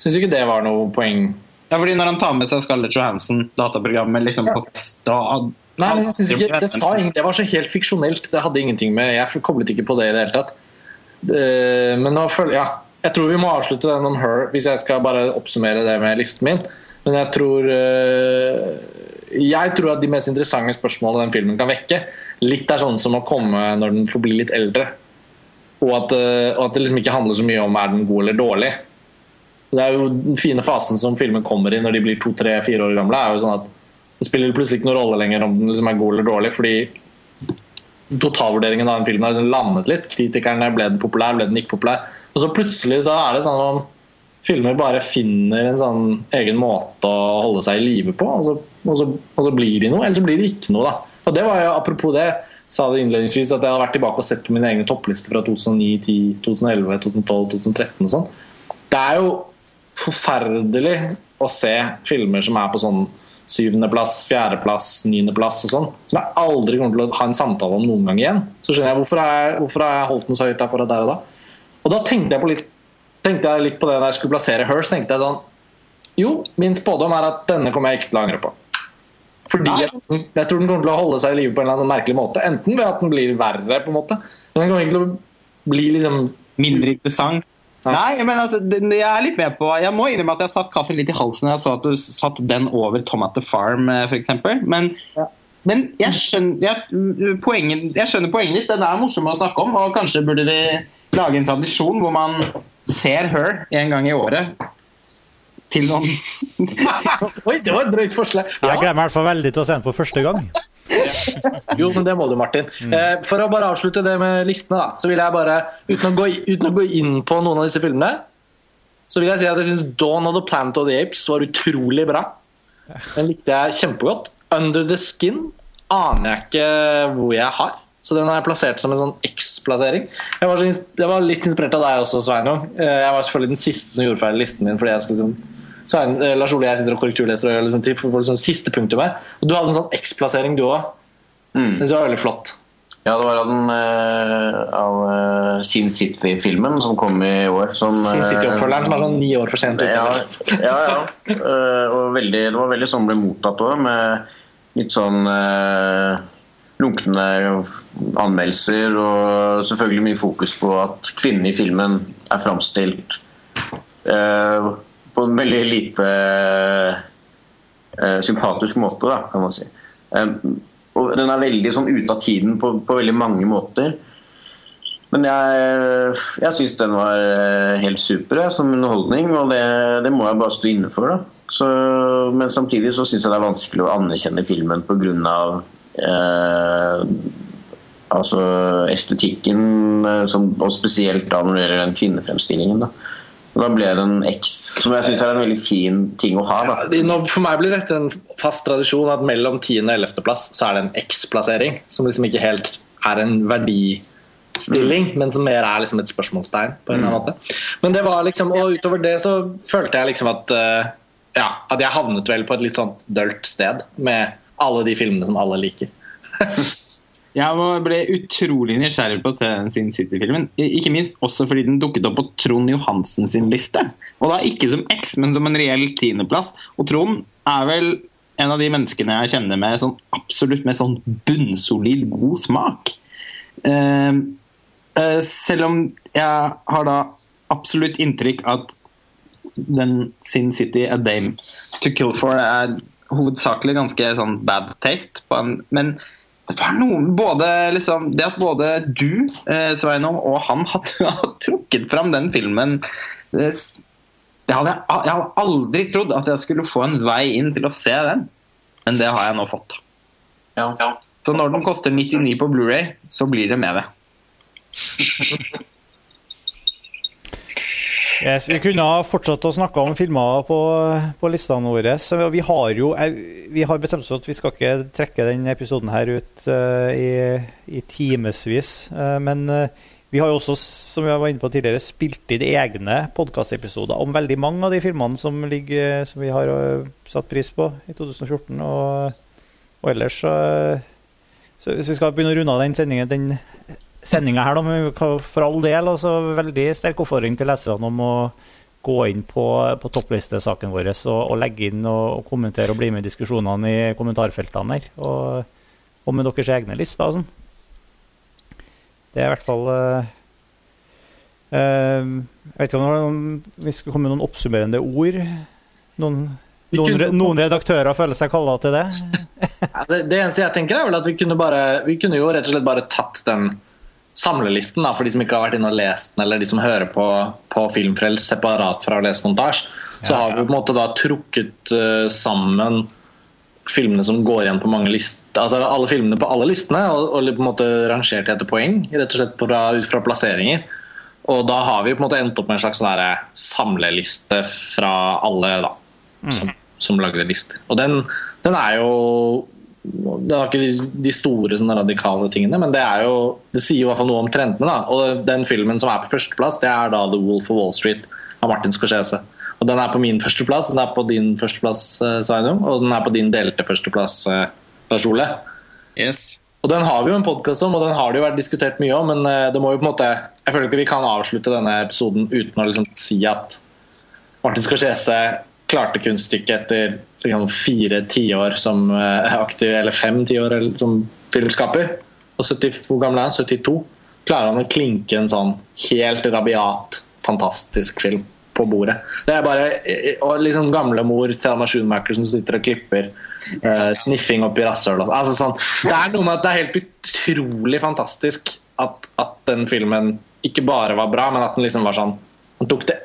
synes ikke det var noe poeng. Ja, fordi Når han tar med seg Scarlett Johansson, dataprogrammet, liksom på da, Nei, men jeg synes ikke, det, sa det var så helt fiksjonelt. Det hadde ingenting med Jeg koblet ikke på det i det hele tatt. Det- Men nå føler Ja, jeg tror vi må avslutte den om Her hvis jeg skal bare oppsummere det med listen min. Men jeg tror eh, Jeg tror at de mest interessante spørsmålene den filmen kan vekke, litt er sånn som å komme når den får bli litt eldre. Og at, eh, og at det liksom ikke handler så mye om er den god eller dårlig. Det er jo Den fine fasen som filmen kommer i når de blir to, tre, fire år gamle, er jo sånn at det spiller plutselig ikke noen rolle lenger om den liksom er god eller dårlig, fordi totalvurderingen av den filmen har liksom landet litt. Kritikerne ble den populær, ble den ikke populær. Og så plutselig så er det sånn om filmer bare finner en sånn egen måte å holde seg i live på, og så, og, så, og så blir de noe, eller så blir de ikke noe, da. Og det var jo apropos det, sa det innledningsvis, at jeg hadde vært tilbake og sett på mine egne topplister fra 2009, 10, 2011, 2012, 2013 og sånn. Det er jo forferdelig å se filmer som er på sånn syvendeplass, fjerdeplass, niendeplass og sånn, som jeg aldri kommer til å ha en samtale om noen gang igjen. Så skjønner jeg hvorfor jeg, hvorfor jeg holdt den så høyt der for der og da. Og da tenkte jeg, på litt, tenkte jeg litt på det da jeg skulle plassere Hers. tenkte jeg sånn Jo, min spådom er at denne kommer jeg ikke til å angre på. Fordi jeg, jeg tror den kommer til å holde seg i live på en eller annen sånn merkelig måte. Enten ved at den blir verre, på en måte, men den kommer ikke til å bli liksom mindre interessant. Ja. Nei, men altså, jeg er litt med på Jeg må innrømme at jeg satt kaffen litt i halsen da jeg så at du satt den over Tom at the Farm, f.eks. for eksempel. Men, Ja. men jeg, skjønner, jeg, poenget, jeg skjønner poenget ditt. Den er morsom å snakke om. Og kanskje burde vi lage en tradisjon hvor man ser Her en gang i året. Til noen Oi, det var et drøyt forslag! Jeg gleder meg i hvert fall veldig til å se den for første gang. Jo, men det må du, Martin. Eh, for å bare avslutte det med listene, da, så vil jeg bare, uten å, gå, uten å gå inn på noen av disse filmene, så vil jeg si at jeg syns Dawn of the Planet of the Apes var utrolig bra. Den likte jeg kjempegodt. Under the Skin aner jeg ikke hvor jeg har. Så den har jeg plassert som en sånn X-plassering. Jeg, var så jeg var litt inspirert av deg også, Sveinung. Eh, Jeg var selvfølgelig den siste som gjorde ferdig listen min. fordi jeg skulle liksom Svein, eh, Lars Ole og jeg sitter og korrekturleser og liksom, til- for liksom, siste punktum her. Og du hadde en sånn X-plassering, du òg. Mm. Det var veldig flott. Ja, det var av, den, eh, av eh, Sin City-filmen som kom i år. Som, Sin City-oppfølgeren som er sånn ni år for sent ute. Ja, ja. ja. Og veldig, det var veldig sånn ble mottatt òg, med litt sånn uh, lunkne anmeldelser. Og selvfølgelig mye fokus på at kvinnen i filmen er framstilt eh, på en veldig lite eh, sympatisk måte, da, kan man si. Um, og den er veldig sånn ute av tiden på, på veldig mange måter. Men jeg, jeg syns den var eh, helt super jeg, som underholdning, og det, det må jeg bare stå inne for. Men samtidig så syns jeg det er vanskelig å anerkjenne filmen pga. Eh, altså estetikken, eh, som, og spesielt da når det gjelder den kvinnefremstillingen. Da. Da ble det en X, som jeg syns er en veldig fin ting å ha. Det- For meg blir dette en fast tradisjon at mellom 10. og 11. plass så er det en X-plassering. Som liksom ikke helt er en verdistilling, men som mer er liksom et spørsmålstegn. på en eller annen måte. Men det var liksom, Og utover det så følte jeg liksom at eh, ja, at jeg havnet vel på et litt sånt dølt sted med alle de filmene som alle liker. Jeg ble utrolig nysgjerrig på å se den Sin City-filmen. Ikke minst også fordi den dukket opp på Trond Johansen sin liste. Og da ikke som X, men som en reell tiendeplass. Og Trond er vel en av de menneskene jeg kjenner med sånn absolutt med sånn bunnsolid god smak. Eh, eh, selv om jeg har da absolutt inntrykk at den Sin City A Dame to Kill For er hovedsakelig ganske sånn bad taste. På en, men det er noe både liksom, Det at både du, eh, Sveinung, og han har, har trukket fram den filmen det, det hadde jeg, jeg hadde aldri trodd at jeg skulle få en vei inn til å se den. Men det har jeg nå fått. Ja. Så når den koster 99 på Blu-ray, så blir det med det. Yes, vi kunne ha fortsatt å snakke om filmer på, på listene våre. Vi har jo Vi har bestemt oss for at vi skal ikke trekke denne episoden her ut uh, i, i timevis. Uh, men uh, Vi har jo også, som jeg var inne på tidligere, spilt inn egne podkastepisoder om veldig mange av de filmene som, ligger, som vi har satt pris på i 2014. Og, og ellers så, så Hvis vi skal begynne å runde av den sendingen den sendinga her, da, for all del altså veldig sterk oppfordring til leserne om å gå inn på, på topplistesaken vår og, og legge inn og, og, kommentere og bli med i diskusjonene i kommentarfeltene her. Og, og med deres egne lister og sånn. Det er i hvert fall uh, uh, Jeg vet ikke om noen, vi skal komme med noen oppsummerende ord. Noen, noen, noen redaktører føler seg kalla til det? det? det? eneste jeg tenker, er vel at vi kunne, bare, vi kunne jo rett og slett bare tatt den samlelisten da, for de som ikke har vært inne og lest den, eller de som hører på, på Filmfrels separat fra å lese montasje. Så har vi på en måte da trukket uh, sammen filmene som går igjen på mange lister altså alle filmene på alle listene, og, og på en måte rangert etter poeng, rett og slett fra, ut fra plasseringer. Og da har vi på en måte endt opp med en slags sånn samleliste fra alle da, mm. som, som lagde lister. Og den, den er jo det var ikke de store sånne radikale tingene, men det, jo, det sier jo i hvert fall noe om trendene. Da. Og den filmen som er på førsteplass, det er da The Wolf of Wall Street av Martin Scorsese. Og Den er på min førsteplass, den er på din førsteplass, eh, Sveinung, og den er på din delte førsteplass, eh, Lars Ole. Yes. Og Den har vi jo en podkast om, og den har det jo vært diskutert mye om. Men eh, det må jo på en måte jeg føler ikke vi kan avslutte denne episoden uten å liksom si at Martin Scorsese klarte kunststykket etter liksom, fire tiår som aktiv, eller fem tiår som filmskaper. Og 70, hvor gammel er han? 72? Klarer han å klinke en sånn helt rabiat, fantastisk film? på bordet. Det er bare og liksom gamlemor Thelma Schoonmaker som sitter og klipper uh, sniffing oppi rasshølet. Altså, sånn, det er noe med at det er helt utrolig fantastisk at, at, den filmen ikke bare var bra, men at den liksom var sånn Han tok det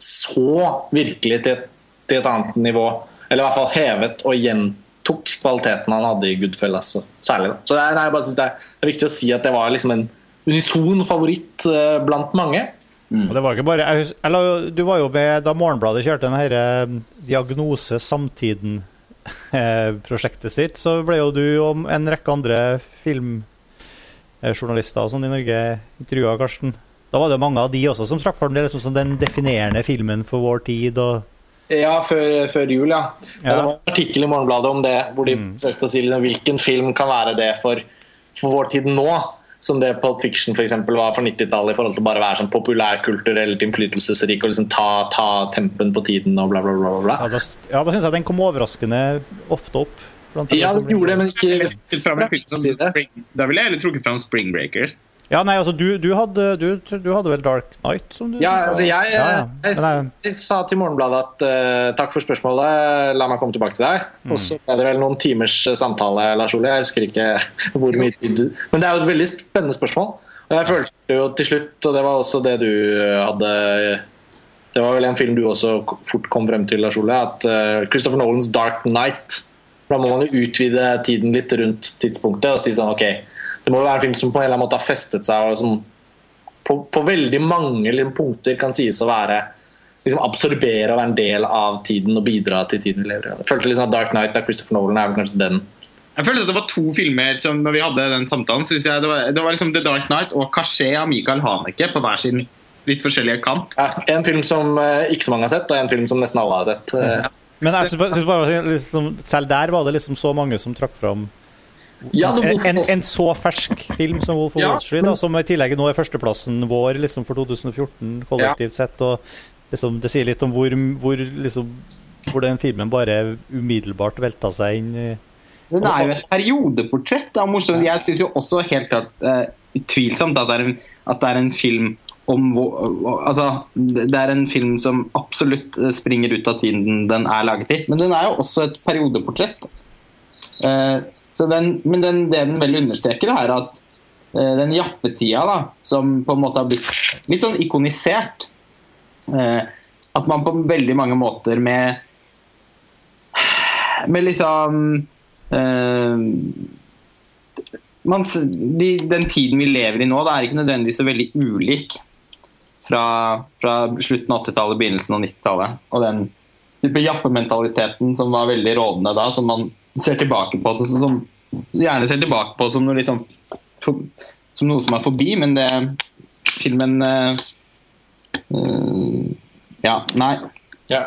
så virkelig til, til et annet nivå. Eller i hvert fall hevet og gjentok kvaliteten han hadde i Goodfellas. Særlig. Så det er, jeg bare synes det er, det er viktig å si at det var liksom en unison favoritt uh, blant mange. Mm. Og det var ikke bare, jeg, eller, Du var jo med da Morgenbladet kjørte denne eh, Diagnose Samtiden-prosjektet eh, sitt. Så ble jo du og en rekke andre filmjournalister sånn i Norge intervjua, Karsten. Da var det mange av de også som trakk for det liksom den definerende filmen for vår tid. og ja, før, før jul, ja. ja. Det var en artikkel i Morgenbladet om det, hvor de mm. søkte å si hvilken film kan være det for, for vår tid nå som det Pulp Fiction for eksempel, var for 90-tallet i forhold til bare å være sånn populærkulturelt innflytelsesrik og liksom ta, ta, tempen på tiden og bla, bla, bla. bla. Ja, da, ja, da syns jeg den kom overraskende ofte opp. Ja, den gjorde det, men ikke Da ville jeg heller trukket fram Spring Breakers. Ja, nei, altså, du, du, hadde, du, du, hadde, vel Dark Night? Som du, ja, altså, jeg, ja, ja. jeg, jeg, jeg sa til Morgenbladet at uh, takk for spørsmålet, la meg komme tilbake til deg. Mm. Og så ble det vel noen timers eh, samtale, Lars Ole. Jeg husker ikke hvor mye tid Men det er jo et veldig spennende spørsmål. Og jeg følte jo til slutt, og det var også det du hadde Det var vel en film du også fort kom frem til, Lars Ole, at uh, Christopher Nolans Dark Night Da må man jo utvide tiden litt rundt tidspunktet og si sånn OK det må jo være en film som på en eller annen måte har festet seg, og som på, på veldig mange liksom, punkter kan sies å være liksom absorbere og være en del av tiden og bidra til tiden vi lever i. Jeg følte liksom at Dark Knight av Christopher Nolan er vel kanskje den. Jeg følte at det var to filmer som når vi hadde den samtalen, synes jeg det var, det var liksom The Dark Knight og Caché av Michael Haneke på hver sin litt forskjellige kant. Ja, en film som uh, ikke så mange har sett, og en film som nesten alle har sett. Uh, ja. Men jeg synes bare, liksom, selv der var det liksom så mange som trakk fram ja, en, en, så fersk film som Wolf of ja, Wall Street, da, som i tillegg nå er førsteplassen vår liksom, for 2014 kollektivt sett. Og liksom, det sier litt om hvor, hvor, liksom, hvor, den filmen bare umiddelbart velta seg inn i Den er jo et periodeportrett. Da, morsomt. Jeg syns jo også helt klart uh, utvilsomt at det, en, at det er en film om altså, Det er en film som absolutt springer ut av tiden den er laget i. Men den er jo også et periodeportrett. Uh, den, men den, det den vel understreker, er at uh, den jappetida da, som på en måte har blitt litt sånn ikonisert uh, At man på veldig mange måter med med liksom uh, man, de, Den tiden vi lever i nå, det er ikke nødvendigvis så veldig ulik fra, fra slutten av 80-tallet, begynnelsen av 90-tallet. Og den type jappementaliteten som var veldig rådende da, som man ser tilbake på det som gjerne ser tilbake på som noe, sånn, som noe som er forbi, men det, filmen mm, Ja, nei. Ja.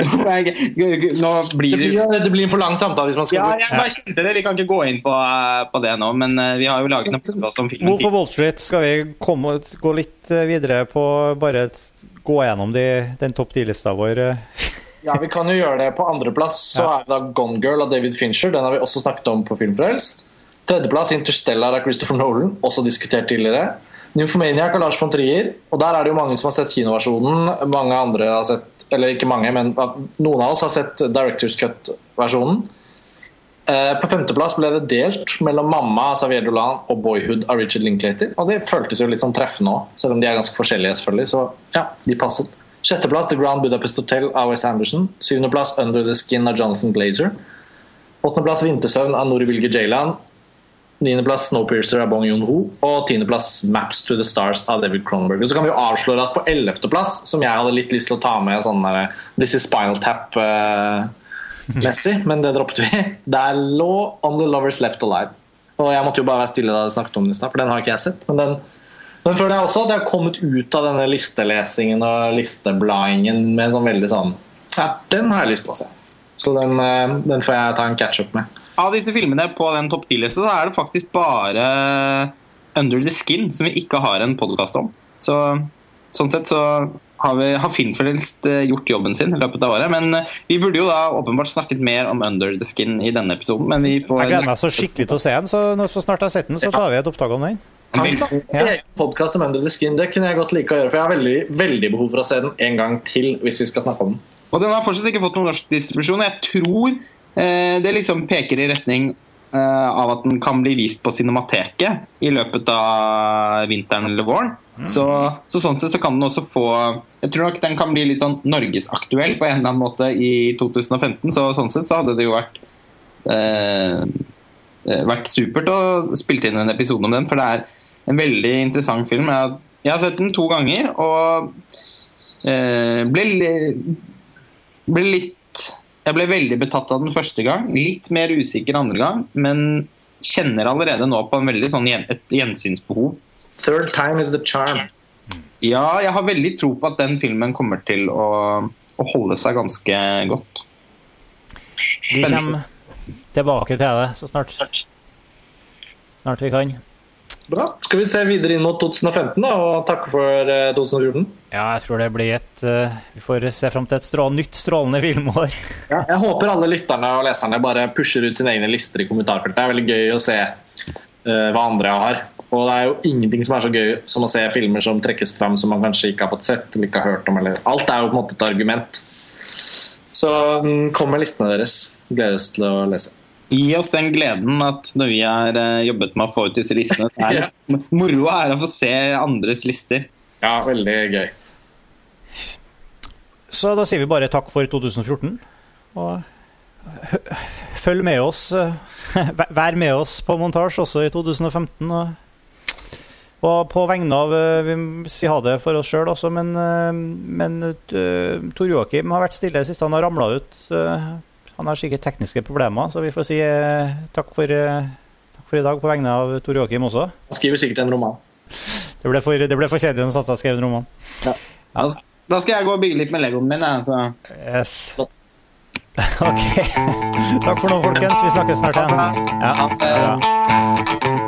Nå blir Det det blir, det blir en for lang samtale hvis man skal Ja, jeg bare kjente det. Vi kan ikke gå inn på, eh, på det nå, men vi har jo laget en podkast om filmen. Wolf of Wall Street, skal vi komme, gå litt videre på bare gå gjennom de, den topp 10-lista vår? Ja, Vi kan jo gjøre det på andreplass. Så er det da Gone Girl av David Fincher. Den har vi også snakket om på Filmfrelst. Tredjeplass Interstellar av Christopher Nolan, også diskutert tidligere. Nymphomaniac av Lars von Trier. Og der er det jo mange som har sett kinoversjonen. Mange andre har sett Eller ikke mange, men noen av oss har sett Directors Cut-versjonen. Eh, På femteplass ble det delt mellom 'Mamma' av Xavier Dolan og 'Boyhood' av Richard Linklater. Og det føltes jo litt sånn treffende òg, selv om de er ganske forskjellige. selvfølgelig Så ja, de passet. Sjetteplass The Grand Budapest Hotel av Wes Anderson. Syvendeplass Under the Skin av Jonathan Glazer. Åttendeplass Vintersøvn av Nori Vilge Jayland. Niendeplass Snowpiercer av Bong Joon-ho. Og tiendeplass Maps to the Stars av David Cronenberg. Så kan vi jo avsløre at på ellevteplass, som jeg hadde litt lyst til å ta med sånn der, This is Spinal Tap-messig, men det droppet vi. Der lå On the Lovers Left Alive. Og jeg måtte jo bare være stille da jeg snakket om den i stad, for den har ikke jeg sett. Men den men føler jeg også at jeg har kommet ut av denne listelesingen og listebladingen med en sånn veldig sånn Ja, den har jeg lyst til å se. Så den, eh, den får jeg ta en catch-up med. Av disse filmene på den topp 10-lista så er det faktisk bare Under the Skin som vi ikke har en podkast om. Så, sånn sett så har, vi, har Filmfrelst eh, gjort jobben sin i løpet av året. Men eh, vi burde jo da åpenbart snakket mer om Under the Skin i denne episoden. Men vi får Jeg gleder meg så skikkelig til å se den, så når så snart jeg har sett den, så tar vi et opptak om den. Ja. Podkast om Under the Skin? Det kunne jeg godt like å gjøre, for jeg har veldig, veldig behov for å se den en gang til hvis vi skal snakke om den. Og den har fortsatt ikke fått noen norsk distribusjon. Jeg tror eh, det liksom peker i retning eh, av at den kan bli vist på Cinemateket i løpet av vinteren eller våren. Så, så sånn sett så kan den også få Jeg tror nok den kan bli litt sånn norgesaktuell på en eller annen måte i 2015. Så sånn sett så hadde det jo vært eh, eh, vært supert å spille inn en episode om den, for det er en veldig interessant film. Jeg har, jeg har sett den to ganger og eh, ble, ble litt Jeg ble veldig betatt av den første gang. Litt mer usikker andre gang, men kjenner allerede nå på en veldig sånn gjen, et gjensynsbehov. Third time is the charm. Ja, jeg har veldig tro på at den filmen kommer til å, å holde seg ganske godt. Vi kommer tilbake til det så snart, snart vi kan. Bra. Skal vi se videre inn mot 2015 da, og takke for eh, 2014? Ja, jeg tror det blir et uh, Vi får se fram til et strå, nytt strålende filmår. Ja, jeg håper alle lytterne og leserne bare pusher ut sine egne lister i kommentarfeltet. Det er veldig gøy å se uh, hva andre har. Og det er jo ingenting som er så gøy som å se filmer som trekkes fram som man kanskje ikke har fått sett eller ikke har hørt om. Eller. Alt er jo på en måte et argument. Så um, kom med listene deres. Gledes til å lese. Gi oss den gleden at når vi har eh, jobbet med å få ut disse listene, så er det moroa er å få se andres lister. Ja, veldig gøy. Så da sier vi bare takk for 2014. Og følg med oss. eh, vær- med oss på montasje også i 2015. Og, og på vegne av eh, Vi må si ha det for oss sjøl også, men, men Tor Joakim har vært stille sist han har ramla ut. Han har sikkert tekniske problemer, så vi får si eh, takk for, eh, takk for i dag på vegne av Tor Joakim også. Han skriver sikkert en roman. Det ble for, det ble for kjedelig når satse skrev en roman. Ja. da skal jeg gå og bygge litt med legoen min. jeg, Så. Yes. Ok. Takk for nå, folkens. Vi snakkes snart igjen. Ja.